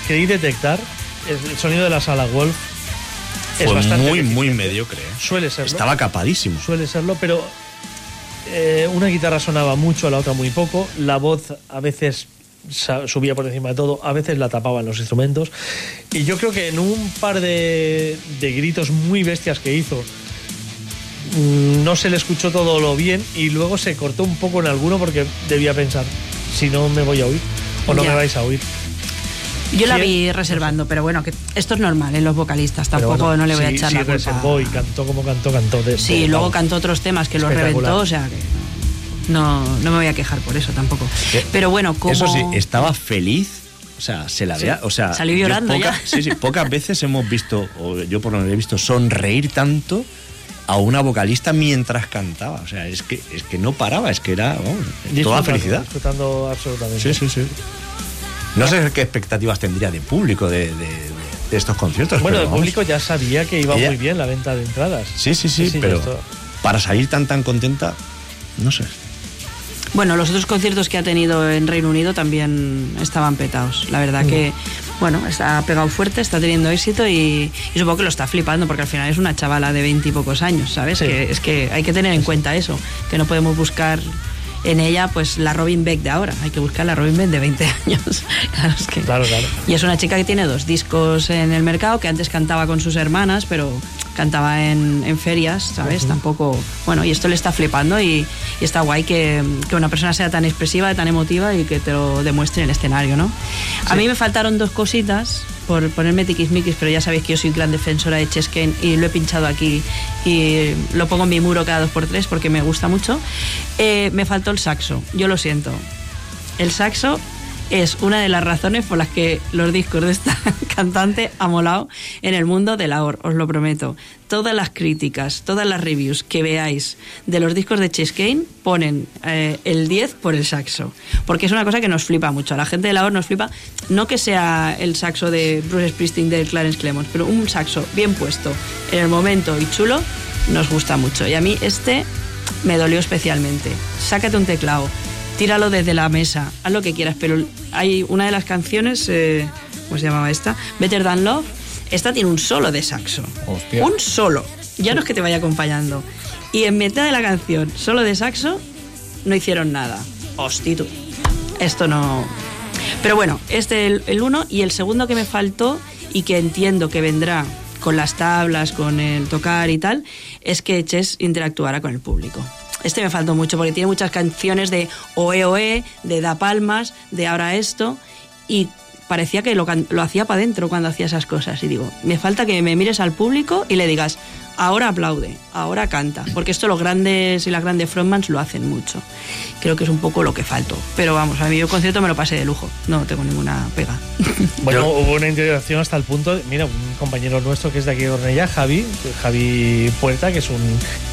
creí detectar el sonido de la sala Wolf. es Fue bastante muy, muy mediocre. ¿eh? Suele serlo. Estaba capadísimo. Suele serlo, pero eh, una guitarra sonaba mucho, la otra muy poco. La voz a veces subía por encima de todo, a veces la tapaban los instrumentos. Y yo creo que en un par de, de gritos muy bestias que hizo, no se le escuchó todo lo bien y luego se cortó un poco en alguno porque debía pensar, si no me voy a oír o no Ya. me vais a oír. Yo la vi reservando, pero bueno, que esto es normal en los vocalistas, tampoco bueno, no le voy a echar sí la culpa. reservó y cantó como cantó, cantó. De, Sí, de- luego vamos. cantó otros temas que lo reventó, o sea que no, no me voy a quejar por eso tampoco. Pero bueno, como... Eso sí, estaba feliz. O sea, se la Sí. veía. O sea, Salió llorando poca- ya. Sí, sí, pocas veces hemos visto, o yo por lo menos he visto, sonreír tanto a una vocalista mientras cantaba. O sea, es que, es que no paraba, es que era vamos, toda felicidad. Disfrutando absolutamente. Sí, sí, sí. No sé qué expectativas tendría de público de, de- de estos conciertos. Bueno, pero el vamos. público ya sabía que iba Ella- muy bien la venta de entradas. Sí, sí, sí, pero esto- para salir tan tan contenta, no sé. Bueno, los otros conciertos que ha tenido en Reino Unido también estaban petados. La verdad que, bueno, está pegado fuerte, está teniendo éxito y, y supongo que lo está flipando porque al final es una chavala de veinte y pocos años, ¿sabes? Sí. Que es que hay que tener en cuenta eso, que no podemos buscar en ella pues la Robin Beck de ahora, hay que buscar la Robin Beck de 20 años. claro, es que- Claro, claro. Y es una chica que tiene dos discos en el mercado, que antes cantaba con sus hermanas, pero cantaba en, en ferias, ¿sabes? Tampoco. Bueno, y esto le está flipando y, y está guay que, que una persona sea tan expresiva, tan emotiva y que te lo demuestre en el escenario, ¿no? A mí me faltaron dos cositas por ponerme tiquismiquis, pero ya sabéis que yo soy gran defensora de Chesken y lo he pinchado aquí y lo pongo en mi muro cada dos por tres porque me gusta mucho. Eh, me faltó el saxo, yo lo siento. El saxo es una de las razones por las que los discos de esta cantante ha molado en el mundo de la OR, os lo prometo. Todas las críticas, todas las reviews que veáis de los discos de Chescain ponen eh, el 10 por el saxo. Porque es una cosa que nos flipa mucho. A la gente de la OR nos flipa, no que sea el saxo de Bruce Springsteen de Clarence Clemons, pero un saxo bien puesto en el momento y chulo nos gusta mucho. Y a mí este me dolió especialmente. Sácate un teclado, tíralo desde la mesa, haz lo que quieras, pero hay una de las canciones, eh, ¿cómo se llamaba esta? Better Than Love, esta tiene un solo de saxo. Hostia. Un solo. Ya no es que te vaya acompañando. Y en mitad de la canción, solo de saxo, no hicieron nada. Hostia, tú. Esto no... Pero bueno, este el, el uno y el segundo que me faltó y que entiendo que vendrá con las tablas, con el tocar y tal, es que Chess interactuara con el público. Este me faltó mucho porque tiene muchas canciones de Oe Oe, de Da Palmas, de Ahora Esto, y parecía que lo, lo hacía para adentro cuando hacía esas cosas. Y digo, me falta que me mires al público y le digas, ahora aplaude, ahora canta, porque esto los grandes y las grandes frontmans lo hacen mucho. Creo que es un poco lo que faltó. Pero vamos, a mí el concierto me lo pasé de lujo, no tengo ninguna pega. Bueno, hubo una interacción hasta el punto, de- mira, un compañero nuestro que es de aquí de Ornella, Javi, Javi Puerta, que es un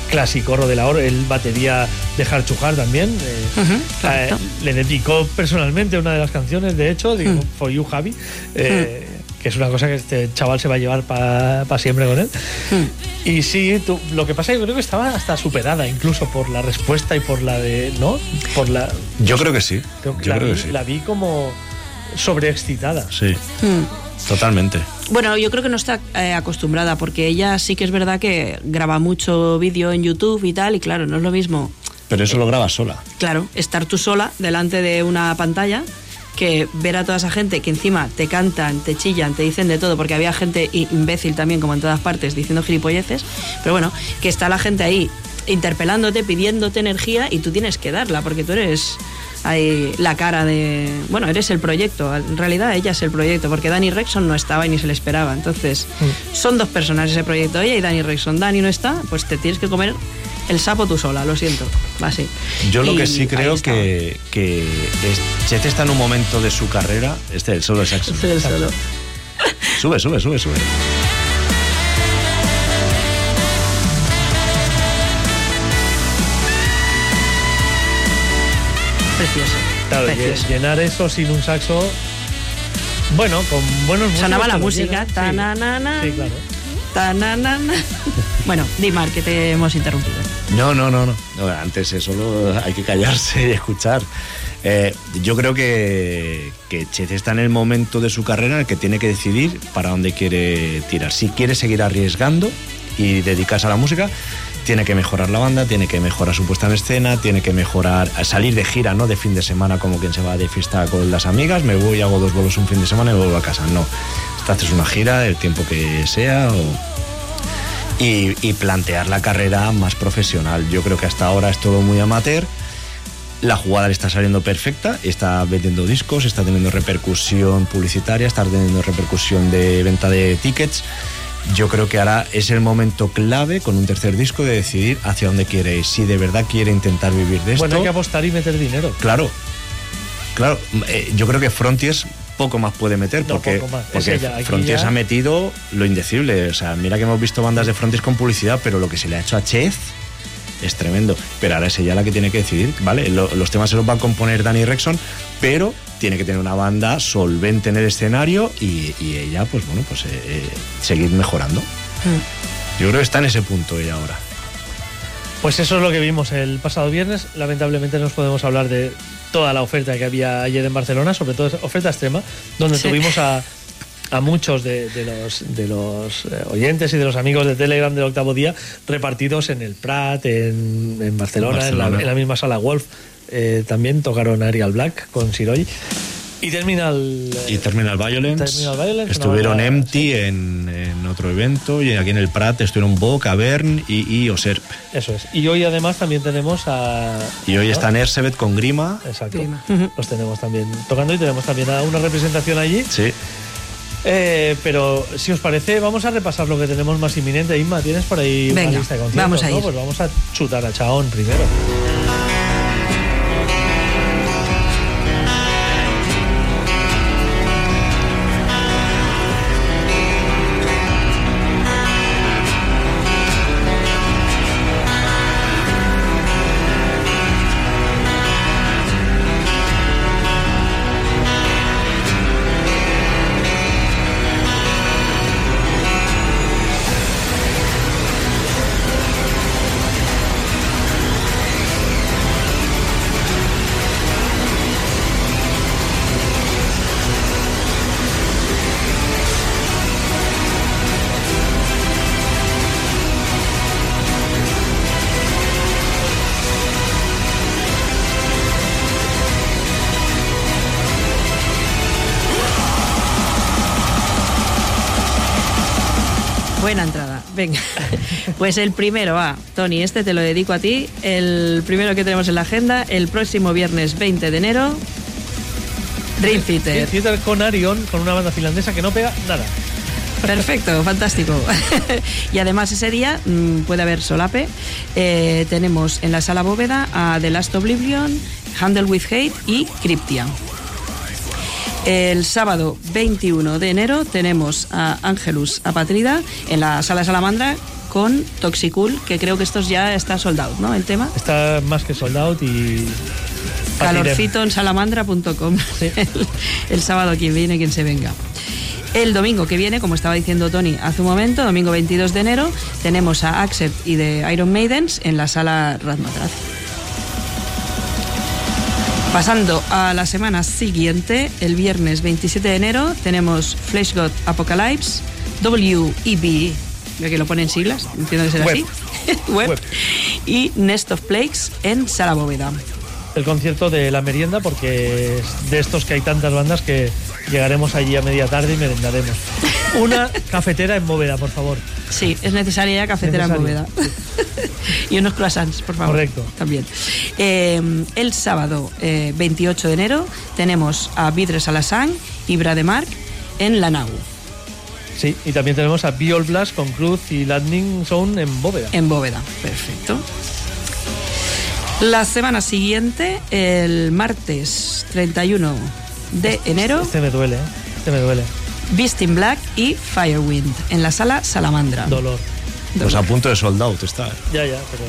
clásico de la hora, el batería de Harchujar también. eh, eh, le dedicó personalmente una de las canciones, de hecho, digo, Mm. For You, Javi, eh, que es una cosa que este chaval se va a llevar para siempre con él. Mm. Y sí, tú- lo que pasa es que creo que estaba hasta superada incluso por la respuesta y por la de, ¿no? Por la, Yo creo que sí. creo que Yo la, creo vi, que sí. la vi como sobreexcitada. Sí, Hmm. totalmente. Bueno, yo creo que no está eh, acostumbrada porque ella sí que es verdad que graba mucho vídeo en YouTube y tal, y claro, no es lo mismo, Pero eso lo graba sola. claro, estar tú sola delante de una pantalla que ver a toda esa gente que encima te cantan, te chillan, te dicen de todo, porque había gente imbécil también, como en todas partes, diciendo gilipolleces, pero bueno, que está la gente ahí interpelándote, pidiéndote energía y tú tienes que darla, porque tú eres ahí la cara de... Bueno, eres el proyecto, en realidad ella es el proyecto, porque Danny Rexon no estaba y ni se le esperaba, entonces son dos personas ese proyecto, ella y Danny Rexon. Danny no está, pues te tienes que comer El sapo tú sola, lo siento. Va así. Yo lo Y que sí creo que, que es- Chet está en un momento de su carrera. Este es el solo de saxo. Este es el solo. Sube, sube, sube, sube. Precioso. Claro, precioso. llenar eso sin un saxo. Bueno, con buenos Sonaba la música. tananana, Sí, claro. bueno, Dimar, que te hemos interrumpido. No, no, no, no. Antes eso hay que callarse y escuchar. Eh, yo creo que, que Chet está en el momento de su carrera en el que tiene que decidir para dónde quiere tirar. Si quiere seguir arriesgando y dedicarse a la música, tiene que mejorar la banda, tiene que mejorar su puesta en escena, tiene que mejorar, salir de gira, no de fin de semana como quien se va de fiesta con las amigas, me voy, hago dos bolos un fin de semana y vuelvo a casa. No, haces una gira, el tiempo que sea o, y, y plantear la carrera más profesional. Yo creo que hasta ahora es todo muy amateur. La jugada le está saliendo perfecta, está vendiendo discos, está teniendo repercusión publicitaria, está teniendo repercusión de venta de tickets. Yo creo que ahora es el momento clave con un tercer disco de decidir hacia dónde quiere ir. Si de verdad quiere intentar vivir de esto. Bueno, hay que apostar y meter dinero. Claro, claro. eh, yo creo que Frontiers poco más puede meter No, porque, porque Frontiers ya- ha metido lo indecible. O sea, mira que hemos visto bandas de Frontiers con publicidad, pero lo que se le ha hecho a Chef es tremendo. Pero ahora es ella la que tiene que decidir, ¿vale? Lo- los temas se los va a componer Danny Rexon, pero tiene que tener una banda solvente en el escenario y, y ella, pues bueno, pues eh, eh, seguir mejorando. Yo creo que está en ese punto ella ahora. Pues eso es lo que vimos el pasado viernes. Lamentablemente no os podemos hablar de toda la oferta que había ayer en Barcelona, sobre todo oferta extrema, donde Sí. tuvimos a, a muchos de, de los, de los eh, oyentes y de los amigos de Telegram del octavo día repartidos en el Prat, en, en Barcelona, En, Barcelona. la, en la misma sala Wolf. Eh, también tocaron Arial Black con Siroy. Y Terminal. eh, Y Terminal Violence. Terminal Violence, estuvieron Empty en, en otro evento y aquí en el Prat estuvieron Bo, Cavern y, y Oserp. Eso es. Y hoy además también tenemos a. Y hoy ¿no? están Ersebet con Grima. Exacto. Grima. Los tenemos también tocando y tenemos también a una representación allí. Sí. Eh, pero si os parece, vamos a repasar lo que tenemos más inminente. Inma, ¿tienes por ahí Venga, una lista de conciertos? vamos a ¿no? Pues vamos a chutar a Chaón primero. Venga. Pues el primero va, Tony, este te lo dedico a ti. El primero que tenemos en la agenda, el próximo viernes 20 de enero, Dream Theater. Theater con Arion, con una banda finlandesa que no pega nada. Perfecto, fantástico. y además ese día mm, puede haber solape. Eh, tenemos en la sala bóveda a The Last Oblivion, Handle with Hate y Cryptia. El sábado 21 de enero tenemos a Angelus Apatrida en la sala Salamandra con Toxicool, que creo que estos ya está soldado, ¿no? El tema. Está más que sold out y. Calorcito en salamandra.com. Sí. El, el sábado quien viene, quien se venga. El domingo que viene, como estaba diciendo Tony hace un momento, domingo 22 de enero, tenemos a Accept y de Iron Maidens en la sala Radmatraz. Pasando a la semana siguiente, el viernes 27 de enero, tenemos Flesh God Apocalypse, WEB, ya que lo ponen siglas, entiendo que será Web. así, Web, Web. y Nest of Plagues en Sala Bóveda. El concierto de la merienda, porque es de estos que hay tantas bandas que llegaremos allí a media tarde y merendaremos. Una cafetera en bóveda, por favor. Sí, es necesaria ya cafetera en bóveda. y unos croissants, por favor. Correcto. También. Eh, el sábado eh, 28 de enero tenemos a Vidres Alasán y Brademark en la Nau, Sí, y también tenemos a Biol Blast con Cruz y Lightning Zone en bóveda. en bóveda. Perfecto. La semana siguiente, el martes 31 de enero, Este me duele, ¿eh? Este me duele. Beast in Black y Firewind en la sala Salamandra. Dolor. Pues a punto de sold out está. ¿eh? Ya, ya, pero.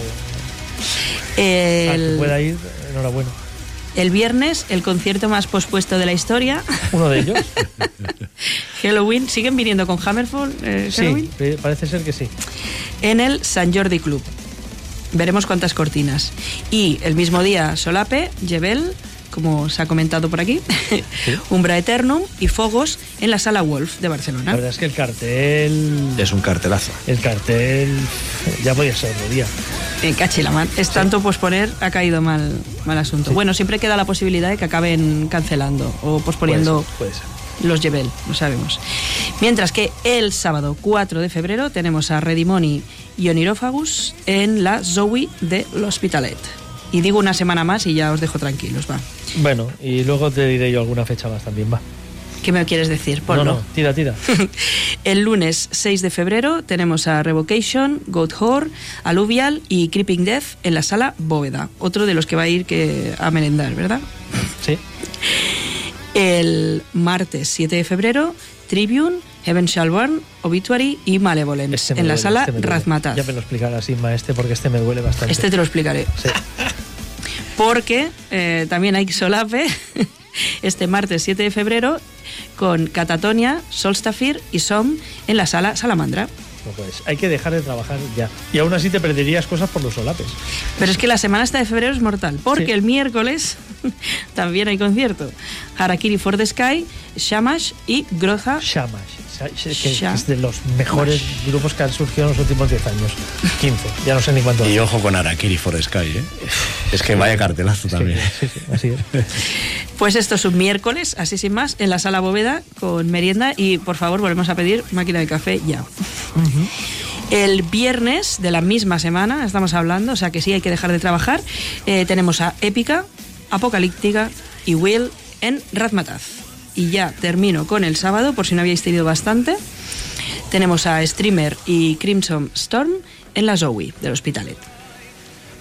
El, pueda ir, enhorabuena. el viernes, el concierto más pospuesto de la historia, Uno de ellos. Halloween. ¿Siguen viniendo con Hammerfall? eh, sí, parece ser que sí. en el San Jordi Club. Veremos cuántas cortinas. Y el mismo día, Solape, Jebel, como se ha comentado por aquí, Umbra Eternum y Fogos en la Sala Wolf de La Barcelona. verdad es que el cartel. Es un cartelazo. El cartel. Ya podía ser otro día. En Cachilamán. Es tanto posponer, ha caído mal, mal asunto. Bueno, siempre queda la posibilidad de que acaben cancelando o posponiendo Puede ser, puede ser. los Jebel, lo sabemos. Mientras que el sábado 4 de febrero tenemos a Redimoni y Onirófagus en la Zoe de l'Hospitalet. Y digo una semana más y ya os dejo tranquilos, va. Bueno, y luego te diré yo alguna fecha más también, va. ¿Qué me quieres decir? No, Ponlo. no, tira, tira. El lunes 6 de febrero tenemos a Revocation, Goat Whore, Alluvial y Creeping Death en la sala Bóveda. Otro de los que va a ir que a merendar, ¿verdad? Sí. El martes 7 de febrero, Tribune, Heaven Shall Burn, Obituary y Malevolence Este en la sala este. Razmataz. Ya me lo explicarás, Inma, este, porque este me duele bastante. Este te lo explicaré. Sí. Porque eh, también hay solape este martes 7 de febrero con Catatonia, Solstafir y Som en la sala Salamandra. No puedes. Hay que dejar de trabajar ya. Y aún así te perderías cosas por los solapes. Pero es que la semana esta de febrero es mortal, porque Sí. el miércoles también hay concierto. Harakiri for the Sky, Shamash y Groza. Shamash. Que, que es de los mejores grupos que han surgido en los últimos 10 años. 15. Ya no sé ni cuánto. Y ojo con Arakiri for Sky, ¿eh? Es que vaya cartelazo también. Sí, sí, así es. Pues esto es un miércoles, así sin más, en la sala bóveda con merienda y por favor volvemos a pedir máquina de café ya. El viernes de la misma semana, estamos hablando, o sea que sí hay que dejar de trabajar, eh, tenemos a Épica, Apocalíptica y Will en Razmataz. Y ya termino con el sábado, por si no habíais tenido bastante. Tenemos a Streamer y Crimson Storm en la Zoe del Hospitalet.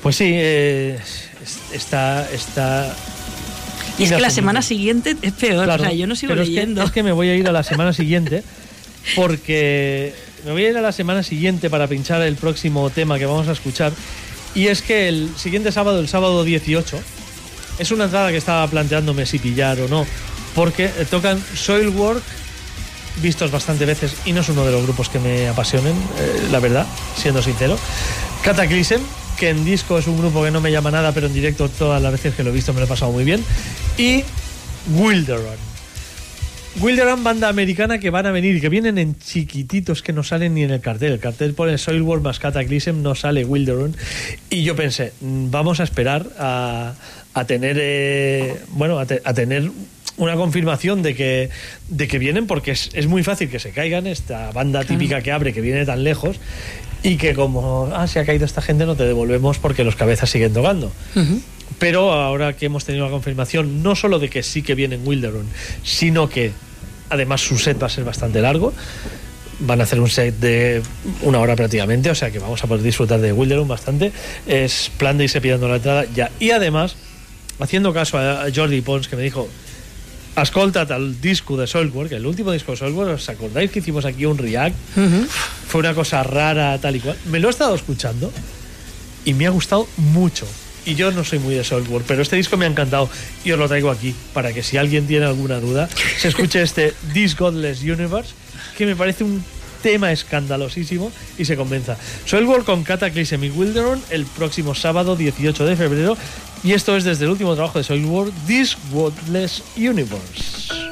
Pues sí, eh, es- está. está Y es que la semana siguiente es peor, Claro, o sea, yo no sigo pero es que- leyendo. Es que, me voy a ir a la semana siguiente porque me voy a ir a la semana siguiente para pinchar el próximo tema que vamos a escuchar. Y es que el siguiente sábado, el sábado 18, es una entrada que estaba planteándome si pillar o no, porque eh, tocan Soilwork, vistos bastante veces, y no es uno de los grupos que me apasionen, eh, la verdad, siendo sincero. Cataclysm, que en disco es un grupo que no me llama nada, pero en directo todas las veces que lo he visto me lo he pasado muy bien. Y Wilderon. Wilderon, banda americana que van a venir, que vienen en chiquititos que no salen ni en el cartel. El cartel pone Soilwork más Cataclysm, no sale Wilderon. Y yo pensé, mm, vamos a esperar a, a tener, eh, bueno, a, a tener una confirmación de que, de que vienen, porque es, es muy fácil que se caigan, esta banda típica que abre, que viene tan lejos, y que como, ah, se ha caído esta gente, no te devolvemos porque los cabezas siguen tocando. Pero ahora que hemos tenido la confirmación, no solo de que sí que viene en Wilderon, sino que además su set va a ser bastante largo. Van a hacer un set de una hora prácticamente, o sea que vamos a poder disfrutar de Wilderon bastante. Es plan de irse pillando la entrada ya. Y además, haciendo caso a Jordi Pons, que me dijo, escolta't el disco de Soilwork, el último disco de Soilwork, ¿os acordáis que hicimos aquí un react? Fue una cosa rara, tal y cual. Me lo he estado escuchando y me ha gustado mucho. Y yo no soy muy de Soilwork, pero este disco me ha encantado y os lo traigo aquí para que si alguien tiene alguna duda, se escuche este This Godless Universe, que me parece un tema escandalosísimo y se convenza. Soilwork con Cataclysm y Wilderon el próximo sábado 18 de febrero y esto es desde el último trabajo de Soilwork, This Godless Universe.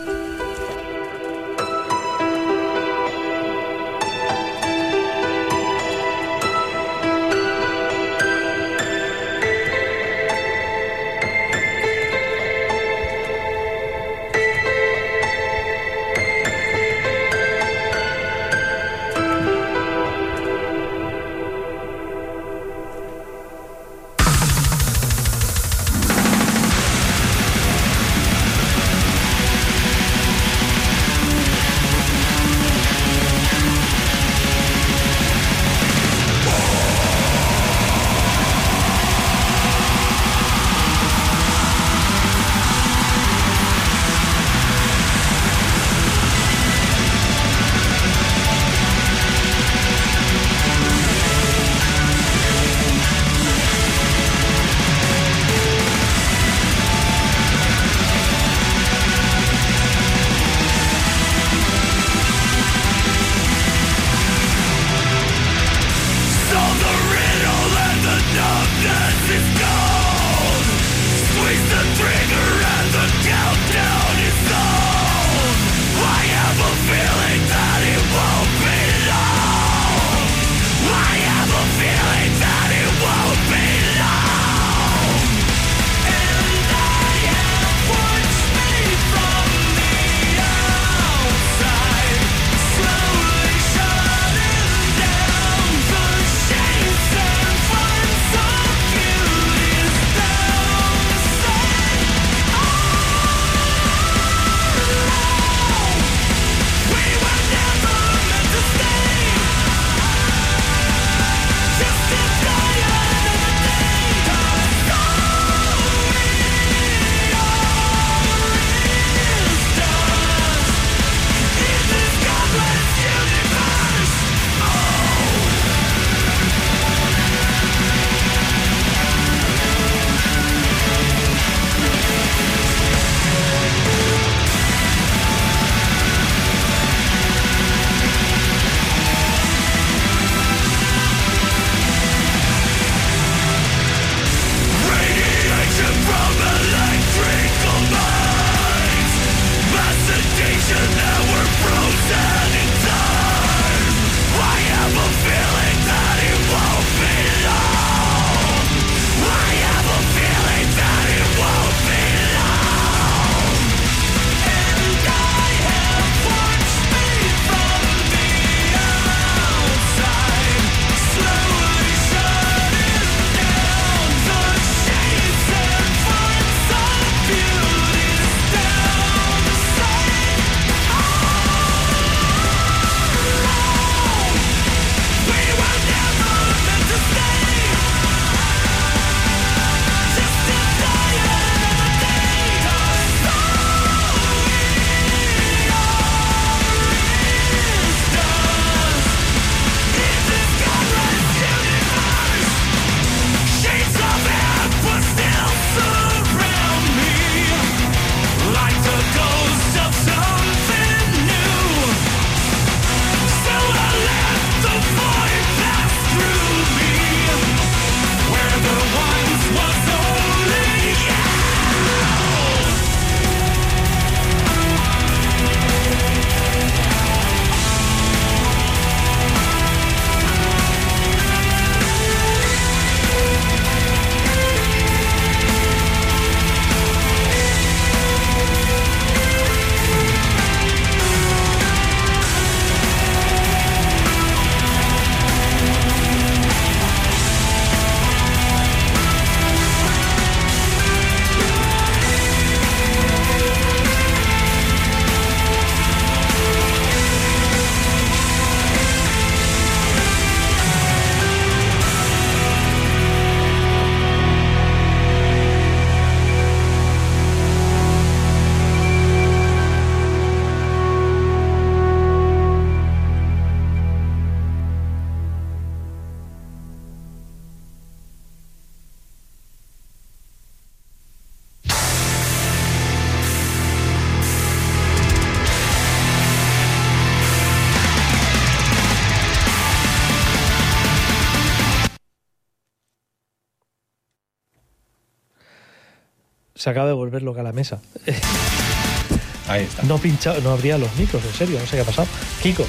Se acaba de volver loca la mesa. Ahí está. No pincha, no abría los micros, en serio, no sé qué ha pasado. Kiko.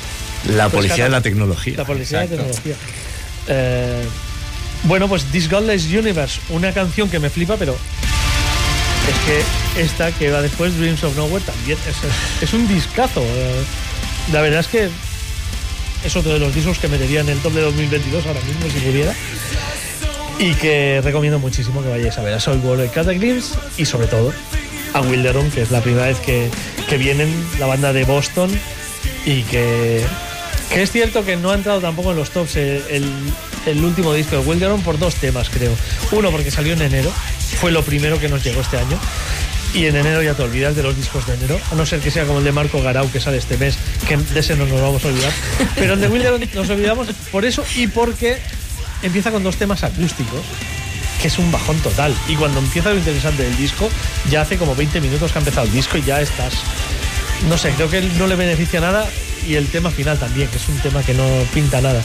La Pues policía de la tecnología. La policía de Exacto. tecnología. Eh, bueno, pues This Godless Universe, una canción que me flipa, pero es que esta que va después, Dreams of Nowhere, también es, es un discazo. Eh, la verdad es que es otro de los discos que metería en el top de 2022 ahora mismo, si pudiera. Y que recomiendo muchísimo que vayáis a ver a Soul World Cataclysm y sobre todo a Wilderon, que es la primera vez que, que vienen la banda de Boston y que, que es cierto que no ha entrado tampoco en los tops el, el- el último disco de Wilderon por dos temas, creo. Uno, porque salió en enero, fue lo primero que nos llegó este año. Y en enero ya te olvidas de los discos de enero, a no ser que sea como el de Marco Garau que sale este mes, que de ese no nos vamos a olvidar. Pero el de Wilderon nos olvidamos por eso y porque empieza con dos temas acústicos, que es un bajón total. Y cuando empieza lo interesante del disco, ya hace como 20 minutos que ha empezado el disco y ya estás. No sé, creo que no le beneficia nada y el tema final también, que es un tema que no pinta nada.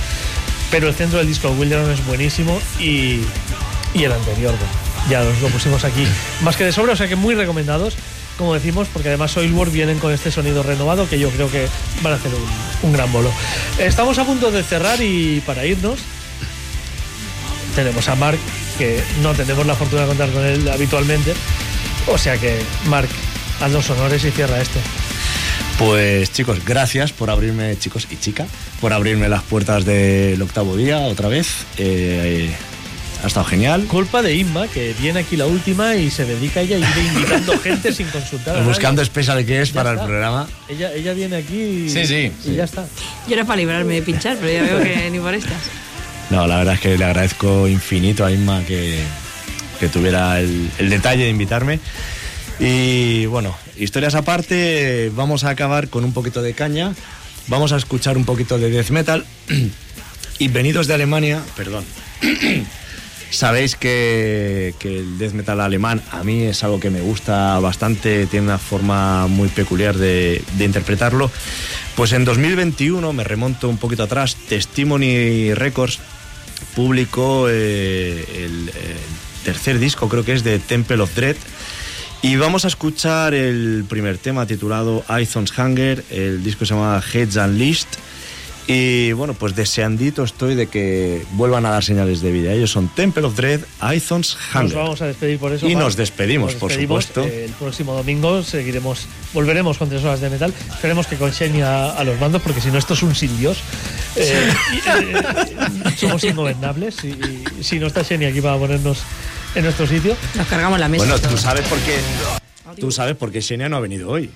Pero el centro del disco de Wilderon es buenísimo y, el anterior, ya os lo pusimos aquí más que de sobra, o sea que muy recomendados, como decimos, porque además Soilwork vienen con este sonido renovado que yo creo que van a hacer un, un gran bolo. Estamos a punto de cerrar y para irnos tenemos a Mark, que no tenemos la fortuna de contar con él habitualmente. O sea que, Mark, haz los honores y cierra esto. Pues chicos, gracias por abrirme, chicos y chica, por abrirme las puertas del octavo día otra vez. Eh, eh, ha estado genial. Culpa de Inma, que viene aquí la última y se dedica ella a ir invitando gente sin consultar. a nadie. Buscando especial que es Ya para está. el programa. Ella, ella viene aquí y, Sí, sí, y ya está. Yo era para librarme de pinchar, pero ya veo que ni por estas. No, la verdad es que le agradezco infinito a Inma que, que tuviera el, detalle de invitarme. Y bueno, historias aparte, vamos a acabar con un poquito de caña. Vamos a escuchar un poquito de death metal. Y venidos de Alemania, perdón. Sabéis que, que el death metal alemán a mí es algo que me gusta bastante, tiene una forma muy peculiar de interpretarlo. Pues en 2021, me remonto un poquito atrás, Testimony Records publicó eh, el, tercer disco, creo que es de Temple of Dread. Y vamos a escuchar el primer tema titulado Ithon's Hunger, el disco se llama Heads Unleashed. Y bueno, pues deseandito estoy de que vuelvan a dar señales de vida. Ellos son Temple of Dread, Ithon's Nos Hunger. vamos a despedir por eso. Y nos despedimos, por supuesto. Eh, El próximo domingo seguiremos, volveremos con tres horas de metal. Esperemos que con Xenia a los mandos, porque si no, esto es un sin Dios. Eh, y, eh, somos ingobernables. Y, y si no está Xenia aquí para ponernos en nuestro sitio. Nos cargamos la mesa. Bueno, tú sabes por qué. Tú sabes por qué Xenia no ha venido hoy.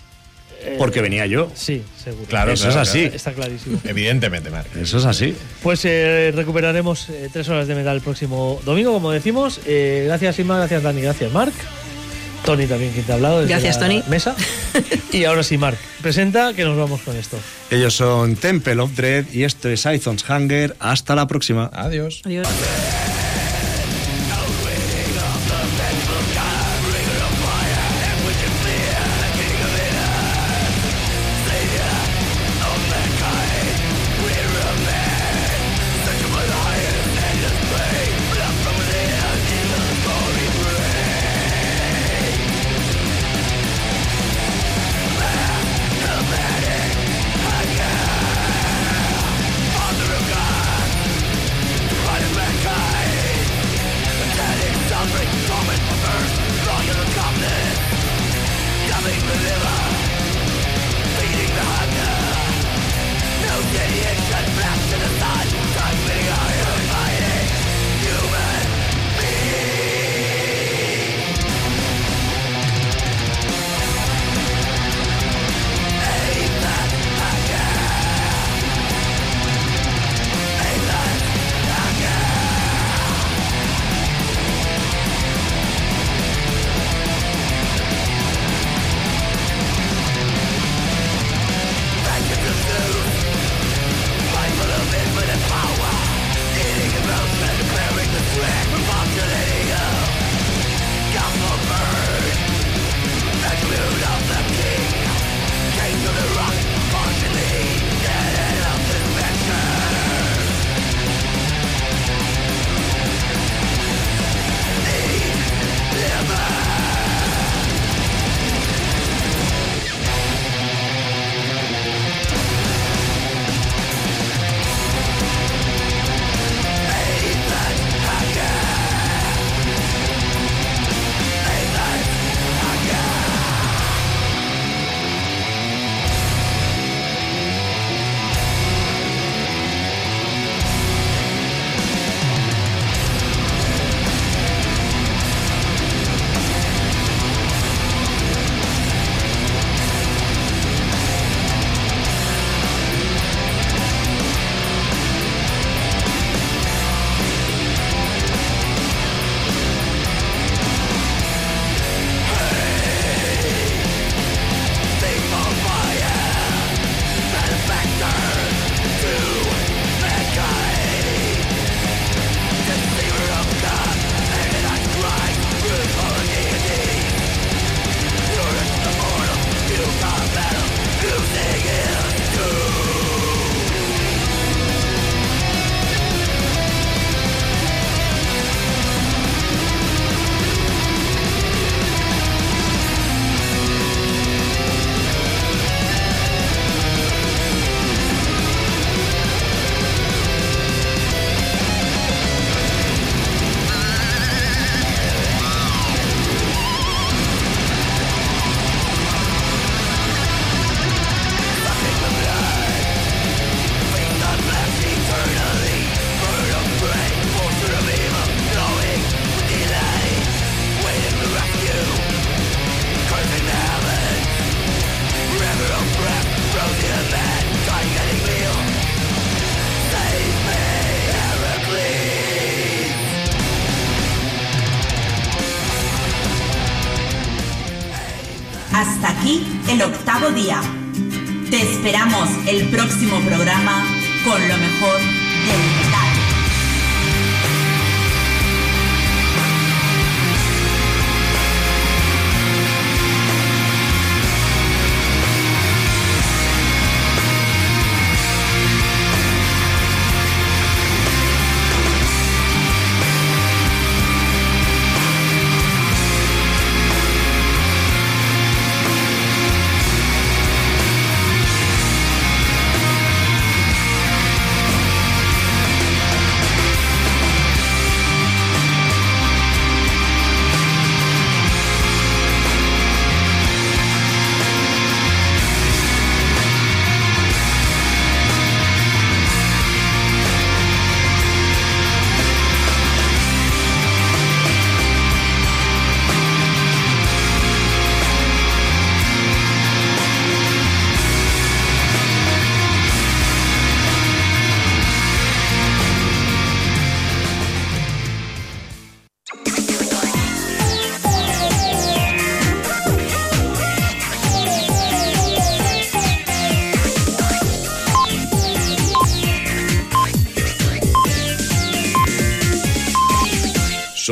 Porque venía yo. Sí, seguro. Claro, Eso claro, es así. claro. Está clarísimo. Evidentemente, Marc. Eso es así. Pues eh, recuperaremos eh, tres horas de metal el próximo domingo, como decimos. Eh, gracias, Inma, gracias, Dani, gracias, Marc. Tony también, quien te ha hablado. desde Gracias, la Tony. Mesa. Y ahora sí, Marc, presenta que nos vamos con esto. Ellos son Temple of Dread y esto es Ithon's Hunger. Hasta la próxima. Adiós. Adiós.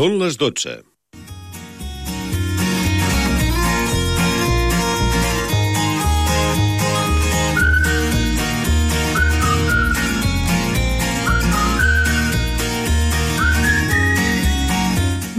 Són les 12.